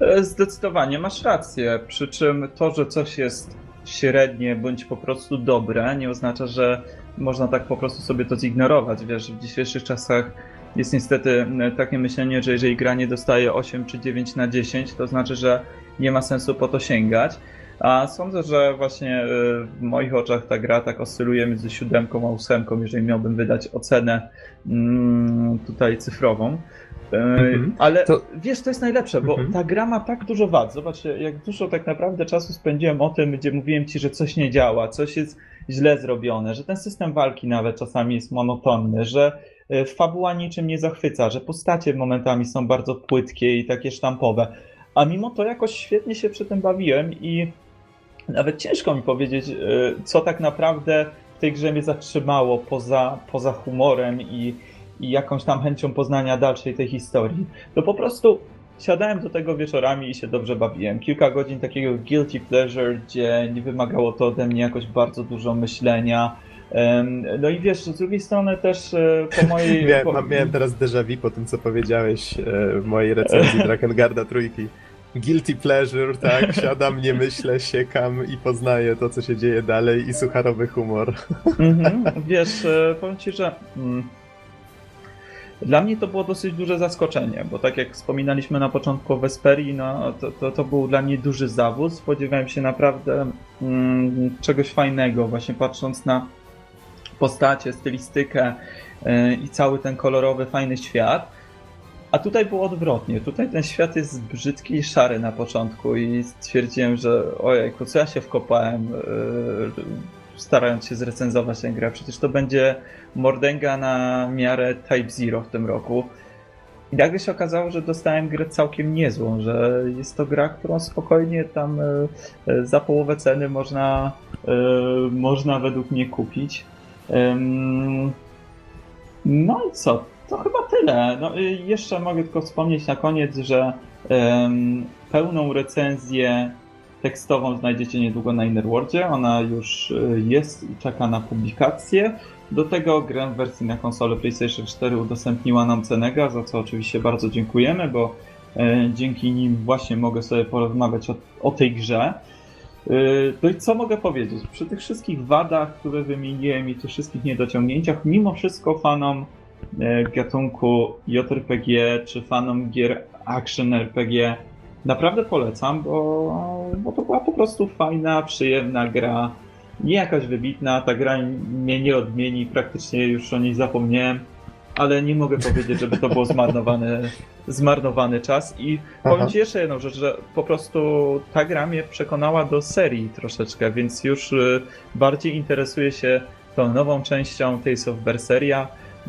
E, zdecydowanie masz rację. Przy czym to, że coś jest średnie bądź po prostu dobre, nie oznacza, że można tak po prostu sobie to zignorować. Wiesz, w dzisiejszych czasach jest niestety takie myślenie, że jeżeli gra nie dostaje 8 czy 9 na 10, to znaczy, że nie ma sensu po to sięgać. A sądzę, że właśnie e, w moich oczach ta gra tak oscyluje między siódemką a ósemką, jeżeli miałbym wydać ocenę mm, tutaj cyfrową. Mm-hmm. Ale to... wiesz, to jest najlepsze, bo mm-hmm. ta gra ma tak dużo wad. Zobaczcie, jak dużo tak naprawdę czasu spędziłem o tym, gdzie mówiłem ci, że coś nie działa, coś jest źle zrobione, że ten system walki nawet czasami jest monotonny, że E, fabuła niczym nie zachwyca, że postacie momentami są bardzo płytkie i takie sztampowe. A mimo to jakoś świetnie się przy tym bawiłem i nawet ciężko mi powiedzieć, e, co tak naprawdę w tej grze mnie zatrzymało poza, poza humorem i, i jakąś tam chęcią poznania dalszej tej historii. To po prostu siadałem do tego wieczorami i się dobrze bawiłem. Kilka godzin takiego guilty pleasure, gdzie nie wymagało to ode mnie jakoś bardzo dużo myślenia, no i wiesz, z drugiej strony też e, po mojej... miałem, po... miałem teraz déjà vu po tym, co powiedziałeś e, w mojej recenzji Drakengard trójki. Guilty pleasure, tak, siadam, nie myślę, siekam i poznaję to, co się dzieje dalej i sucharowy humor. Mhm, wiesz, e, powiem ci, że... Mm, dla mnie to było dosyć duże zaskoczenie, bo tak jak wspominaliśmy na początku o Vesperii, no, to, to, to był dla mnie duży zawód. Spodziewałem się naprawdę mm, czegoś fajnego, właśnie patrząc na postacie, stylistykę e, i cały ten kolorowy, fajny świat. A tutaj było odwrotnie. Tutaj ten świat jest brzydki i szary na początku i stwierdziłem, że ojejku, co ja się wkopałem e, starając się zrecenzować tę grę. Przecież to będzie mordęga na miarę Type Zero w tym roku. I nagle się okazało, że dostałem grę całkiem niezłą, że jest to gra, którą spokojnie tam e, za połowę ceny można, można według mnie kupić. No i co? To chyba tyle. No, jeszcze mogę tylko wspomnieć na koniec, że pełną recenzję tekstową znajdziecie niedługo na Innerworldzie. Ona już y, jest i czeka na publikację. Do tego grę w wersji na konsolę PlayStation 4 udostępniła nam Cenega, za co oczywiście bardzo dziękujemy, bo e, dzięki nim właśnie mogę sobie porozmawiać o, o tej grze. Y, no i co mogę powiedzieć? Przy tych wszystkich wadach, które wymieniłem i tych wszystkich niedociągnięciach, mimo wszystko fanom e, gatunku JRPG czy fanom gier action RPG naprawdę polecam, bo, bo to była po prostu fajna, przyjemna gra. Nie jakaś wybitna, ta gra mnie nie odmieni, praktycznie już o niej zapomniałem, ale nie mogę powiedzieć, żeby to było zmarnowany, zmarnowany czas. I powiem Aha. Ci jeszcze jedną rzecz, że po prostu ta gra mnie przekonała do serii troszeczkę, więc już y, bardziej interesuję się tą nową częścią Tales of Berseria.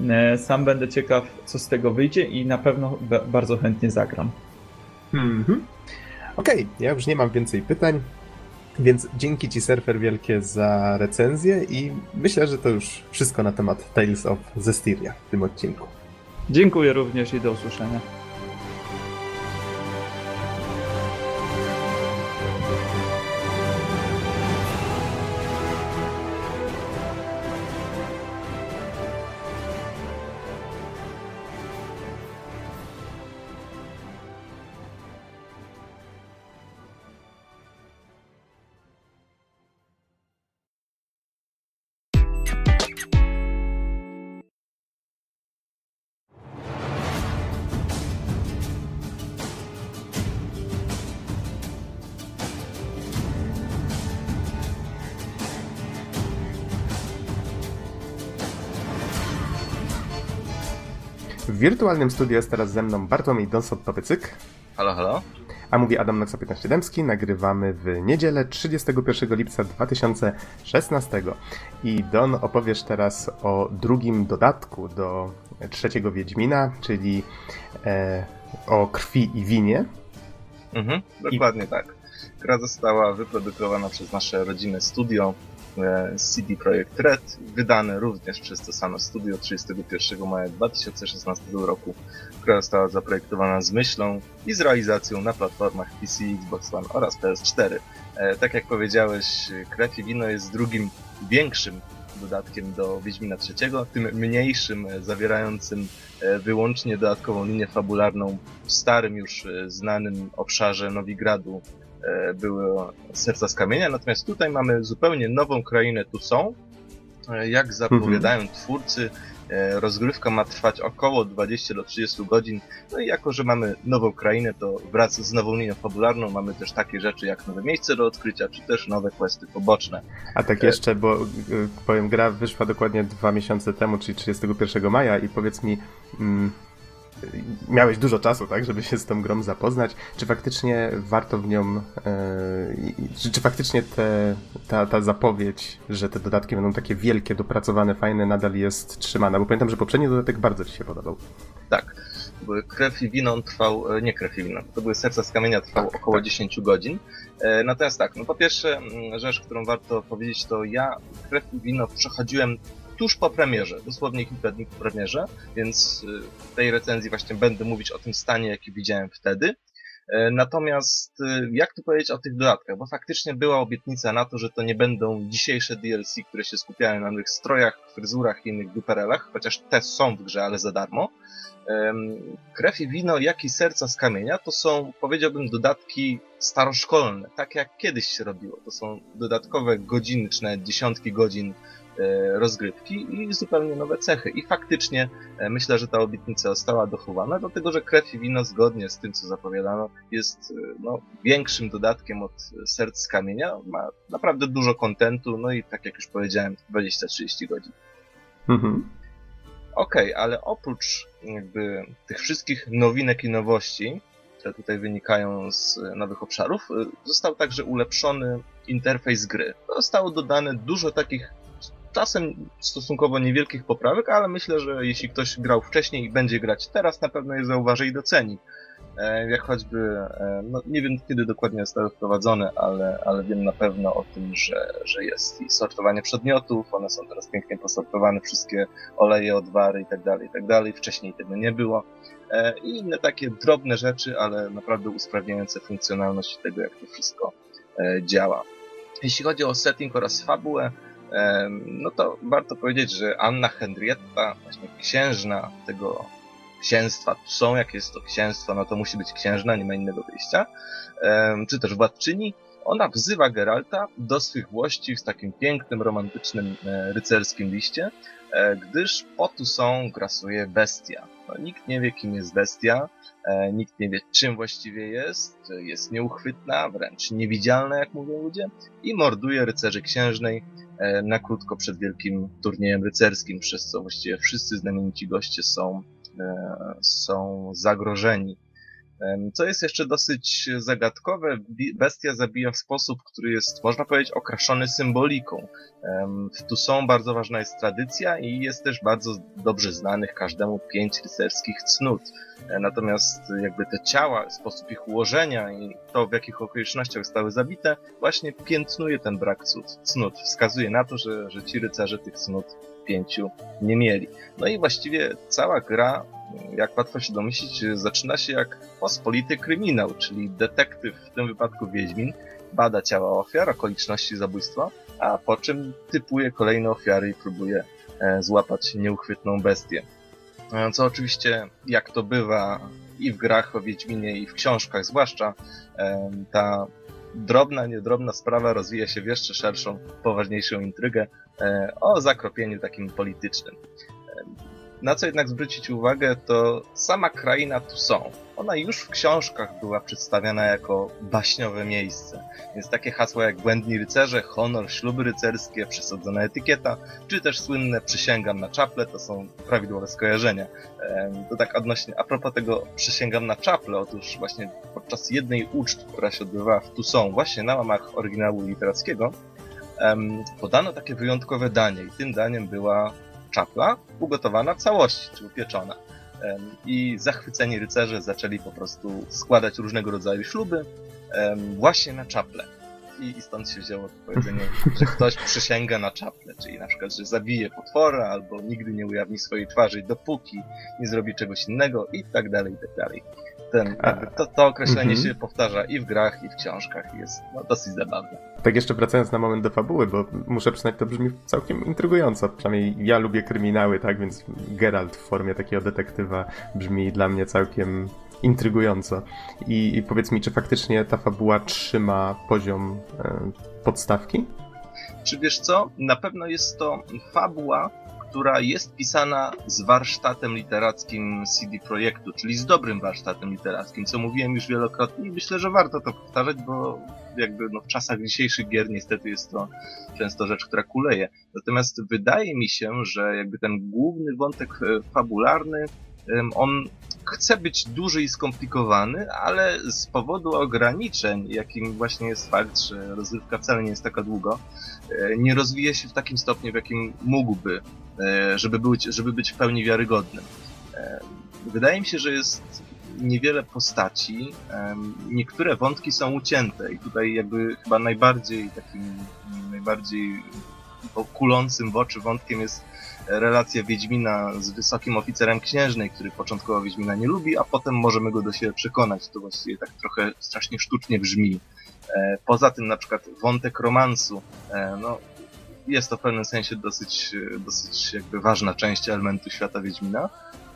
E, Sam będę ciekaw, co z tego wyjdzie i na pewno bardzo chętnie zagram. Mhm. Okej, ja już nie mam więcej pytań, więc dzięki Ci Surfer wielkie za recenzję i myślę, że to już wszystko na temat Tales of Zestiria w tym odcinku. Dziękuję również i do usłyszenia. Wirtualnym studiu jest teraz ze mną Bartłomiej Donsot-Topycyk, Halo, halo? a mówi Adam Noxa 15 Dębski. Nagrywamy w niedzielę 31 lipca 2016. I Don opowiesz teraz o drugim dodatku do trzeciego Wiedźmina, czyli e, o krwi i winie. Mhm, dokładnie tak. Gra została wyprodukowana przez nasze rodzinne studio CD Projekt Red, wydane również przez to samo studio 31 maja 2016 roku. Gra została zaprojektowana z myślą i z realizacją na platformach PC, Xbox One oraz PS4. E, tak jak powiedziałeś, Krew i Wino jest drugim większym dodatkiem do Wiedźmina III, tym mniejszym, e, zawierającym e, wyłącznie dodatkową linię fabularną w starym już e, znanym obszarze Nowigradu e, były serca z kamienia, natomiast tutaj mamy zupełnie nową krainę tu są. E, Jak zapowiadają twórcy, e, rozgrywka ma trwać około 20 do 30 godzin. No i jako, że mamy nową krainę, to wraz z nową linią fabularną mamy też takie rzeczy jak nowe miejsce do odkrycia, czy też nowe questy poboczne. A tak jeszcze, bo powiem, gra wyszła dokładnie dwa miesiące temu, czyli 31 maja i powiedz mi, mm, miałeś dużo czasu, tak, żeby się z tą grą zapoznać. Czy faktycznie warto w nią, i- czy, czy faktycznie te, ta, ta zapowiedź, że te dodatki będą takie wielkie, dopracowane, fajne, nadal jest trzymana? Bo pamiętam, że poprzedni dodatek bardzo Ci się podobał. Tak, krew i wino trwał, e, nie krew i wino, to były serca z kamienia trwał Tak, około tak. 10 godzin. E, Natomiast tak, no po pierwsze rzecz, którą warto powiedzieć, to ja krew i wino przechodziłem tuż po premierze, dosłownie kilka dni po premierze, więc y, w tej recenzji właśnie będę mówić o tym stanie, jaki widziałem wtedy. E, Natomiast y, jak tu powiedzieć o tych dodatkach, bo faktycznie była obietnica na to, że to nie będą dzisiejsze DLC, które się skupiają na nowych strojach, fryzurach i innych duperelach, chociaż te są w grze, ale za darmo. Krew i wino, jak i serca z kamienia to są, powiedziałbym, dodatki staroszkolne, tak jak kiedyś się robiło. To są dodatkowe godziny, czy nawet dziesiątki godzin rozgrywki i zupełnie nowe cechy. I faktycznie e, myślę, że ta obietnica została dochowana, dlatego że krew i wino, zgodnie z tym, co zapowiadano, jest e, no, większym dodatkiem od e, serc z kamienia. Ma naprawdę dużo kontentu, no i tak jak już powiedziałem, 20-30 godzin. Mhm. Okej, ale oprócz jakby tych wszystkich nowinek i nowości, które tutaj wynikają z e, nowych obszarów, e, został także ulepszony interfejs gry. Zostało dodane dużo takich czasem stosunkowo niewielkich poprawek, ale myślę, że jeśli ktoś grał wcześniej i będzie grać teraz, na pewno je zauważy i doceni. E, Jak choćby, e, no nie wiem kiedy dokładnie zostały wprowadzone, ale, ale wiem na pewno o tym, że, że jest i sortowanie przedmiotów, one są teraz pięknie posortowane, wszystkie oleje, odwary i tak dalej, i tak. Wcześniej tego nie było. E, I inne takie drobne rzeczy, ale naprawdę usprawniające funkcjonalność tego, jak to wszystko działa. Jeśli chodzi o setting oraz fabułę, no to warto powiedzieć, że Anna Henrietta, właśnie księżna tego księstwa są, jak jest to księstwo, no to musi być księżna, nie ma innego wyjścia, czy też władczyni, ona wzywa Geralta do swych włości w takim pięknym, romantycznym, e, rycerskim liście, e, gdyż po tu są grasuje bestia. No, nikt nie wie, kim jest bestia, e, nikt nie wie, czym właściwie jest, jest nieuchwytna, wręcz niewidzialna, jak mówią ludzie, i morduje rycerzy księżnej na krótko przed wielkim turniejem rycerskim, przez co właściwie wszyscy znamienici goście są, są zagrożeni. Co jest jeszcze dosyć zagadkowe, bestia zabija w sposób, który jest, można powiedzieć, okraszony symboliką. Tu są bardzo ważna jest tradycja i jest też bardzo dobrze znanych każdemu pięć rycerskich cnót. E, natomiast jakby te ciała, sposób ich ułożenia i to, w jakich okolicznościach zostały zabite, właśnie piętnuje ten brak cnót. Wskazuje na to, że, że ci rycerze tych cnót pięciu nie mieli. No i właściwie cała gra jak łatwo się domyślić, zaczyna się jak pospolity kryminał, czyli detektyw, w tym wypadku Wiedźmin, bada ciała ofiar, okoliczności zabójstwa, a po czym typuje kolejne ofiary i próbuje e, złapać nieuchwytną bestię. E, co oczywiście, jak to bywa i w grach o Wiedźminie, i w książkach zwłaszcza, e, ta drobna, niedrobna sprawa rozwija się w jeszcze szerszą, poważniejszą intrygę o zakropieniu takim politycznym. Na co jednak zwrócić uwagę, to sama kraina są. Ona już w książkach była przedstawiana jako baśniowe miejsce. Więc takie hasła jak błędni rycerze, honor, śluby rycerskie, przesadzona etykieta, czy też słynne przysięgam na czaple, to są prawidłowe skojarzenia. To tak odnośnie, a propos tego przysięgam na czaple, otóż właśnie podczas jednej uczt, która się odbywała w Tucson, właśnie na łamach oryginału literackiego, podano takie wyjątkowe danie i tym daniem była czapla ugotowana w całości, czy upieczona. I zachwyceni rycerze zaczęli po prostu składać różnego rodzaju śluby właśnie na czaple. I, stąd się wzięło to powiedzenie, że ktoś przysięga na czaple, czyli na przykład, że zabije potwora, albo nigdy nie ujawni swojej twarzy, dopóki nie zrobi czegoś innego, i tak dalej, i tak dalej to, to określenie -hmm. się powtarza i w grach, i w książkach. Jest no, dosyć zabawne. Tak jeszcze wracając na moment do fabuły, bo muszę przyznać, to brzmi całkiem intrygująco. Przynajmniej ja lubię kryminały, tak, więc Geralt w formie takiego detektywa brzmi dla mnie całkiem intrygująco. I, i powiedz mi, czy faktycznie ta fabuła trzyma poziom e, podstawki? Czy wiesz co? Na pewno jest to fabuła, która jest pisana z warsztatem literackim CD Projektu, czyli z dobrym warsztatem literackim, co mówiłem już wielokrotnie i myślę, że warto to powtarzać, bo jakby no, w czasach dzisiejszych gier niestety jest to często rzecz, która kuleje. Natomiast wydaje mi się, że jakby ten główny wątek e, fabularny, on chce być duży i skomplikowany, ale z powodu ograniczeń, jakim właśnie jest fakt, że rozrywka wcale nie jest taka długo, nie rozwija się w takim stopniu, w jakim mógłby, e, żeby być, żeby być w pełni wiarygodnym. E, wydaje mi się, że jest niewiele postaci, niektóre wątki są ucięte i tutaj jakby chyba najbardziej takim, najbardziej kulącym w oczy wątkiem jest relacja Wiedźmina z wysokim oficerem księżnej, który początkowo Wiedźmina nie lubi, a potem możemy go do siebie przekonać. To właściwie tak trochę strasznie sztucznie brzmi. E, poza tym na przykład wątek romansu, e, no jest to w pewnym sensie dosyć, dosyć jakby ważna część elementu świata Wiedźmina.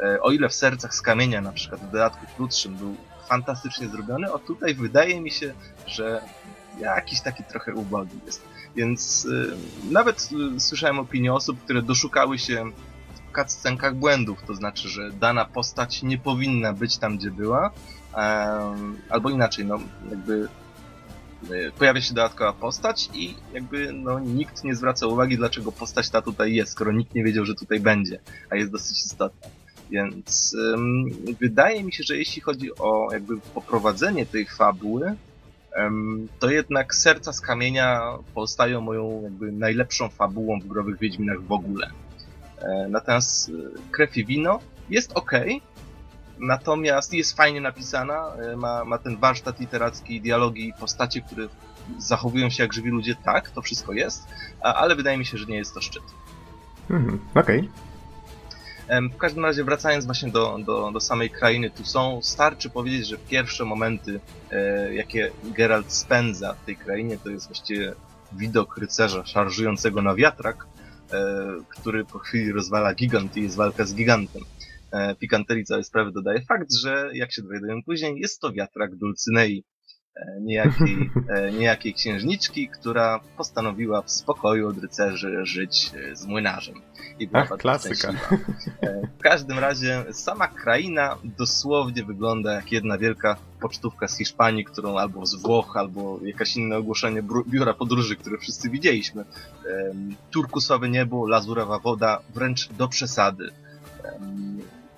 E, o ile w Sercach z Kamienia na przykład w dodatku krótszym był fantastycznie zrobiony, o tutaj wydaje mi się, że jakiś taki trochę ubogi jest. Więc y, nawet y, słyszałem opinie osób, które doszukały się w cutscenkach błędów, to znaczy, że dana postać nie powinna być tam, gdzie była, albo inaczej, no jakby pojawia się dodatkowa postać i jakby no, nikt nie zwraca uwagi, dlaczego postać ta tutaj jest, skoro nikt nie wiedział, że tutaj będzie, a jest dosyć istotna. Więc ym, wydaje mi się, że jeśli chodzi o jakby poprowadzenie tej fabuły, to jednak Serca z Kamienia pozostają moją jakby najlepszą fabułą w growych Wiedźminach w ogóle. E, natomiast e, Krew i Wino jest ok, natomiast jest fajnie napisana, e, ma, ma ten warsztat literacki, dialogi i postacie, które zachowują się jak żywi ludzie, tak, to wszystko jest, ale wydaje mi się, że nie jest to szczyt. Mhm, okej. Okay. W każdym razie wracając właśnie do, do, do samej krainy, tu są, starczy powiedzieć, że pierwsze momenty, e, jakie Geralt spędza w tej krainie, to jest właściwie widok rycerza szarżującego na wiatrak, e, który po chwili rozwala gigant i jest walka z gigantem. E, pikanterii całej sprawy dodaje fakt, że jak się dowiadujemy później, jest to wiatrak Dulcynei, e, niejakiej, e, niejakiej księżniczki, która postanowiła w spokoju od rycerzy żyć z młynarzem. I była Ach, klasyka. W każdym razie sama kraina dosłownie wygląda jak jedna wielka pocztówka z Hiszpanii, którą albo z Włoch, albo jakaś inne ogłoszenie biura podróży, które wszyscy widzieliśmy. Turkusowe niebo, lazurowa woda, wręcz do przesady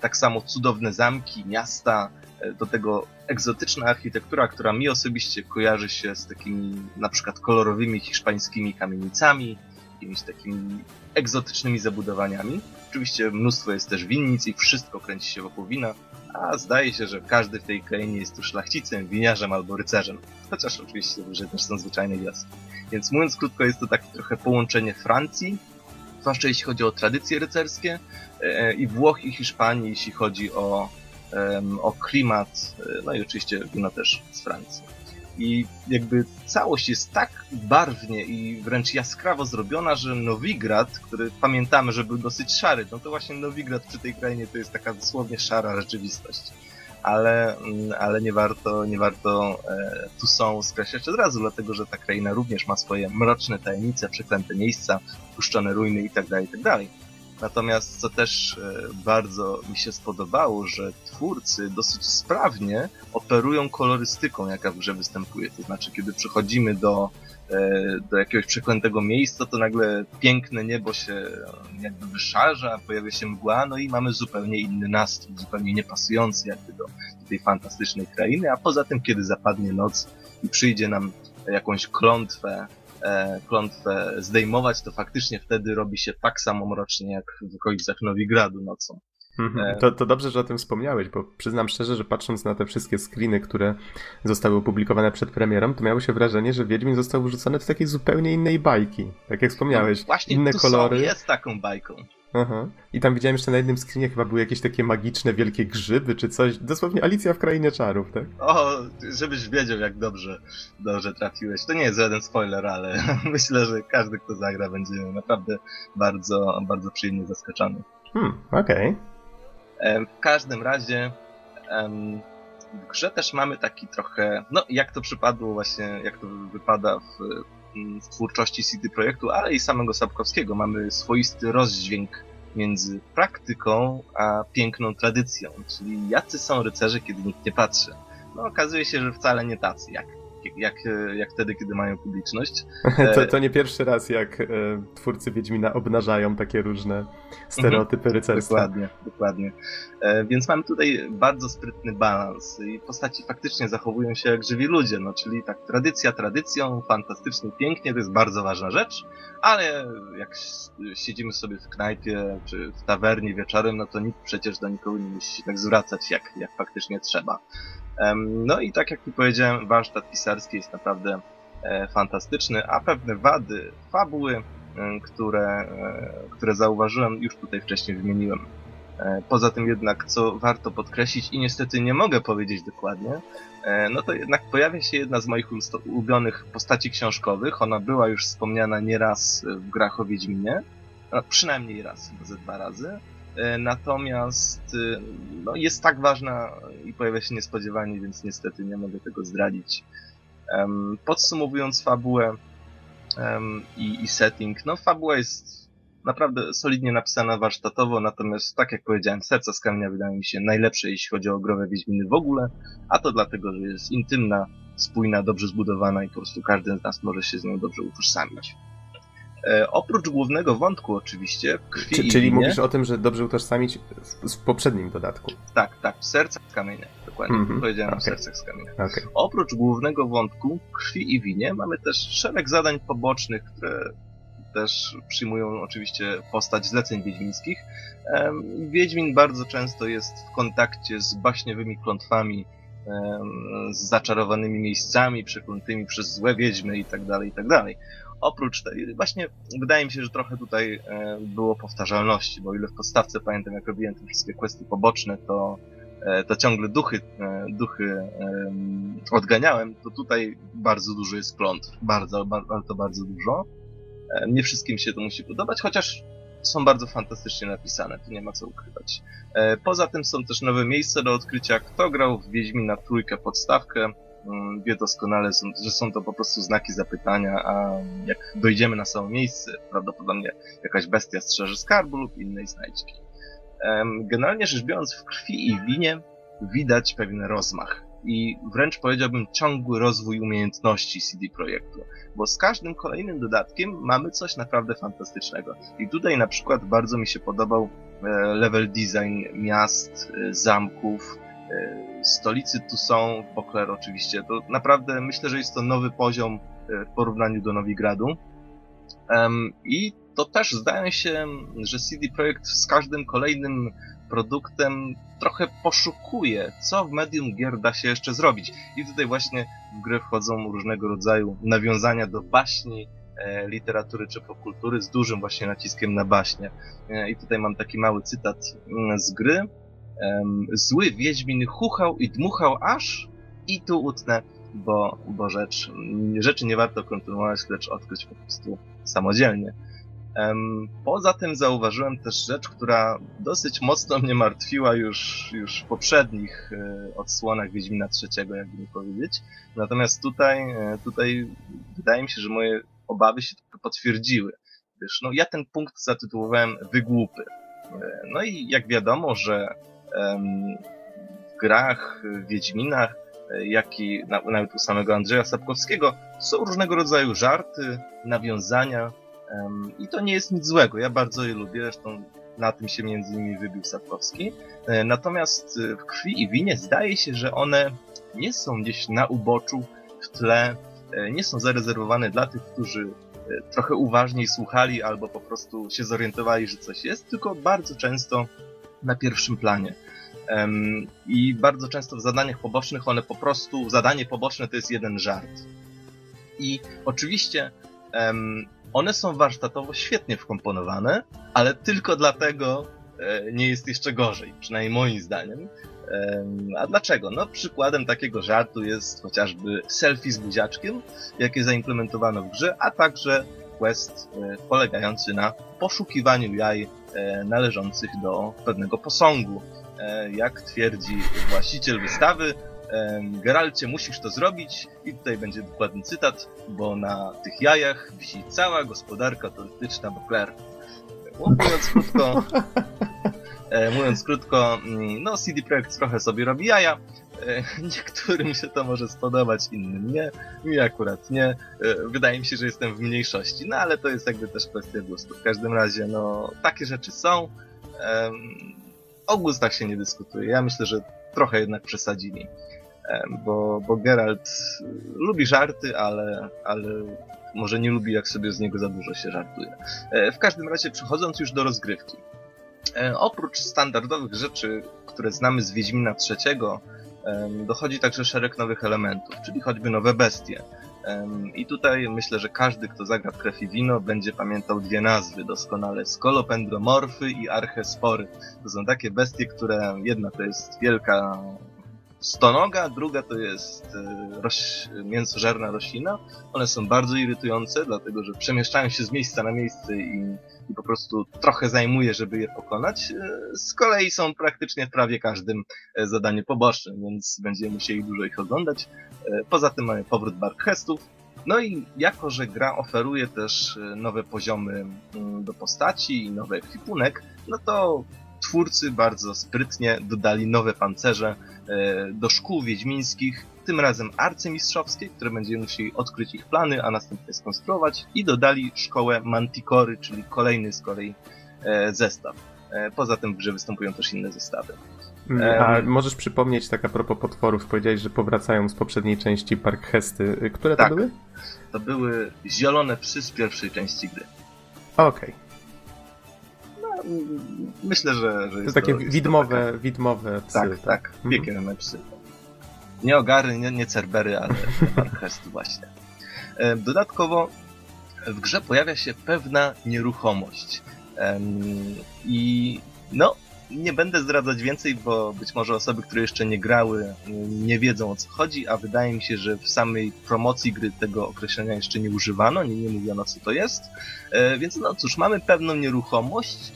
tak samo cudowne zamki, miasta, e, do tego egzotyczna architektura, która mi osobiście kojarzy się z takimi na przykład kolorowymi hiszpańskimi kamienicami, jakimiś takimi egzotycznymi zabudowaniami. Oczywiście mnóstwo jest też winnic i wszystko kręci się wokół wina, a zdaje się, że każdy w tej krainie jest tu szlachcicem, winiarzem albo rycerzem. Chociaż oczywiście że też są zwyczajne wioski. Więc mówiąc krótko, jest to takie trochę połączenie Francji zwłaszcza jeśli chodzi o tradycje rycerskie e, i Włoch i Hiszpanii, jeśli chodzi o, o klimat, e, no i oczywiście wino też z Francji. I jakby całość jest tak barwnie i wręcz jaskrawo zrobiona, że Nowigrad, który pamiętamy, że był dosyć szary, no to właśnie Nowigrad przy tej krainie to jest taka dosłownie szara rzeczywistość ale, mm, ale nie warto, nie warto e, tu są skreślać od razu, dlatego że ta kraina również ma swoje mroczne tajemnice, przeklęte miejsca, puszczone ruiny itd., tak itd. Tak Natomiast co też e, bardzo mi się spodobało, że twórcy dosyć sprawnie operują kolorystyką, jaka w grze występuje. To znaczy, kiedy przechodzimy do do jakiegoś przeklętego miejsca, to nagle piękne niebo się jakby wyszarza, pojawia się mgła, no i mamy zupełnie inny nastrój, zupełnie niepasujący jakby do, do tej fantastycznej krainy, a poza tym, kiedy zapadnie noc i przyjdzie nam jakąś klątwę, e, klątwę zdejmować, to faktycznie wtedy robi się tak samo mrocznie jak w okolicach Nowigradu nocą. Mhm. E, to, to dobrze, że o tym wspomniałeś, bo przyznam szczerze, że patrząc na te wszystkie screeny, które zostały opublikowane przed premierą, to miało się wrażenie, że Wiedźmin został wrzucony do takiej zupełnie innej bajki. Tak jak wspomniałeś, no, właśnie inne kolory. jest taką bajką. Aha. I tam widziałem jeszcze na jednym screenie chyba były jakieś takie magiczne, wielkie grzyby czy coś. Dosłownie Alicja w Krainie Czarów, tak? O, żebyś wiedział jak dobrze, dobrze trafiłeś. To nie jest żaden spoiler, ale myślę, że każdy, kto zagra będzie naprawdę bardzo, bardzo przyjemnie zaskoczony. Hmm, okej. Okay. W każdym razie w grze też mamy taki trochę, no jak to przypadło właśnie, jak to wypada w, w twórczości CD Projektu, ale i samego Sapkowskiego. Mamy swoisty rozdźwięk między praktyką a piękną tradycją, czyli jacy są rycerze, kiedy nikt nie patrzy. No okazuje się, że wcale nie tacy, jak jak, jak wtedy, kiedy mają publiczność. to, to nie pierwszy raz, jak e, twórcy Wiedźmina obnażają takie różne stereotypy mhm, rycerstwa. Dokładnie, dokładnie. E, więc mamy tutaj bardzo sprytny balans i postaci faktycznie zachowują się jak żywi ludzie, no czyli tak tradycja tradycją, fantastycznie, pięknie, to jest bardzo ważna rzecz, ale jak siedzimy sobie w knajpie czy w tawernie wieczorem, no to nikt przecież do nikogo nie musi się tak zwracać, jak, jak faktycznie trzeba. No i tak jak tu powiedziałem, warsztat pisarski jest naprawdę e, fantastyczny, a pewne wady fabuły, które, e, które zauważyłem, już tutaj wcześniej wymieniłem. E, poza tym jednak, co warto podkreślić i niestety nie mogę powiedzieć dokładnie, no to jednak pojawia się jedna z moich ulubionych postaci książkowych. Ona była już wspomniana nieraz w grach o Wiedźminie, no, przynajmniej raz, ze dwa razy. E, natomiast e, no, jest tak ważna i pojawia się niespodziewanie, więc niestety nie mogę tego zdradzić. Podsumowując fabułę i, i setting, no fabuła jest naprawdę solidnie napisana warsztatowo, natomiast tak jak powiedziałem, Serca z Kamienia wydaje mi się najlepsze, jeśli chodzi o growe Wiedźminy w ogóle, a to dlatego, że jest intymna, spójna, dobrze zbudowana i po prostu każdy z nas może się z nią dobrze utożsamić. E, oprócz głównego wątku oczywiście, krwi Czy, Czyli mówisz o tym, że dobrze utożsamić w, w poprzednim dodatku. Tak, tak, w sercach z kamienia. Dokładnie, mm -hmm. powiedziałem okay. w sercach z kamienia. Okay. Oprócz głównego wątku krwi i winie mamy też szereg zadań pobocznych, które też przyjmują oczywiście postać zleceń wiedźmińskich. Wiedźmin bardzo często jest w kontakcie z baśniowymi klątwami z zaczarowanymi miejscami, przeklętymi przez złe wiedźmy i tak Oprócz tej, właśnie wydaje mi się, że trochę tutaj e, było powtarzalności, bo ile w podstawce pamiętam, jak robiłem te wszystkie kwestie poboczne, to, e, to ciągle duchy, e, duchy odganiałem, to tutaj bardzo dużo jest klątw. Bardzo, bardzo, bardzo dużo. Nie wszystkim się to musi podobać, chociaż są bardzo fantastycznie napisane, tu nie ma co ukrywać. Poza tym są też nowe miejsca do odkrycia. Kto grał w Wiedźmina trójkę podstawkę, wie doskonale, że są to po prostu znaki zapytania, a jak dojdziemy na samo miejsce, prawdopodobnie jakaś bestia strzeże skarbu lub innej znajdźki. Generalnie rzecz biorąc, w krwi i winie widać pewien rozmach i wręcz powiedziałbym ciągły rozwój umiejętności CD Projektu, bo z każdym kolejnym dodatkiem mamy coś naprawdę fantastycznego. I tutaj na przykład bardzo mi się podobał e, level design miast, e, zamków, stolicy tu są, Pokler oczywiście. To naprawdę myślę, że jest to nowy poziom e, w porównaniu do Nowigradu. I to też zdaje się, że CD Projekt z każdym kolejnym produktem trochę poszukuje, co w medium gier da się jeszcze zrobić. I tutaj właśnie w grę wchodzą różnego rodzaju nawiązania do baśni, e, literatury czy popkultury z dużym właśnie naciskiem na baśnie. I tutaj mam taki mały cytat mm, z gry um, zły Wiedźmin chuchał i dmuchał aż i tu utnę, bo, bo rzecz, rzeczy nie warto kontynuować, lecz odkryć po prostu samodzielnie. Um, poza tym zauważyłem też rzecz, która dosyć mocno mnie martwiła już, już w poprzednich e, odsłonach Wiedźmina trzeciego, jakby nie powiedzieć. Natomiast tutaj, e, tutaj wydaje mi się, że moje obawy się potwierdziły. No ja ten punkt zatytułowałem Wygłupy. E, no i jak wiadomo, że w grach, w Wiedźminach, e, jak i nawet u samego Andrzeja Sapkowskiego są różnego rodzaju żarty, nawiązania i to nie jest nic złego. Ja bardzo je lubię, zresztą na tym się między innymi wybił Sapkowski. E, natomiast e, w Krwi i Winie zdaje się, że one nie są gdzieś na uboczu, w tle, nie są zarezerwowane dla tych, którzy trochę uważniej słuchali albo po prostu się zorientowali, że coś jest, tylko bardzo często na pierwszym planie. I bardzo często w zadaniach pobocznych one po prostu, zadanie poboczne to jest jeden żart. I oczywiście one są warsztatowo świetnie wkomponowane, ale tylko dlatego e, nie jest jeszcze gorzej, przynajmniej moim zdaniem. A dlaczego? No przykładem takiego żartu jest chociażby selfie z buziaczkiem, jakie zaimplementowano w grze, a także quest e, polegający na poszukiwaniu jaj e, należących do pewnego posągu. E, jak twierdzi właściciel wystawy, Geralcie, musisz to zrobić i tutaj będzie dokładny cytat, bo na tych jajach wisi cała gospodarka turystyczna Bokler. Mówiąc krótko, mówiąc krótko, mm, no CD Projekt trochę sobie robi jaja, E, niektórym się to może spodobać, innym nie. Mi akurat nie. E, wydaje mi się, że jestem w mniejszości, no ale to jest jakby też kwestia gustu. W każdym razie, no, takie rzeczy są. O gustach się nie dyskutuje. Ja myślę, że trochę jednak przesadzili. Bo, bo Geralt lubi żarty, ale, ale może nie lubi, jak sobie z niego za dużo się żartuje. E, w każdym razie, przechodząc już do rozgrywki. Oprócz standardowych rzeczy, które znamy z Wiedźmina trzeciego, dochodzi także szereg nowych elementów, czyli choćby nowe bestie. I tutaj myślę, że każdy, kto zagra w krew i wino, będzie pamiętał dwie nazwy doskonale. Skolopendromorfy i archespory. To są takie bestie, które jedna to jest wielka stonoga, druga to jest e, roś, mięsożerna roślina. One są bardzo irytujące, dlatego że przemieszczają się z miejsca na miejsce i i po prostu trochę zajmuje, żeby je pokonać. E, z kolei są praktycznie w prawie każdym e, zadanie pobocznym, więc będziemy musieli dużo ich oglądać. Poza tym mamy powrót Barkhestów. No i jako, że gra oferuje też nowe poziomy mm, do postaci i nowy ekwipunek, no to twórcy bardzo sprytnie dodali nowe pancerze do szkół wiedźmińskich, tym razem arcymistrzowskie, które będziemy musieli odkryć ich plany, a następnie skonstruować i dodali szkołę Manticory, czyli kolejny z kolei e, zestaw. E, poza tym w grze występują też inne zestawy. Mm, a możesz przypomnieć, tak a propos potworów, powiedziałeś, że powracają z poprzedniej części Parkhesty. Które to tak, były? To były zielone psy z pierwszej części gry. Okej. Okay. Myślę, że, że to jest takie to, widmowe, taka... widmowe psy. Tak, tak, tak. piekielne psy. Nie Ogary, nie, nie Cerbery, ale Marchestu właśnie. E, dodatkowo w grze pojawia się pewna nieruchomość. I no, nie będę zdradzać więcej, bo być może osoby, które jeszcze nie grały, nie wiedzą o co chodzi, a wydaje mi się, że w samej promocji gry tego określenia jeszcze nie używano, nie, nie mówiono co to jest. E, więc no cóż, mamy pewną nieruchomość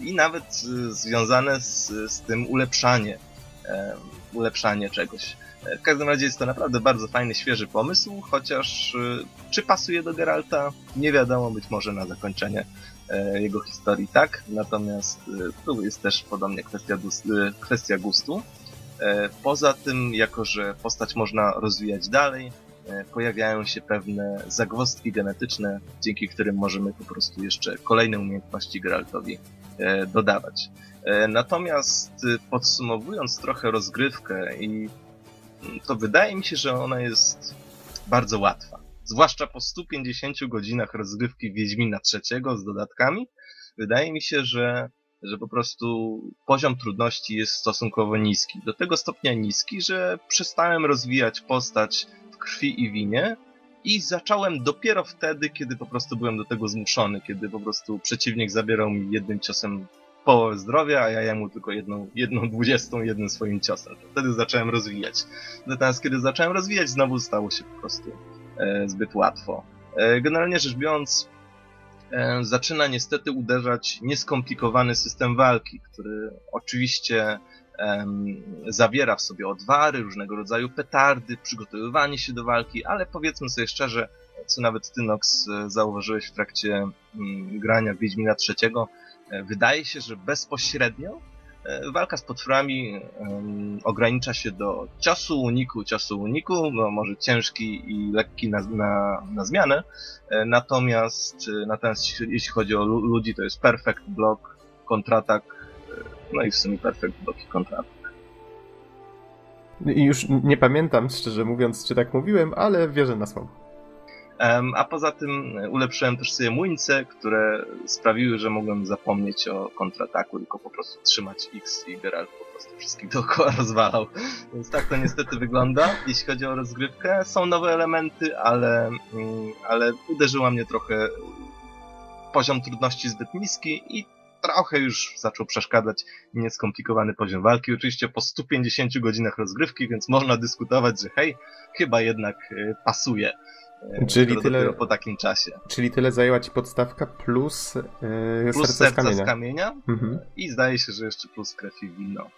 i nawet związane z, z tym ulepszanie, ulepszanie czegoś. W każdym razie jest to naprawdę bardzo fajny, świeży pomysł, chociaż y, czy pasuje do Geralta, nie wiadomo, być może na zakończenie e, jego historii tak, natomiast y, tu jest też podobnie kwestia, y, kwestia gustu. E, poza tym, jako że postać można rozwijać dalej, e, pojawiają się pewne zagwozdki genetyczne, dzięki którym możemy po prostu jeszcze kolejne umiejętności Geraltowi dodawać. Natomiast podsumowując trochę rozgrywkę i to wydaje mi się, że ona jest bardzo łatwa. Zwłaszcza po 150 godzinach rozgrywki Wiedźmina trzeciego z dodatkami, wydaje mi się, że, że po prostu poziom trudności jest stosunkowo niski. Do tego stopnia niski, że przestałem rozwijać postać krwi i winie i zacząłem dopiero wtedy, kiedy po prostu byłem do tego zmuszony, kiedy po prostu przeciwnik zabierał mi jednym ciosem połowę zdrowia, a ja jemu tylko jedną, jedną dwudziestą jednym swoim ciosem. Wtedy zacząłem rozwijać. Natomiast kiedy zacząłem rozwijać, znowu stało się po prostu e, zbyt łatwo. E, generalnie rzecz biorąc, e, zaczyna niestety uderzać nieskomplikowany system walki, który oczywiście zawiera w sobie odwary, różnego rodzaju petardy, przygotowywanie się do walki, ale powiedzmy sobie szczerze, co nawet ty, Nox, e, zauważyłeś w trakcie mm, grania Wiedźmina III, E, wydaje się, że bezpośrednio e, walka z potworami ogranicza się do ciosu, uniku, ciosu, uniku, no może ciężki i lekki na, na, na zmianę. Natomiast, natomiast jeśli chodzi o ludzi, to jest perfect block, kontratak, no i w sumie perfect block i kontratak. I już nie pamiętam, szczerze mówiąc, czy tak mówiłem, ale wierzę na słowo. A poza tym ulepszyłem też sobie młyńce, które sprawiły, że mogłem zapomnieć o kontrataku, tylko po prostu trzymać X i Geralt po prostu wszystkich dookoła rozwalał. Więc tak to niestety wygląda, jeśli chodzi o rozgrywkę. Są nowe elementy, ale, mm, ale uderzyła mnie trochę poziom trudności zbyt niski i trochę już zaczął przeszkadzać nieskomplikowany poziom walki. Oczywiście po 150 godzinach rozgrywki, więc można dyskutować, że hej, chyba jednak y, pasuje. E, czyli tyle po takim czasie. Czyli tyle zajęła ci podstawka plus, yy, plus serce, z kamienia, z kamienia mhm. i zdaje się, że jeszcze plus krew i wino.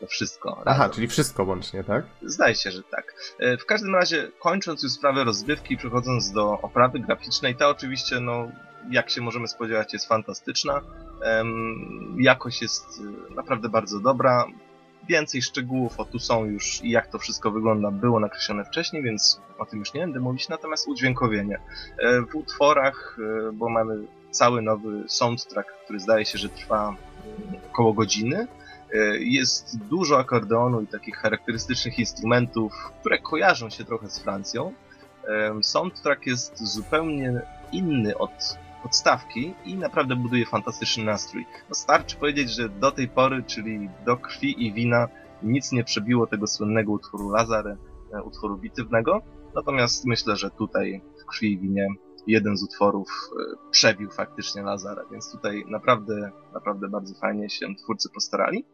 To wszystko. Aha, razem. czyli wszystko łącznie, tak? Zdaje się, że tak. E, w każdym razie, kończąc już sprawę rozgrywki, przechodząc do oprawy graficznej, ta oczywiście, no, jak się możemy spodziewać, jest fantastyczna. Jakość jest naprawdę bardzo dobra więcej szczegółów o tu są już i jak to wszystko wygląda było nakreślone wcześniej, więc o tym już nie będę mówić, natomiast udźwiękowienie. E, w utworach, e, bo mamy cały nowy soundtrack, który zdaje się, że trwa około godziny, e, jest dużo akordeonu i takich charakterystycznych instrumentów, które kojarzą się trochę z Francją. Soundtrack jest zupełnie inny od podstawki i naprawdę buduje fantastyczny nastrój. No starczy powiedzieć, że do tej pory, czyli do krwi i wina, nic nie przebiło tego słynnego utworu Lazare, e, utworu bitywnego. Natomiast myślę, że tutaj w krwi i winie jeden z utworów e, przebił faktycznie Lazara, więc tutaj naprawdę, naprawdę bardzo fajnie się twórcy postarali.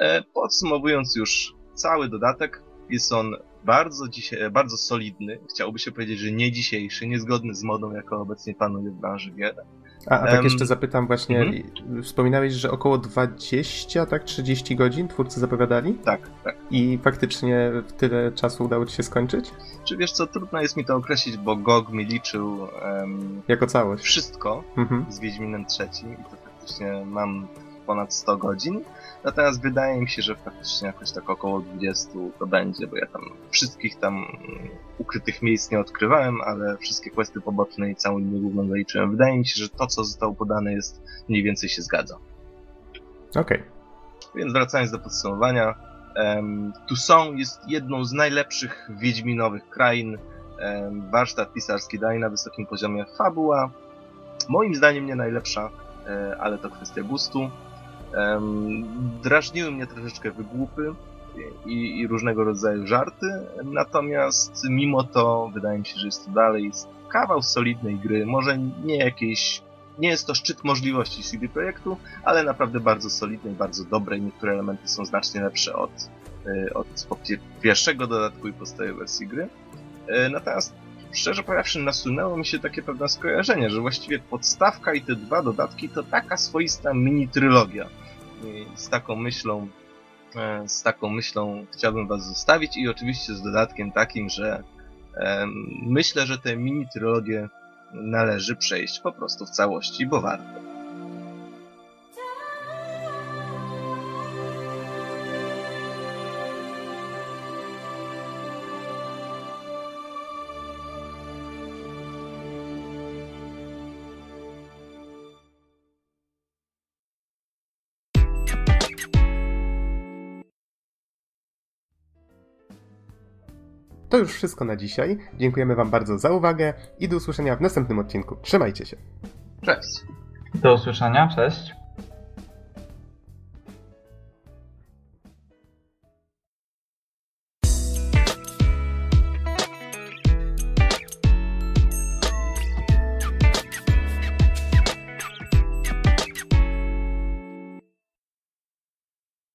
E, podsumowując już cały dodatek, jest on bardzo, dzisiaj, bardzo solidny. Chciałoby się powiedzieć, że nie dzisiejszy, niezgodny z modą, jaka obecnie panuje w branży wiele. A, a tak um, jeszcze zapytam właśnie, mm-hmm. wspominałeś, że około 20, tak 30 godzin twórcy zapowiadali? Tak, tak. I faktycznie tyle czasu udało ci się skończyć? Czy wiesz co, trudno jest mi to określić, bo GOG mi liczył um, jako całość wszystko mm-hmm. z Wiedźminem trzecim i to faktycznie mam ponad 100 godzin. Natomiast wydaje mi się, że faktycznie jakoś tak około 20 to będzie, bo ja tam wszystkich tam ukrytych miejsc nie odkrywałem, ale wszystkie questy poboczne i całą linię główną zaliczyłem. Wydaje mi się, że to, co zostało podane jest mniej więcej się zgadza. Okej. Okay. Więc wracając do podsumowania, um, Toussaint jest jedną z najlepszych wiedźminowych krain. Um, warsztat pisarski daje na wysokim poziomie fabuła. Moim zdaniem nie najlepsza, e, ale to kwestia gustu. Drażniły mnie troszeczkę wygłupy, i, i różnego rodzaju żarty, natomiast mimo to wydaje mi się, że jest to dalej kawał solidnej gry, może nie jakiejś nie jest to szczyt możliwości CD Projektu, ale naprawdę bardzo solidnej, bardzo dobrej. Niektóre elementy są znacznie lepsze od, y, od pierwszego dodatku i podstawowej wersji gry. Y, natomiast szczerze powiedziawszy, nasunęło mi się takie pewne skojarzenie, że właściwie podstawka i te dwa dodatki to taka swoista mini-trylogia. Z taką myślą, e, z taką myślą chciałbym was zostawić i oczywiście z dodatkiem takim, że myślę, że tę mini-trylogię należy przejść po prostu w całości, bo warto. To już wszystko na dzisiaj. Dziękujemy Wam bardzo za uwagę i do usłyszenia w następnym odcinku. Trzymajcie się. Cześć. Do usłyszenia, cześć.